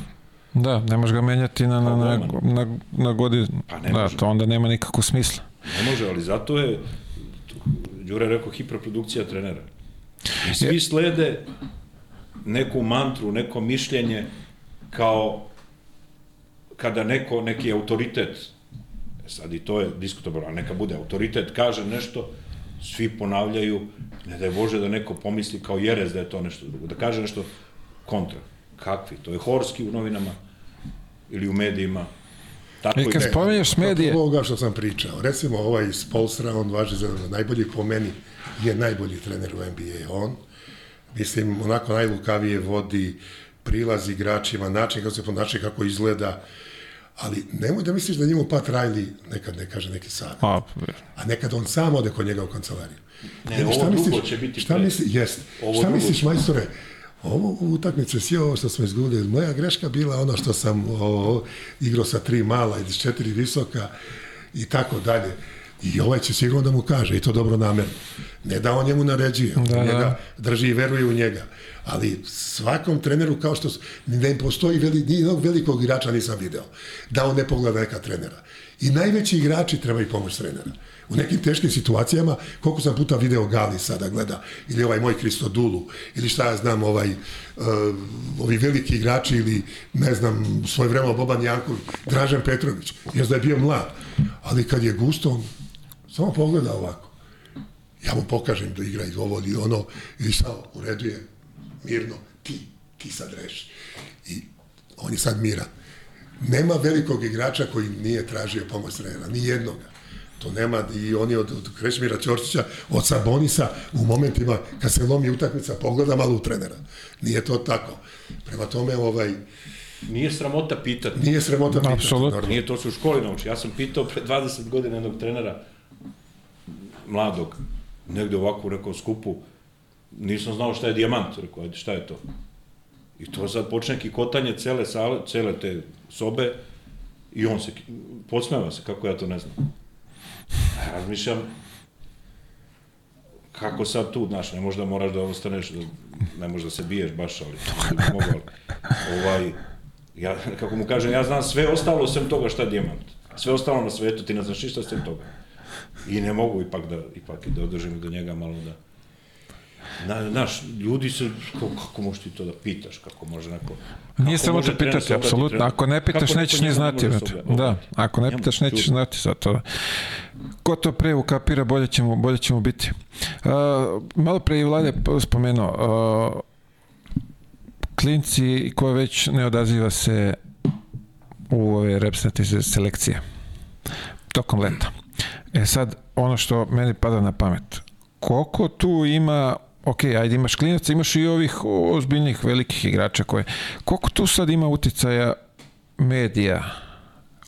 Da, ne može ga menjati na, na, na, na, na godinu. Pa ne da, može. to onda nema nikakvog smisla. Ne može, ali zato je, Đure rekao, hiperprodukcija trenera. I svi slede neku mantru, neko mišljenje kao kada neko, neki autoritet, e sad i to je diskutabilno, neka bude autoritet, kaže nešto, svi ponavljaju, ne da je Bože da neko pomisli kao jerez da je to nešto drugo, da kaže nešto kontra. Kakvi? To je Horski u novinama ili u medijima. Tako I kad spomenješ medije... Tako ovoga što sam pričao. Recimo ovaj Spolstra, on važi za najbolji po meni, je najbolji trener u NBA. On, mislim, onako najlukavije vodi prilaz igračima, način kako se ponaša, kako izgleda, ali nemoj da misliš da njemu Pat Riley nekad ne kaže neki savjet. A, a nekad on sam ode kod njega u kancelariju. Ne, Jer, šta ovo misliš, će biti šta misliš, jest, ovo šta misliš, majstore, ovo utakmice, svi ovo što smo izgubili, moja greška bila ono što sam o, igrao sa tri mala i četiri visoka i tako dalje. I ovaj će sigurno da mu kaže, i to dobro namerno. Ne da on njemu naređuje, on da, njega da. drži i veruje u njega. Ali svakom treneru, kao što ne postoji veli, nijednog velikog igrača nisam video, da on ne pogleda neka trenera. I najveći igrači trebaju pomoć trenera. U nekim teškim situacijama, koliko sam puta video Gali sada gleda, ili ovaj moj Kristodulu, ili šta ja znam, ovaj, uh, ovi veliki igrači, ili ne znam, svoj vremeno Boban Janković, Dražen Petrović, jes da je bio mlad, ali kad je gusto, on samo pogleda ovako. Ja mu pokažem da igra iz ovo ili ono, i šta, u redu je, mirno, ti, ti sad reši. I on je sad miran. Nema velikog igrača koji nije tražio pomoć trenera, ni jednoga. To nema i oni od, od Krešmira Ćorčića, od Sabonisa u momentima kad se lomi utakmica pogleda malo u trenera. Nije to tako. Prema tome ovaj Nije sramota pitati. Nije sramota pitati. Apsolutno. Nije to se u školi nauči. Ja sam pitao pre 20 godina jednog trenera mladog, negde ovako u nekom skupu, nisam znao šta je dijamant, rekao, ajde, šta je to? I to sad počne kikotanje cele sale, cele te sobe i on se podsmeva se, kako ja to ne znam. Ja razmišljam, kako sad tu, znaš, ne možda moraš da ostaneš, da, ne možda se biješ baš, ali bi mogu, ali, ovaj, ja, kako mu kažem, ja znam sve ostalo sem toga šta je dijamant. Sve ostalo na svetu, ti ne znaš ništa sem toga. I ne mogu ipak da, ipak i da održim do njega malo da... Na, znaš, ljudi se, kako, kako možeš ti to da pitaš, kako može neko... Nije samo te pitati, apsolutno. Ako ne pitaš, nećeš ni znati. Da, ako ne pitaš, nećeš znati zato. Ko to pre ukapira, bolje ćemo, bolje ćemo biti. Uh, malo pre i Vlade spomenuo, uh, klinci ko već ne odaziva se u ove reprezentativne selekcije tokom leta. E sad, ono što meni pada na pamet, koliko tu ima ok, ajde imaš klinaca, imaš i ovih ozbiljnih velikih igrača koje, koliko tu sad ima uticaja medija,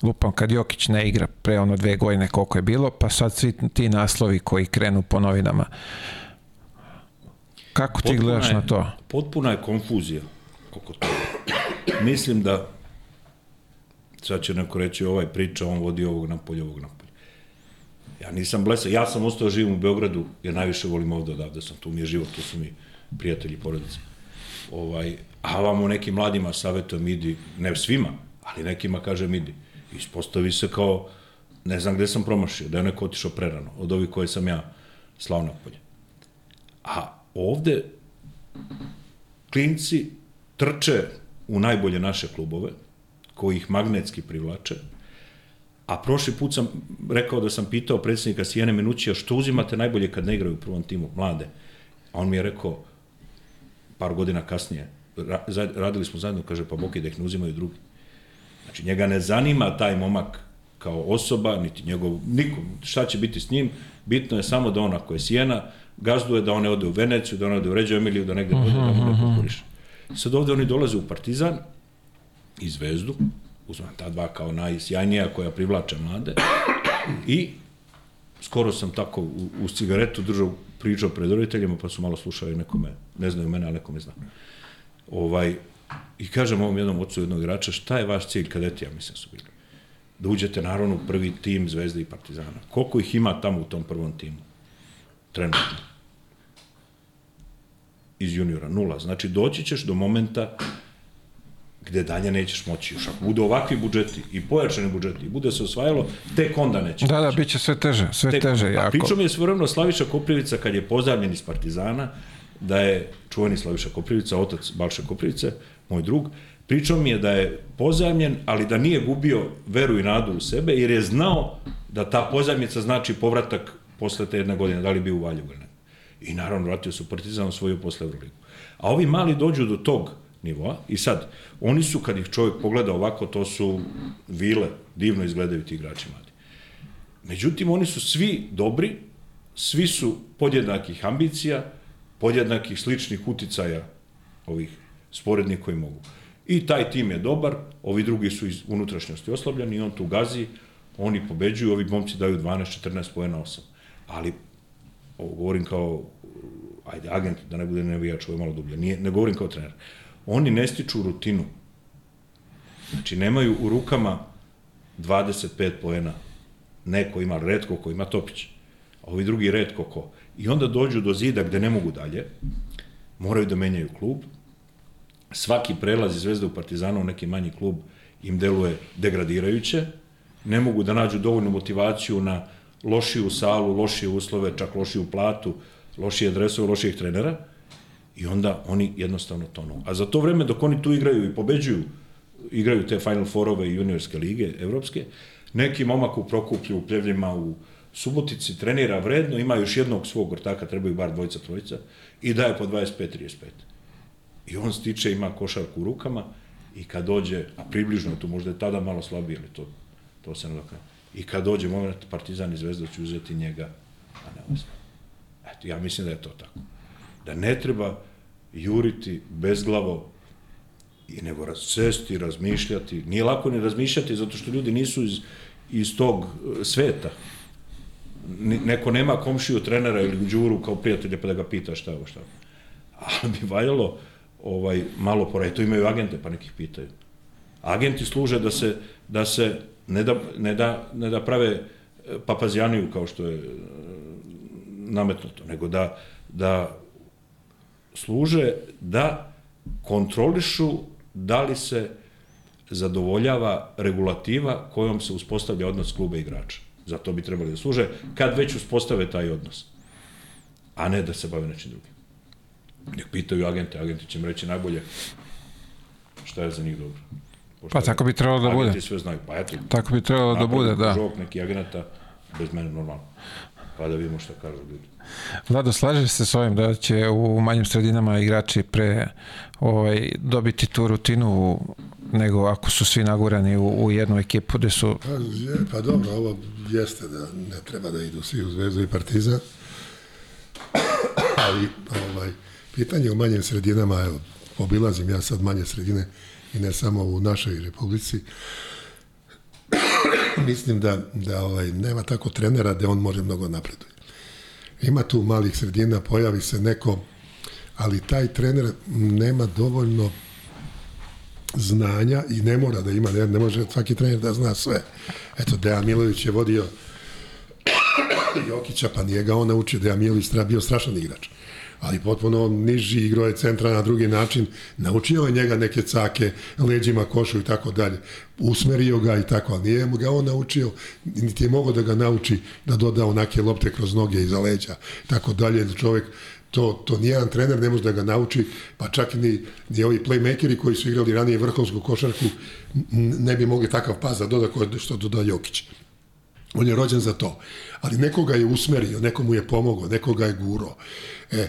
lupam kad Jokić ne igra pre ono dve godine koliko je bilo, pa sad svi ti naslovi koji krenu po novinama. Kako ti potpuna gledaš je, na to? Potpuna je konfuzija oko toga. Mislim da sad će neko reći ovaj priča, on vodi ovog napolje, ovog napolje. Ja nisam blesan, ja sam ostao živim u Beogradu, jer najviše volim ovde odavde sam, tu mi je život, tu su mi prijatelji porodice. Ovaj, a vamo nekim mladima savjetujem idi, ne svima, ali nekima kažem idi. Ispostavi se kao, ne znam gde sam promašio, da je neko otišao prerano, od ovih koje sam ja slao napolje. A ovde klinci trče u najbolje naše klubove, koji ih magnetski privlače, A prošli put sam rekao da sam pitao predsjednika Sijene Minućija što uzimate najbolje kad ne igraju u prvom timu, mlade. A on mi je rekao, par godina kasnije, radili smo zajedno, kaže, pa Boki da ih ne uzimaju drugi. Znači, njega ne zanima taj momak kao osoba, niti njegov, nikom, šta će biti s njim, bitno je samo da on, ako je Sijena, gazduje da one ode u Veneciju, da one ode u Ređo Emiliju, da negde bude, da mu ne pokoriše. Sad ovde oni dolaze u Partizan i Zvezdu, uzmem ta dva kao najsjajnija koja privlače mlade i skoro sam tako u, uz cigaretu držao pričao pred roditeljima, pa su malo slušali nekome, ne znaju mene, ali nekome zna. Ovaj, I kažem ovom jednom ocu jednog igrača, šta je vaš cilj kadeti, ja mislim su bili? Da uđete naravno u prvi tim Zvezde i Partizana. Koliko ih ima tamo u tom prvom timu? Trenutno. Iz juniora, nula. Znači doći ćeš do momenta gde dalje nećeš moći. Još ako bude ovakvi budžeti i pojačani budžeti i bude se osvajalo, tek onda neće Da, da, bit će sve teže, sve tek, teže. Jako. A pričao mi je svojevremeno Slaviša Koprivica kad je pozavljen iz Partizana, da je čuveni Slaviša Koprivica, otac Balša Koprivice, moj drug, pričao mi je da je pozajmljen, ali da nije gubio veru i nadu u sebe, jer je znao da ta pozajmnica znači povratak posle te jedne godine, da li bi u Valjevu ili ne. I naravno vratio se u Partizan, osvojio posle Euroligu. A ovi mali dođu do tog nivoa. I sad, oni su, kad ih čovjek pogleda ovako, to su vile, divno izgledaju ti igrači mladi. Međutim, oni su svi dobri, svi su podjednakih ambicija, podjednakih sličnih uticaja ovih sporednih koji mogu. I taj tim je dobar, ovi drugi su iz unutrašnjosti oslabljeni on tu gazi, oni pobeđuju, ovi momci daju 12, 14 pojena 8. Ali, ovo govorim kao, ajde, agent, da ne bude nevijač, ovo je malo dublje, Nije, ne govorim kao trener oni ne stiču rutinu. Znači, nemaju u rukama 25 poena. Neko ima redko ko ima Topić, a ovi drugi redko ko. I onda dođu do zida gde ne mogu dalje, moraju da menjaju klub. Svaki prelaz iz Zvezda u Partizanu u neki manji klub im deluje degradirajuće, ne mogu da nađu dovoljnu motivaciju na lošiju salu, lošije uslove, čak lošiju platu, lošije adresove, lošijih trenera, I onda oni jednostavno tonu. A za to vreme dok oni tu igraju i pobeđuju, igraju te Final Fourove i juniorske lige evropske, neki momak u Prokuplju, u Pljevljima, u Subotici trenira vredno, ima još jednog svog ortaka, trebaju bar dvojica, trojica, i daje po 25-35. I on stiče, ima košarku u rukama, i kad dođe, a približno je to, možda je tada malo slabije, ali to, to se ne dokaže. I kad dođe moment, Partizan i Zvezda će uzeti njega, a ne Eto, ja mislim da je to tako da ne treba juriti bezglavo i nego razcesti, razmišljati. Nije lako ni razmišljati zato što ljudi nisu iz, iz tog e, sveta. Neko nema komšiju trenera ili đuru kao prijatelja pa da ga pita šta je šta. Ali bi valjalo ovaj, malo pore, to imaju agente, pa nekih pitaju. Agenti služe da se, da se ne, da, ne, da, ne da prave e, papazijaniju kao što je e, nametnuto, nego da, da služe da kontrolišu da li se zadovoljava regulativa kojom se uspostavlja odnos kluba i igrača. Zato bi trebali da služe kad već uspostave taj odnos. A ne da se bave nečim drugim. Nek pitaju agente, agenti će im reći najbolje šta je za njih dobro. Pošto Pa tako bi trebalo da bude. Sve znaju. Pa eto, Tako bi trebalo da bude, da. Žok neki agenata, bez mene normalno. Pa da vidimo šta kažu ljudi. Vlado, slažeš se s ovim da će u manjim sredinama igrači pre ovaj, dobiti tu rutinu nego ako su svi nagurani u, u jednu ekipu gde su Pa, je, pa dobro, ovo jeste da ne treba da idu svi u Zvezdu i Partizan. Ali, ovaj, pitanje u manjim sredinama, evo, obilazim ja sad manje sredine i ne samo u našoj republici. Mislim da, da ovaj, nema tako trenera da on može mnogo napreduje. Ima tu malih sredina, pojavi se neko, ali taj trener nema dovoljno znanja i ne mora da ima, ne, ne može svaki trener da zna sve. Eto, Dejan Milović je vodio Jokića, pa nije ga on naučio, Dejan Milović treba bio strašan igrač. Ali potpuno niži igrao je centra na drugi način, naučio je njega neke cake, leđima, košu i tako dalje. Usmerio ga i tako, ali nije ga on naučio, niti je mogao da ga nauči da doda onake lopte kroz noge iza leđa, tako dalje. Čovek to, to nijedan trener ne može da ga nauči, pa čak ni, ni ovi playmakeri koji su igrali ranije vrhovsku košarku ne bi mogli takav pas da doda što doda Jokić. On je rođen za to. Ali nekoga je usmerio, nekomu je pomogao, nekoga je guro. E,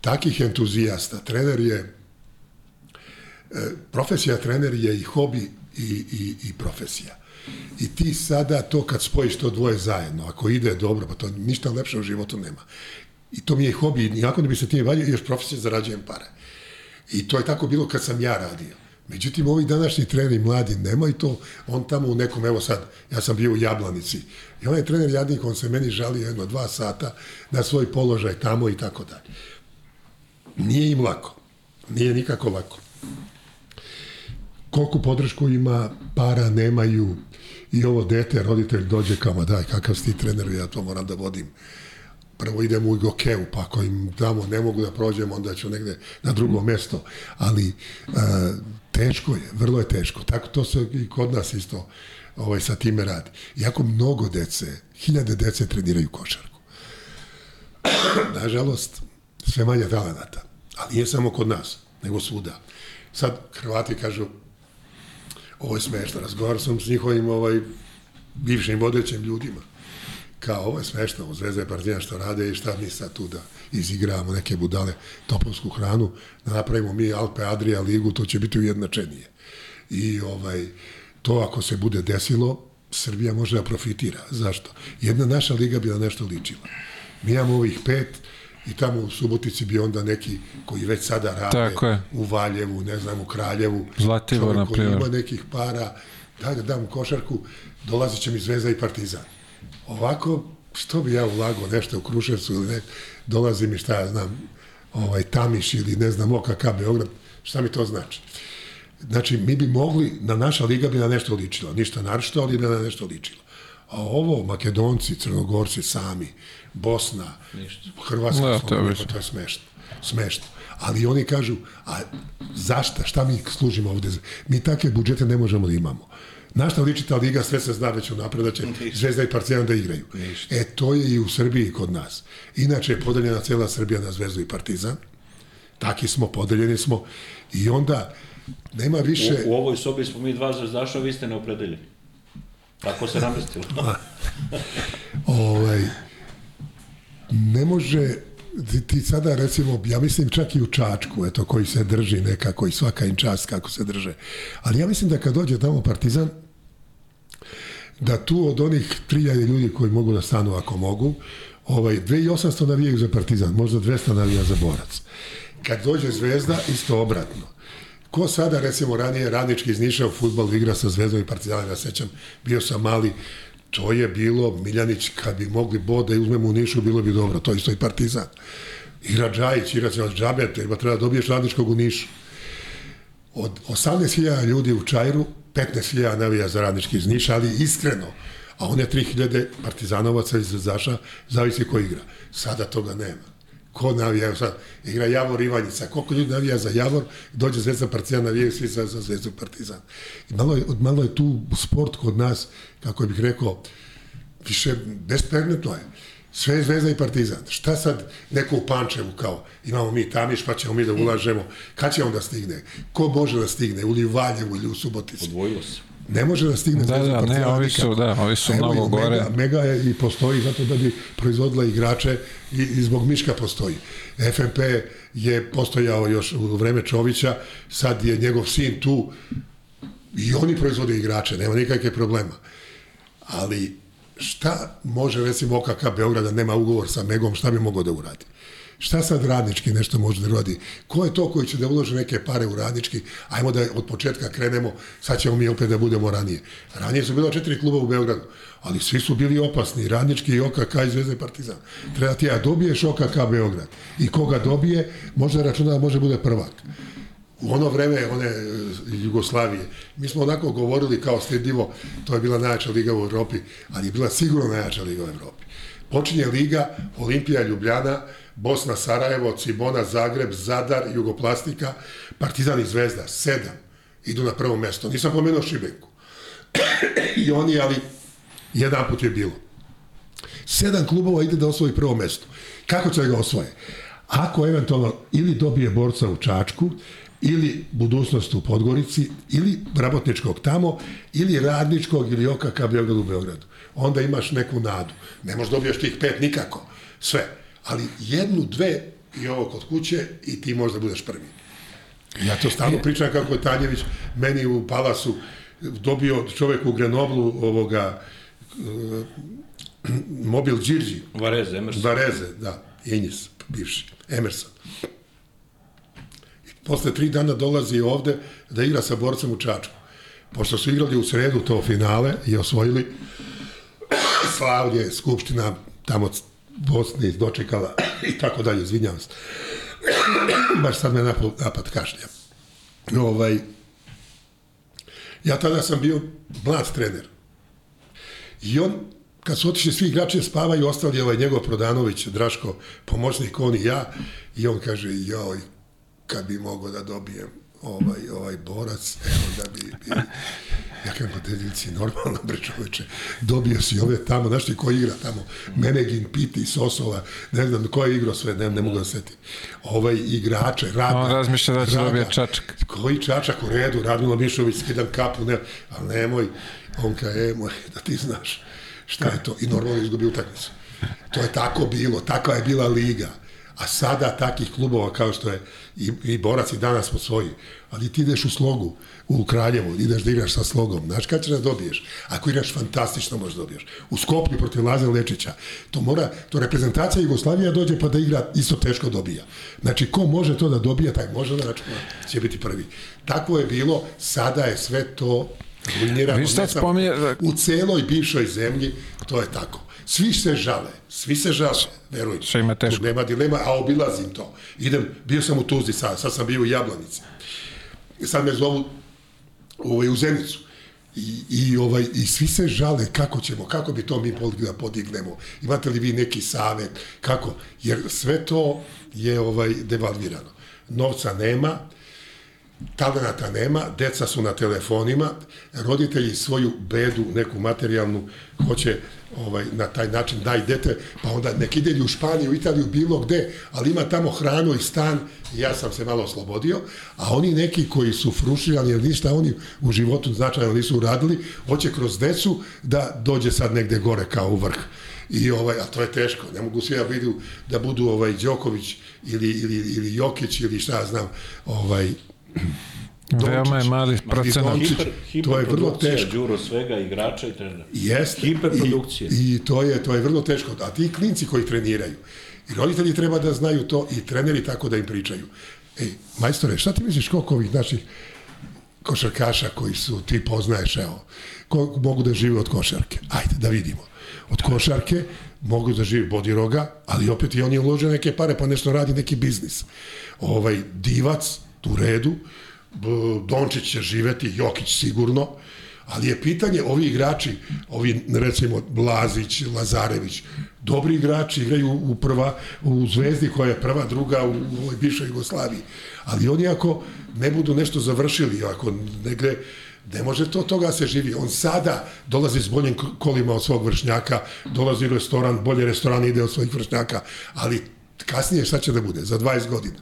takih entuzijasta, trener je, e, profesija trener je i hobi i, i, i profesija. I ti sada to kad spojiš to dvoje zajedno, ako ide dobro, pa to ništa lepše u životu nema. I to mi je hobi, nijako ne bi se tim bavio, još profesija zarađujem pare. I to je tako bilo kad sam ja radio. Međutim, ovi današnji treneri mladi nemaju to, on tamo u nekom, evo sad, ja sam bio u Jablanici, i onaj trener jadnik, on se meni žali jedno, dva sata na svoj položaj tamo i tako dalje. Nije im lako. Nije nikako lako. Koliko podršku ima, para nemaju, i ovo dete, roditelj dođe kao, ma daj, kakav si ti trener, ja to moram da vodim prvo idem u Igokevu, pa ako im tamo ne mogu da prođem, onda ću negde na drugo mesto. Ali uh, teško je, vrlo je teško. Tako to se i kod nas isto ovaj, sa time radi. Iako mnogo dece, hiljade dece treniraju košarku. Nažalost, sve manje talenata. Ali nije samo kod nas, nego svuda. Sad Hrvati kažu, ovo je smešno, razgovarao sam s njihovim ovaj, bivšim vodećim ljudima kao ovo je smešno, u Zvezda i Partizan što rade i šta mi sad tu da izigravamo neke budale topovsku hranu, da napravimo mi Alpe Adria ligu, to će biti ujednačenije. I ovaj, to ako se bude desilo, Srbija može da profitira. Zašto? Jedna naša liga bi na nešto ličila. Mi imamo ovih pet i tamo u Subotici bi onda neki koji već sada rade Tako je. u Valjevu, ne znam, u Kraljevu. Zlatibor, na primjer. Ima nekih para, daj da dam košarku, dolazit će mi Zvezda i Partizan. Ovako, što bi ja ulagao nešto u Kruševcu ili ne, dolazi mi šta ja znam, ovaj Tamiš ili ne znam OKK Beograd, šta mi to znači? Znači, mi bi mogli, na naša liga bi na nešto ličila, ništa naročito, ali bi na nešto ličila. A ovo, Makedonci, Crnogorci sami, Bosna, Ništa. Hrvatska, da, to je to, je smešno. Smešno. Ali oni kažu, a zašta, šta mi služimo ovde? Mi takve budžete ne možemo da imamo. Na šta liči ta liga, sve se zna već unapred da će Zvezda i Partizan da igraju. Ništa. E, to je i u Srbiji kod nas. Inače je podeljena cela Srbija na Zvezdu i Partizan. Taki smo, podeljeni smo. I onda nema više... U, u ovoj sobi smo mi dva zvezdaša, vi ste neopredeljeni. Tako se namestilo. ovaj, ne može ti, ti sada recimo, ja mislim čak i u Čačku, eto, koji se drži nekako i svaka im čast kako se drže. Ali ja mislim da kad dođe tamo Partizan, da tu od onih 3000 ljudi koji mogu da stanu ako mogu, ovaj, 2800 navijaju za Partizan, možda 200 navija za Borac. Kad dođe Zvezda, isto obratno. Ko sada, recimo, ranije radnički iz Niša u futbol igra sa Zvezdom i Partizanom, ja sećam, bio sam mali, to je bilo, Miljanić, kad bi mogli bod da uzmemo u Nišu, bilo bi dobro, to isto i Partizan. Igra Džajić, igra se od Džabete, ima treba da dobiješ radničkog u Nišu. od 18.000 ljudi u Čajru, 15.000 navija za radnički iz Niša, ali iskreno, a one 3.000 partizanovaca iz Zaša, zavisi ko igra. Sada toga nema. Ko navija, sad, igra Javor Ivanjica, koliko ljudi navija za Javor, dođe Zvezda Partizan, navijaju svi za, za Zvezdu Partizan. I malo je, malo je tu sport kod nas, kako bih rekao, više bespredmetno je. Sve je Zvezda i Partizan. Šta sad neko u Pančevu kao, imamo mi Tamiš pa ćemo mi da ulažemo, kad će on da stigne? Ko može da stigne? U Valjevu ili u Subotici? Odvojilo se. Ne može da stigne Da, da, ne, ovi su, da, ovi su evo mnogo gore. Mega, Mega je i postoji zato da bi proizvodila igrače i, i zbog Miška postoji. FNP je postojao još u vreme Čovića, sad je njegov sin tu i oni proizvode igrače, nema nikakve problema. Ali šta može recimo OKK Beograda nema ugovor sa Megom, šta bi mogao da uradi? Šta sad radnički nešto može da uradi? Ko je to koji će da uloži neke pare u radnički? Ajmo da od početka krenemo, sad ćemo mi opet da budemo ranije. Ranije su bila četiri kluba u Beogradu, ali svi su bili opasni, radnički i OKK i Zvezda i Partizan. Treba ti ja dobiješ OKK Beograd i koga dobije, može da računa da može bude prvak u ono vreme one e, Jugoslavije, mi smo onako govorili kao stidljivo, to je bila najjača liga u Evropi, ali je bila sigurno najjača liga u Evropi. Počinje liga Olimpija Ljubljana, Bosna Sarajevo, Cibona, Zagreb, Zadar, Jugoplastika, Partizan i Zvezda, sedam idu na prvo mesto. Nisam pomenuo Šibenku. I oni, ali jedan put je bilo. Sedam klubova ide da osvoji prvo mesto. Kako će da ga osvoje? Ako eventualno ili dobije borca u Čačku, ili budućnost u Podgorici, ili rabotničkog tamo, ili radničkog ili OKK Beograd u Beogradu. Onda imaš neku nadu. Ne možeš dobiješ tih pet nikako. Sve. Ali jednu, dve i ovo kod kuće i ti možda budeš prvi. Ja to stalno pričam kako je Tanjević meni u Palasu dobio čovek u Grenoblu ovoga e, mobil Đirđi, Vareze, Emerson. Vareze, da, Injis, bivši, Emerson. I posle tri dana dolazi ovde da igra sa borcem u Čačku. Pošto su igrali u sredu to finale i osvojili, slavlje, skupština tamo Bosni dočekala i tako dalje, izvinjavam se. Baš sad me napad, napad kašlja. Ovaj, ja tada sam bio mlad trener. I on, kad su otišli svi igrači da spavaju, ostali ovaj njegov Prodanović, Draško, pomoćnik, on i ja, i on kaže, joj, kad bi mogao da dobijem ovaj, ovaj borac, evo da bi, bi ja kažem, pa deljivci, normalno, bre čoveče, dobio si ove tamo, znaš ti ko igra tamo, Menegin, Piti, Sosova, ne znam ko je igrao sve, ne, ne mogu da setim. Ovaj igrače, Rada. On razmišlja da će Rada. dobije Čačak. Koji Čačak u redu, Radmilo Mišović, skidam kapu, ne, ali nemoj, on kaže, e, moj, da ti znaš šta je to, i normalno izgubi utakmicu. To je tako bilo, takva je bila liga. A sada takih klubova kao što je i, i Borac i danas po svoji, ali ti ideš u slogu, u Kraljevo, ideš da igraš sa slogom, znaš kad ćeš da dobiješ? Ako igraš fantastično možeš da dobiješ. U Skoplju protiv Lazara Lečića, to mora, to reprezentacija Jugoslavija dođe pa da igra isto teško dobija. Znači, ko može to da dobija, taj može da računa, će biti prvi. Tako je bilo, sada je sve to ruinirano. Vi samo- spominje- U celoj bivšoj zemlji to je tako. Svi se žale, svi se žale, verujte. Svima je teško. Tu nema dilema, a obilazim to. Idem, bio sam u Tuzli sad, sad sam bio u Jablanici. Sad me zovu ovaj, u Zenicu. I, i, ovaj, I svi se žale kako ćemo, kako bi to mi da podignemo. Imate li vi neki savet, kako? Jer sve to je ovaj devalvirano. Novca nema, talenata nema, deca su na telefonima, roditelji svoju bedu, neku materijalnu, hoće ovaj, na taj način daj dete, pa onda nek ide u Španiju, Italiju, bilo gde, ali ima tamo hranu i stan, i ja sam se malo oslobodio, a oni neki koji su fruširani, jer ništa oni u životu značajno nisu uradili, hoće kroz decu da dođe sad negde gore kao u vrh. I ovaj, a to je teško, ne mogu svi da vidu da budu ovaj Đoković ili, ili, ili Jokić ili šta ja znam, ovaj, Veoma je mali Dončić. procenat. Dončić. Hiper, To je vrlo teško. Đuro svega, igrača i trenera. Jeste. Hiperprodukcija. I, I to je to je vrlo teško. A ti klinci koji treniraju, i roditelji treba da znaju to, i treneri tako da im pričaju. Ej, majstore, šta ti misliš koliko ovih naših košarkaša koji su, ti poznaješ, evo, koliko mogu da žive od košarke? Ajde, da vidimo. Od košarke mogu da živi bodiroga, ali opet i oni ulože neke pare, pa nešto radi neki biznis. Ovaj, divac, u redu, Dončić će živeti, Jokić sigurno, ali je pitanje, ovi igrači, ovi recimo Lazić, Lazarević, dobri igrači igraju u prva, u Zvezdi koja je prva, druga u, u ovoj bivšoj Jugoslaviji. Ali oni ako ne budu nešto završili, ako negde Ne može to toga se živi. On sada dolazi s boljim kolima od svog vršnjaka, dolazi u restoran, bolje restoran ide od svojih vršnjaka, ali kasnije šta će da bude? Za 20 godina.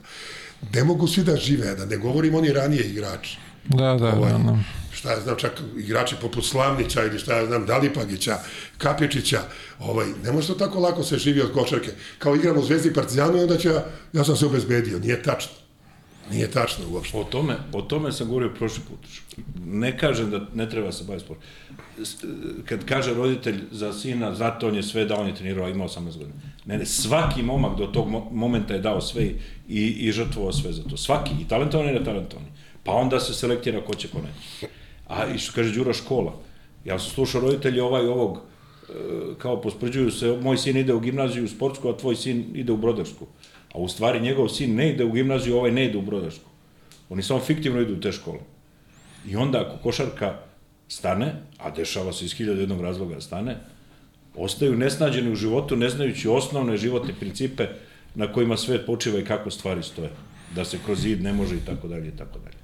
Ne mogu svi da žive, da ne govorim oni ranije igrači. Da, da, ovaj, da, da. Šta ja znam, čak igrači poput Slavnića ili šta ja znam, Dalipagića, Kapičića, ovaj, ne može to tako lako se živi od košarke. Kao igram u Zvezdi Partizanu i onda će ja sam se obezbedio. Nije tačno. Nije tačno uopšte. O tome, o tome sam govorio prošli put. Ne kažem da ne treba se baviti sport. Kad kaže roditelj za sina, zato on je sve dao, on je trenirao, ima 18 godina. Ne, ne, svaki momak do tog momenta je dao sve i, i žrtvovao sve za to. Svaki, i talentovan i netalentovan. Pa onda se selektira ko će ko. A i što kaže Đura škola. Ja sam slušao roditelji ovaj ovog, e, kao pospređuju se, moj sin ide u gimnaziju u sportsku, a tvoj sin ide u brodarsku. A u stvari njegov sin ne ide u gimnaziju, ovaj ne ide u brodarsku. Oni samo fiktivno idu u te škole. I onda ako košarka stane, a dešava se iz hiljada jednog razloga da stane, ostaju nesnađeni u životu, ne znajući osnovne životne principe na kojima svet počiva i kako stvari stoje. Da se kroz zid ne može i tako dalje i tako dalje.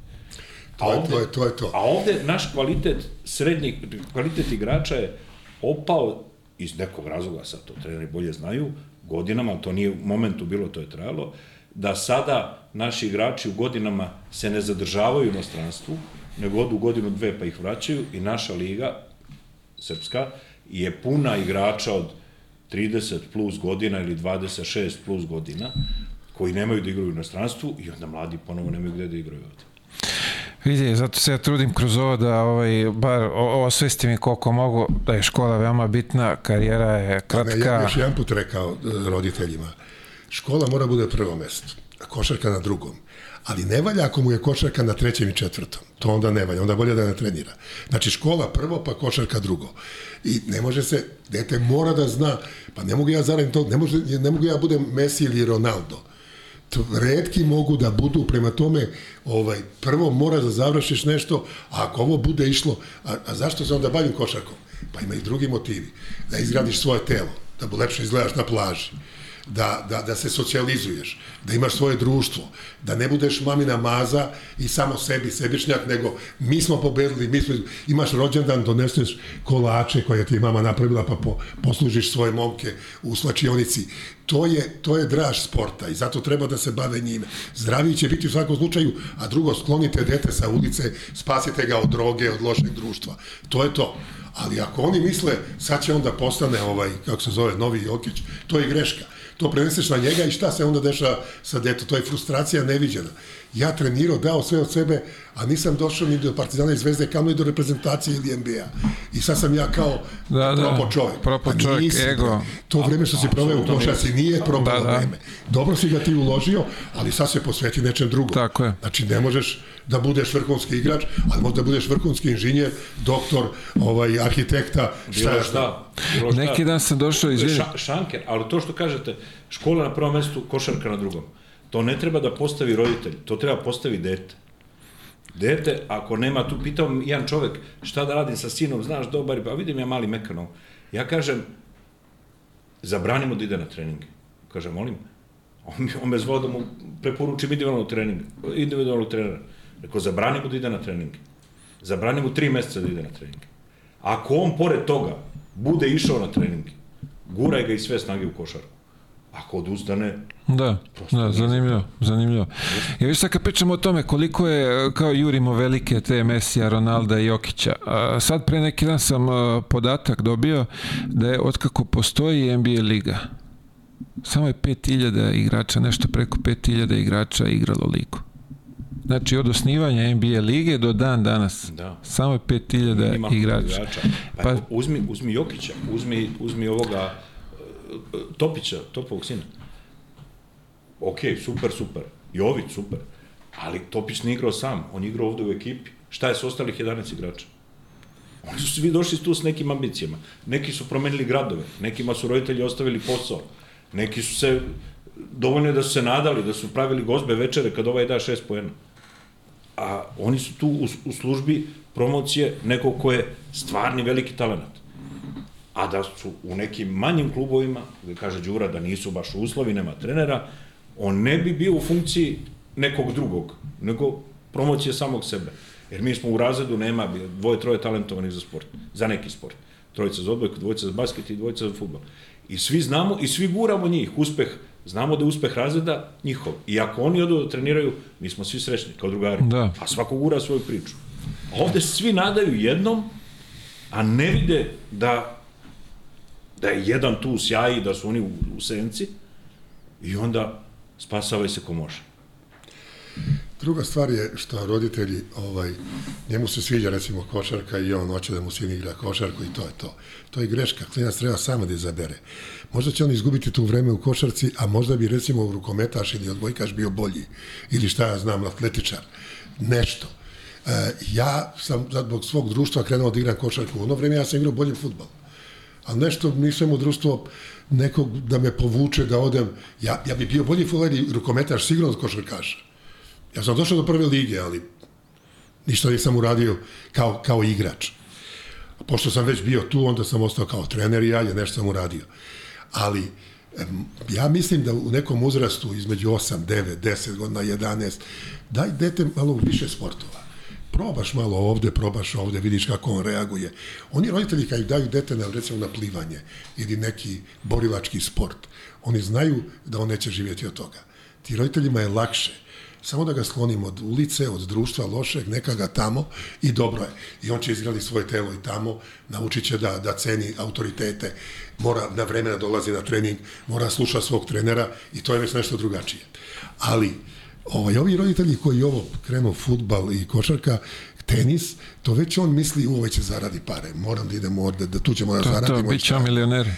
To je, ovde, to je, to je to. A ovde naš kvalitet srednjih, kvalitet igrača je opao iz nekog razloga, sad to treneri bolje znaju, godinama, to nije u momentu bilo, to je trajalo, da sada naši igrači u godinama se ne zadržavaju u inostranstvu, nego odu godinu, dve pa ih vraćaju i naša liga, srpska, je puna igrača od 30 plus godina ili 26 plus godina, koji nemaju da igraju u inostranstvu i onda mladi ponovo nemaju gde da igraju ovde. Vidi, zato se ja trudim kroz ovo da ovaj, bar osvestim i koliko mogu da je škola veoma bitna, karijera je kratka. Ne, ja još jedan put rekao e, roditeljima, škola mora bude prvo mesto, a košarka na drugom. Ali ne valja ako mu je košarka na trećem i četvrtom. To onda ne valja, onda bolje da ne trenira. Znači škola prvo, pa košarka drugo. I ne može se, dete mora da zna, pa ne mogu ja zaradim to, ne, može, ne mogu ja budem Messi ili Ronaldo redki mogu da budu prema tome ovaj prvo mora da završiš nešto a ako ovo bude išlo a, a zašto se onda bavim košarkom? Pa ima i drugi motivi. Da izgradiš svoje telo da lepše izgledaš na plaži da, da, da se socijalizuješ, da imaš svoje društvo, da ne budeš mamina maza i samo sebi, sebišnjak, nego mi smo pobedili, mi smo, imaš rođendan, doneseš kolače koje ti je mama napravila pa po, poslužiš svoje momke u slačionici. To je, to je draž sporta i zato treba da se bave njime. Zdravi će biti u svakom slučaju, a drugo, sklonite dete sa ulice, spasite ga od droge, od lošeg društva. To je to. Ali ako oni misle, sad će onda postane ovaj, kako se zove, novi Jokić, to je greška to preneseš na njega i šta se onda deša sa deto, to je frustracija neviđena. Ja trenirao, dao sve od sebe, a nisam došao ni do Partizana i Zvezde, kao ni do reprezentacije ili NBA. I sad sam ja kao da, da, propo čovjek. Propo pa čovjek, nisam, ego. To vreme što si proveo u košarci nije propalo da, da. vreme. Dobro si ga ti uložio, ali sad se posveti nečem drugom. Tako je. Znači ne možeš da budeš vrhunski igrač, ali možda da budeš vrhunski inženjer, doktor, ovaj, arhitekta, šta je šta. Neki dan sam došao, izvini. Ša, šanker, ali to što kažete, škola na prvom mestu, košarka na drugom. To ne treba da postavi roditelj, to treba postavi dete. Dete, ako nema tu, pitao jedan čovek šta da radim sa sinom, znaš, dobar, pa vidim ja mali mekanov. Ja kažem, zabranimo da ide na treninge. Kaže, molim, on, on me zvao da mu preporučim individualnog treninga, individualnog trenera. Rekao, zabranimo da ide na treninge. Zabranimo tri meseca da ide na treninge. Ako on, pored toga, bude išao na treninge, guraj ga i sve snage u košarku. Ako odustane... Da, da, zanimljivo, zanimljivo. I viš sad kad pričamo o tome koliko je, kao jurimo velike te Mesija, Ronalda i Jokića, sad pre neki dan sam podatak dobio da je otkako postoji NBA liga, samo je 5000 igrača, nešto preko 5000 igrača igralo ligu. Znači od osnivanja NBA lige do dan danas. Da. Samo je 5000 igrača. igrača. Pa, pa uzmi uzmi Jokića, uzmi uzmi ovoga Topića, Topovog sina. Ok, super, super. Jović, super. Ali Topić ne igrao sam, on igrao ovde u ekipi. Šta je s ostalih 11 igrača? Oni su svi došli tu s nekim ambicijama. Neki su promenili gradove, nekima su roditelji ostavili posao, neki su se, dovoljno da su se nadali, da su pravili gozbe večere kad ovaj da šest poena. a oni su tu u, u službi promocije nekog ko je stvarni veliki talent. A da su u nekim manjim klubovima, gde kaže Đura da nisu baš uslovi, nema trenera, on ne bi bio u funkciji nekog drugog, nego promocije samog sebe. Jer mi smo u razredu, nema dvoje, troje talentovanih za sport, za neki sport. Trojica za odbojku, dvojica za basket i dvojica za futbol. I svi znamo i svi guramo njih. Uspeh, znamo da je uspeh razreda njihov. I ako oni odu da treniraju, mi smo svi srećni kao drugari. Da. A svako gura svoju priču. A ovde svi nadaju jednom, a ne vide da da je jedan tu sjaji, da su oni u, u senci i onda spasavaj se ko može. Druga stvar je što roditelji, ovaj, njemu se sviđa recimo košarka i on hoće da mu sin igra košarku i to je to. To je greška, klinac treba samo da izabere. Možda će on izgubiti tu vreme u košarci, a možda bi recimo rukometaš ili odbojkaš bio bolji. Ili šta ja znam, atletičar. Nešto. E, ja sam zbog svog društva krenuo da igram košarku. U ono vreme ja sam igrao bolje futbol. Ali nešto nisam u društvo nekog da me povuče, da odem. Ja, ja bi bio bolji futbol i rukometaš sigurno od košarkaša. Ja sam došao do prve lige, ali ništa nisam uradio kao, kao igrač. Pošto sam već bio tu, onda sam ostao kao trener i ja je nešto sam uradio. Ali ja mislim da u nekom uzrastu između 8, 9, 10 godina, 11, daj dete malo više sportova. Probaš malo ovde, probaš ovde, vidiš kako on reaguje. Oni roditelji kad daju dete na, recimo, na plivanje ili neki borilački sport, oni znaju da on neće živjeti od toga. Ti roditeljima je lakše samo da ga sklonimo od ulice, od društva lošeg, neka ga tamo i dobro je. I on će izgradi svoje telo i tamo, naučit će da, da ceni autoritete, mora na vreme da dolazi na trening, mora sluša svog trenera i to je već nešto drugačije. Ali, ovaj, ovi roditelji koji ovo krenu futbal i košarka, tenis, to već on misli, u, će zaradi pare, moram da idemo ovde, da tu ćemo da To, zaradimo. to, bit ćemo milioneri.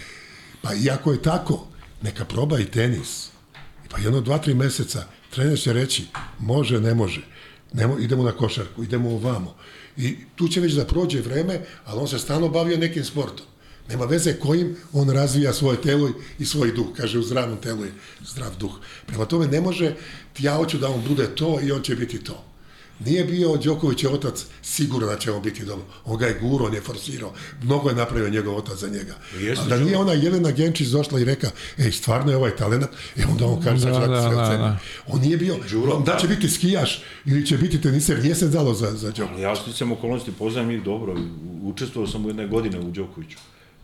Pa iako je tako, neka proba i tenis. Pa jedno, dva, tri meseca, trener će reći, može, ne može, Nemo, idemo na košarku, idemo ovamo. I tu će već da prođe vreme, ali on se stalno bavio nekim sportom. Nema veze kojim on razvija svoje telo i svoj duh. Kaže, u zdravom telu je zdrav duh. Prema tome, ne može, ja hoću da on bude to i on će biti to. Nije bio Đoković je otac siguran da će on biti dobro. On ga je guro, on je forsirao. Mnogo je napravio njegov otac za njega. Jeste, A da nije ona Jelena Genčić došla i reka, ej, stvarno je ovaj talent, e onda on kaže, Da, da, da, da. On nije bio, Đuro, da će da. biti skijaš ili će biti teniser, nije se dalo za, za Đoković. Ali ja sticam okolnosti, poznajem njih dobro. Učestvovao sam u jedne godine u Đokoviću.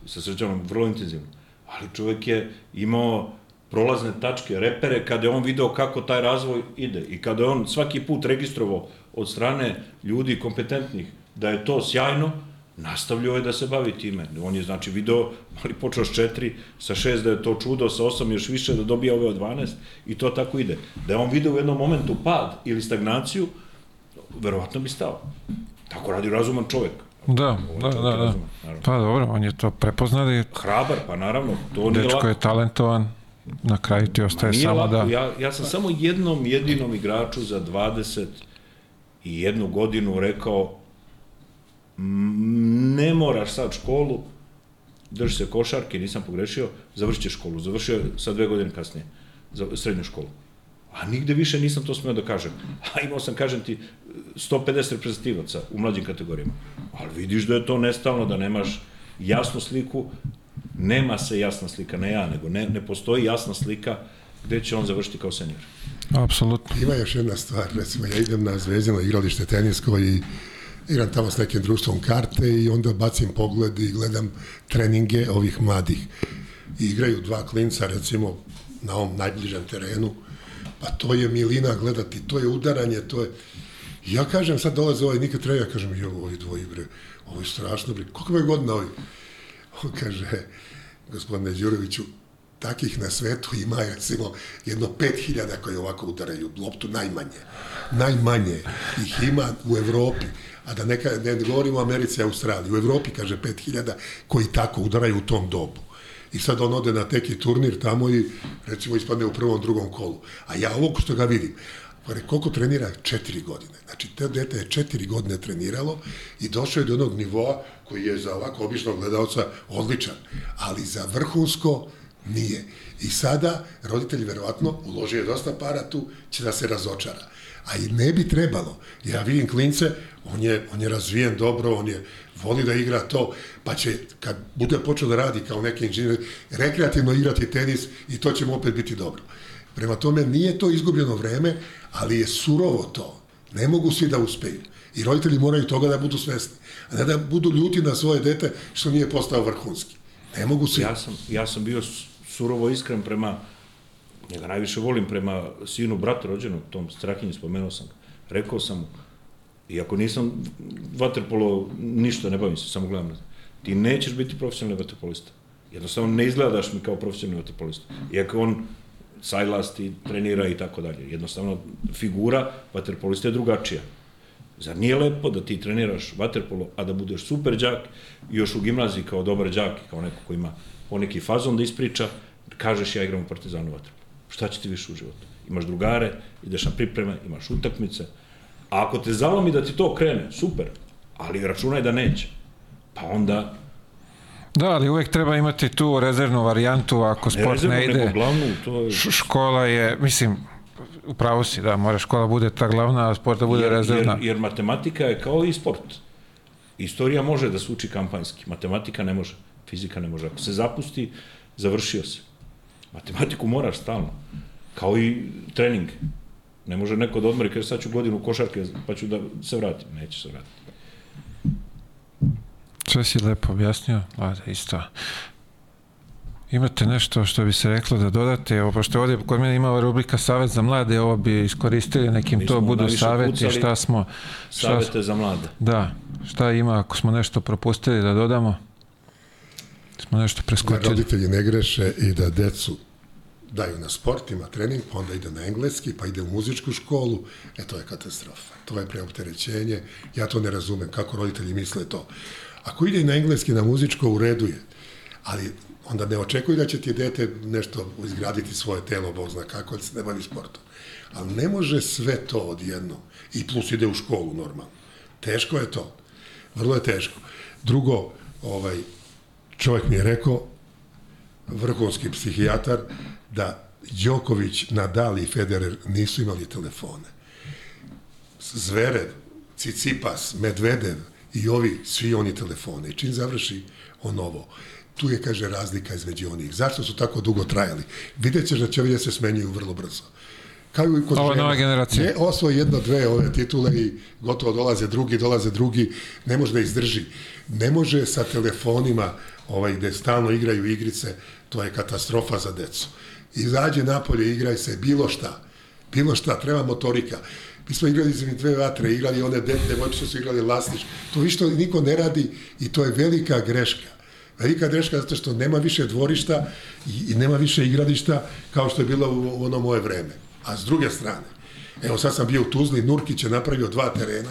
Sa srđanom vrlo intenzivno. Ali čovek je imao prolazne tačke, repere, kada je on video kako taj razvoj ide i kada je on svaki put registrovao od strane ljudi kompetentnih da je to sjajno, nastavljao je da se bavi time. On je znači video, ali počeo s četiri, sa šest da je to čudo, sa osam još više da dobija ove od 12 i to tako ide. Da je on video u jednom momentu pad ili stagnaciju, verovatno bi stao. Tako radi razuman čovek. Da, da, da, da. razuman, naravno. Pa dobro, on je to prepoznali, Hrabar, pa naravno, to nije dečko je talentovan, na kraju ti ostaje samo lako, da... ja, ja sam samo jednom jedinom igraču za 20 i jednu godinu rekao "M, ne moraš sad školu, drži se košarke, nisam pogrešio, završit ćeš školu. Završio je sad dve godine kasnije, za srednju školu. A nigde više nisam to smeo da kažem. A imao sam, kažem ti, 150 reprezentativaca u mlađim kategorijama. Ali vidiš da je to nestalno, da nemaš jasnu sliku, nema se jasna slika, ne ja, nego ne, ne postoji jasna slika gde će on završiti kao senior. Apsolutno. Ima još jedna stvar, recimo ja idem na zvezdino igralište tenisko i igram tamo s nekim društvom karte i onda bacim pogled i gledam treninge ovih mladih. I igraju dva klinca recimo na ovom najbližem terenu, pa to je milina gledati, to je udaranje, to je... Ja kažem, sad dolaze ovaj nikad trener, ja kažem, jo, ovi dvoji bre, ovo je strašno bre, koliko je godina ovi? On kaže, gospodine Đuroviću, takih na svetu ima recimo jedno 5000 koji ovako udaraju loptu najmanje. Najmanje ih ima u Evropi. A da neka, ne govorimo o Americi i Australiji. U Evropi, kaže, 5000 koji tako udaraju u tom dobu. I sad on ode na teki turnir tamo i recimo ispadne u prvom, drugom kolu. A ja ovog što ga vidim, Pare, koliko trenira? Četiri godine. Znači, te dete je četiri godine treniralo i došao je do onog nivoa koji je za ovako običnog gledalca odličan. Ali za vrhunsko Nije. I sada roditelji verovatno uložio dosta para tu, će da se razočara. A i ne bi trebalo. Ja vidim klince, on je, on je razvijen dobro, on je voli da igra to, pa će, kad bude počeo da radi kao neki inženjer, rekreativno igrati tenis i to će mu opet biti dobro. Prema tome, nije to izgubljeno vreme, ali je surovo to. Ne mogu svi da uspeju. I roditelji moraju toga da budu svesni. A ne da budu ljuti na svoje dete što nije postao vrhunski. Ne mogu svi. Ja sam, ja sam bio surovo iskren prema, njega najviše volim prema sinu brata rođenog, tom Strahinji, spomenuo sam. Rekao sam mu, iako nisam vaterpolo, ništa ne bavim se, samo gledam na ti nećeš biti profesionalni vaterpolista. Jednostavno ne izgledaš mi kao profesionalni vaterpolista. Iako on sajlasti, trenira i tako dalje. Jednostavno, figura vaterpolista je drugačija. Zar nije lepo da ti treniraš vaterpolo, a da budeš super i još u gimnaziji kao dobar đak, kao neko ko ima poneki fazon da ispriča, kažeš ja igram u Partizanu vaterpolo. Šta će ti više u životu? Imaš drugare, ideš na pripreme, imaš utakmice. A ako te zalomi da ti to krene, super, ali računaj da neće. Pa onda Da, ali uvek treba imati tu rezervnu varijantu ako sport ne, rezervno, ne ide. nego glavnu, to je... Škola je, mislim, upravo si, da, mora škola bude ta glavna, a sport da bude jer, rezervna. Jer, jer matematika je kao i sport. Istorija može da se uči kampanjski, matematika ne može, fizika ne može. Ako se zapusti, završio se. Matematiku moraš stalno, kao i trening. Ne može neko da odmori, kaže sad ću godinu košarke, pa ću da se vratim. Neće se vratiti. Sve si lepo objasnio, Vlade, isto. Imate nešto što bi se reklo da dodate, evo, pošto ovdje kod mene ima rubrika Savet za mlade, ovo bi iskoristili, nekim Mi to budu saveti, šta smo, šta, Savete za mlade. da, šta ima ako smo nešto propustili da dodamo, smo nešto Da preskočili. roditelji ne greše i da decu daju na sport, ima trening, pa onda ide na engleski, pa ide u muzičku školu, e to je katastrofa. To je preopterećenje, ja to ne razumem kako roditelji misle to. Ako ide na engleski, na muzičko, u redu je, ali onda ne očekuj da će ti dete nešto izgraditi svoje telo, Bog zna kako, ali se ne bavi sportom. Ali ne može sve to odjedno. I plus ide u školu normalno. Teško je to. Vrlo je teško. Drugo, ovaj, čovjek mi je rekao, vrhunski psihijatar, da Đoković, Nadal i Federer nisu imali telefone. Zverev, Cicipas, Medvedev i ovi, svi oni telefone. I čim završi on ovo, tu je, kaže, razlika između onih. Zašto su tako dugo trajali? Vidjet ćeš da će da se smenjuju vrlo brzo. Kao i kod Ova nova generacija. Je osvoje jedno, dve ove titule i gotovo dolaze drugi, dolaze drugi, ne može da izdrži. Ne može sa telefonima ovaj, gde stalno igraju igrice, to je katastrofa za decu. Izađe napolje, igraj se, bilo šta. Bilo šta, treba motorika. Mi smo igrali za dve vatre, igrali one de, devojčice su igrali lastiš. To išto niko ne radi i to je velika greška. Velika greška zato što nema više dvorišta i, i nema više igrališta kao što je bilo u, u ono moje vreme. A s druge strane, evo sad sam bio u Tuzli, Nurkić je napravio dva terena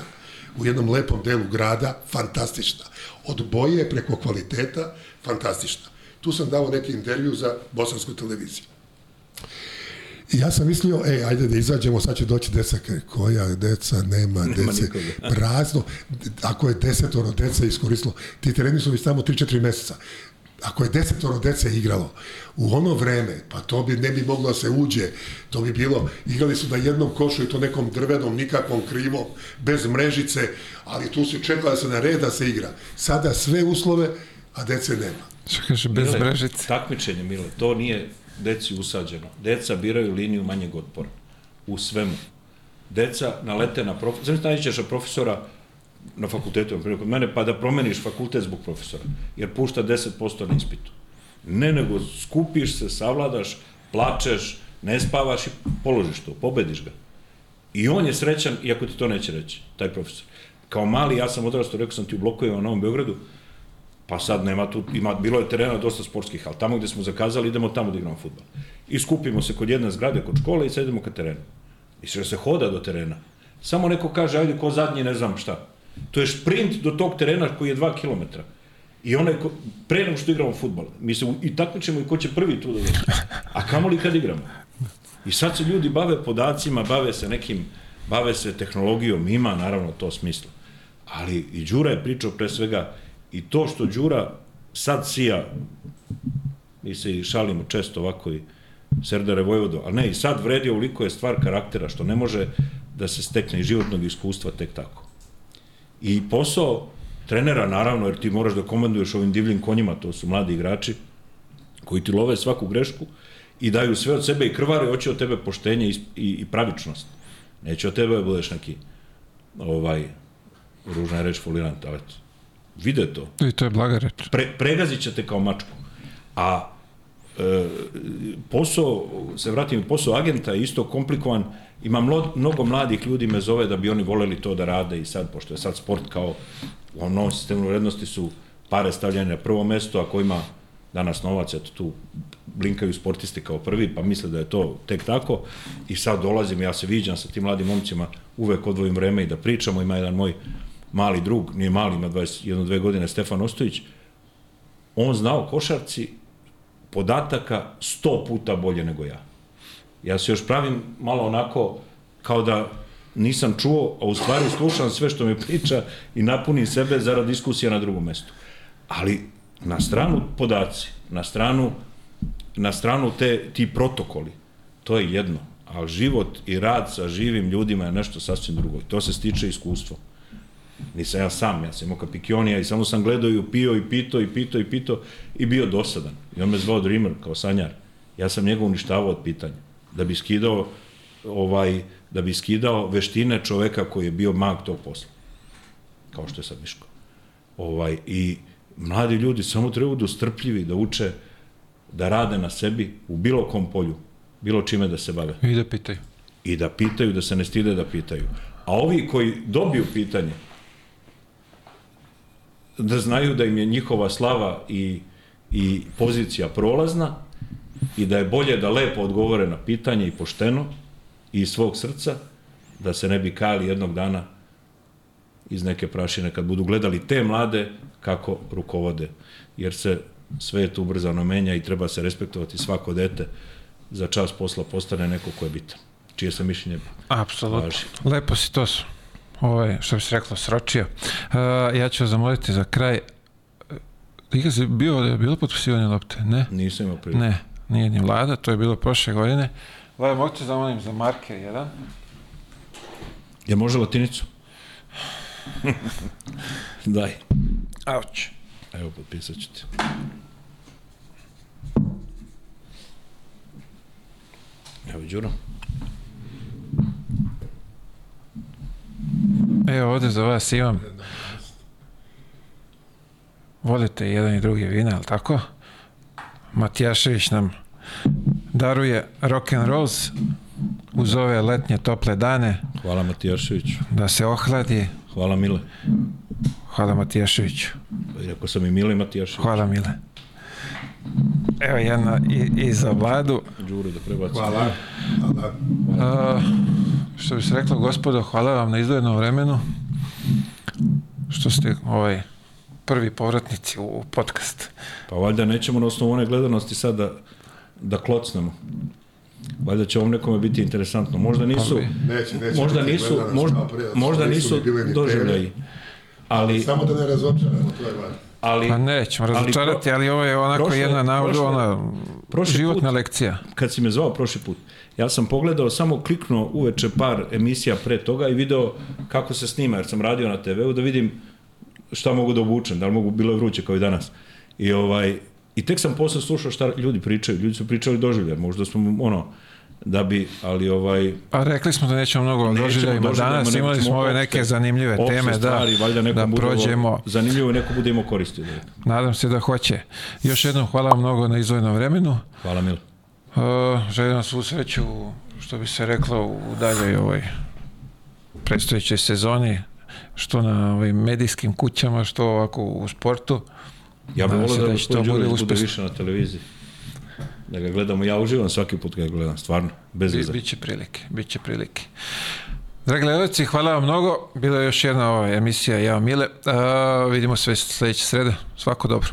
u jednom lepom delu grada, fantastična. Od boje preko kvaliteta, fantastična. Tu sam dao neki intervju za bosansku televiziju. I ja sam mislio, ej, ajde da izađemo, sad će doći deca. Koja deca, nema, Nema dece, nikoga. prazno. Ako je desetoro dece iskoristilo, ti tereni su već tamo 3-4 meseca. Ako je desetoro dece igralo u ono vreme, pa to bi ne bi moglo da se uđe, to bi bilo, igrali su na jednom košu i to nekom drvenom, nikakvom krivom, bez mrežice, ali tu se čekala da se na red da se igra. Sada sve uslove, a dece nema. Što kaže, bez Mile, brežice. Takmičenje, Mile, to nije deci usađeno. Deca biraju liniju manjeg otpora. U svemu. Deca nalete na profesora. Znači, na profesora na fakultetu, na primjer, kod mene, pa da promeniš fakultet zbog profesora. Jer pušta 10% na ispitu. Ne, nego skupiš se, savladaš, plačeš, ne spavaš i položiš to, pobediš ga. I on je srećan, iako ti to neće reći, taj profesor. Kao mali, ja sam odrastao, rekao sam ti u blokovima na Novom Beogradu, pa sad nema tu, ima, bilo je terena dosta sportskih, ali tamo gde smo zakazali, idemo tamo da igramo futbol. I skupimo se kod jedne zgrade, kod škole i sedemo ka terenu. I sve se hoda do terena. Samo neko kaže, ajde, ko zadnji, ne znam šta. To je šprint do tog terena koji je 2 km. I onaj ko, pre nego što igramo futbol, mi se i takmičimo i ko će prvi tu da dođe. A kamoli kad igramo. I sad se ljudi bave podacima, bave se nekim, bave se tehnologijom, ima naravno to smisla. Ali i Đura je pričao pre svega i to što Đura sad sija Mi se i šalimo često ovako i Serdare Vojvodo, ali ne, i sad vredi ovoliko je stvar karaktera, što ne može da se stekne i životnog iskustva tek tako. I posao trenera, naravno, jer ti moraš da komanduješ ovim divljim konjima, to su mladi igrači, koji ti love svaku grešku i daju sve od sebe i krvare, hoće od tebe poštenje i, i, i pravičnost. Neće od tebe da budeš neki ovaj, ružna je reč folirant, ali eto, vide to. I to je blaga reč. Pre, pregazit će te kao mačku. A e, posao, se vratim, posao agenta je isto komplikovan. Ima mnogo mladih ljudi me zove da bi oni voleli to da rade i sad, pošto je sad sport kao u ovom novom sistemu vrednosti su pare stavljene na prvo mesto, ako ima danas novac, eto tu blinkaju sportisti kao prvi, pa misle da je to tek tako. I sad dolazim, ja se viđam sa tim mladim momcima, uvek odvojim vreme i da pričamo, ima jedan moj mali drug, nije mali, ima 21-2 godine, Stefan Ostojić, on znao košarci podataka 100 puta bolje nego ja. Ja se još pravim malo onako kao da nisam čuo, a u stvari slušam sve što mi priča i napunim sebe zarad diskusija na drugom mestu. Ali na stranu podaci, na stranu na stranu te ti protokoli. To je jedno, ali život i rad sa živim ljudima je nešto sasvim drugo. To se stiče iskustvom. Nisam ja sam, ja sam imao kapikionija i samo sam gledao i pio i pito i pito i pito i bio dosadan. I on me zvao Dreamer kao sanjar. Ja sam njega uništavao od pitanja. Da bi skidao ovaj, da bi skidao veštine čoveka koji je bio mag tog posla. Kao što je sad Miško. Ovaj, I mladi ljudi samo treba da strpljivi, da uče, da rade na sebi u bilo kom polju, bilo čime da se bave. I da pitaju. I da pitaju, da se ne stide da pitaju. A ovi koji dobiju pitanje, da znaju da im je njihova slava i, i pozicija prolazna i da je bolje da lepo odgovore na pitanje i pošteno i iz svog srca, da se ne bi kali jednog dana iz neke prašine kad budu gledali te mlade kako rukovode. Jer se svet ubrzano menja i treba se respektovati svako dete za čas posla postane neko ko je bitan. Čije se mišljenje Apsolutno. Lepo si to su. Ovaj, što bi se reklo, sročio. Uh, ja ću vas zamoliti za kraj. Ikad si bio, je bilo potpisivanje lopte? Ne? Nisam imao priliku. Ne, nije ni vlada, to je bilo prošle godine. Vlada, mogu te zamolim za marker jedan? Je može latinicu? Daj. Auć. Evo, potpisat ću ti. Evo, Đuro. Evo ovde za vas imam volite jedan i drugi vina, ali tako? Matijašević nam daruje rock and rolls uz ove letnje tople dane Hvala Matijaševiću. da se ohladi. Hvala Mile. Hvala Matijaševiću. Rekao sam i Mile Matijašević. Hvala Mile. Evo jedna i, i za vladu. Đuro da prebaci. Hvala. Hvala. Uh, što bi se reklo, gospodo, hvala vam na izdvojenom vremenu što ste ovaj prvi povratnici u, podcast. Pa valjda nećemo na osnovu one gledanosti sad da, da klocnemo. Valjda će ovom nekome biti interesantno. Možda nisu, Pa Neće, neće možda nisu, možda, možda nisu nisu ni bile ni doživljaji. Ali, Samo da ne razočaramo, to je važno. Ali, Pa nećemo ali razočarati, pro- ali ovo je onako prošle- jedna nauda, prošle- ona prošli životna put- lekcija. kad si me zvao prošli put, ja sam pogledao, samo kliknuo uveče par emisija pre toga i video kako se snima, jer sam radio na TV-u, da vidim šta mogu da obučem, da li mogu, bilo je vruće kao i danas. I, ovaj, I tek sam posle slušao šta ljudi pričaju, ljudi su pričali doživljaj, možda smo, ono, da bi, ali ovaj, Pa rekli smo da nećemo mnogo doživljajima doživljajima, danas, nego imali smo ove neke zanimljive teme da, stvari, valjda nekom da bude ovo prođemo. Zanimljivo i neko bude imao ovoga. Nadam se da hoće. Još jednom hvala vam mnogo na izdvojenom vremenu. Hvala Milo. Uh, želim vam svu sreću, u, što bi se reklo, u daljoj ovoj predstojećoj sezoni, što na ovim medijskim kućama, što ovako u sportu. Ja bih Nadam se volio da, da će to gospodin bude Đurović bude uspešno. više na televiziji. Da ga gledamo, ja uživam svaki put kad ga gledam, stvarno, bez Bi, veze. biće prilike, biće prilike. Dragi gledalci, hvala vam mnogo. Bila je još jedna ova emisija Ja Mile. Uh, vidimo se sledeće srede. Svako dobro.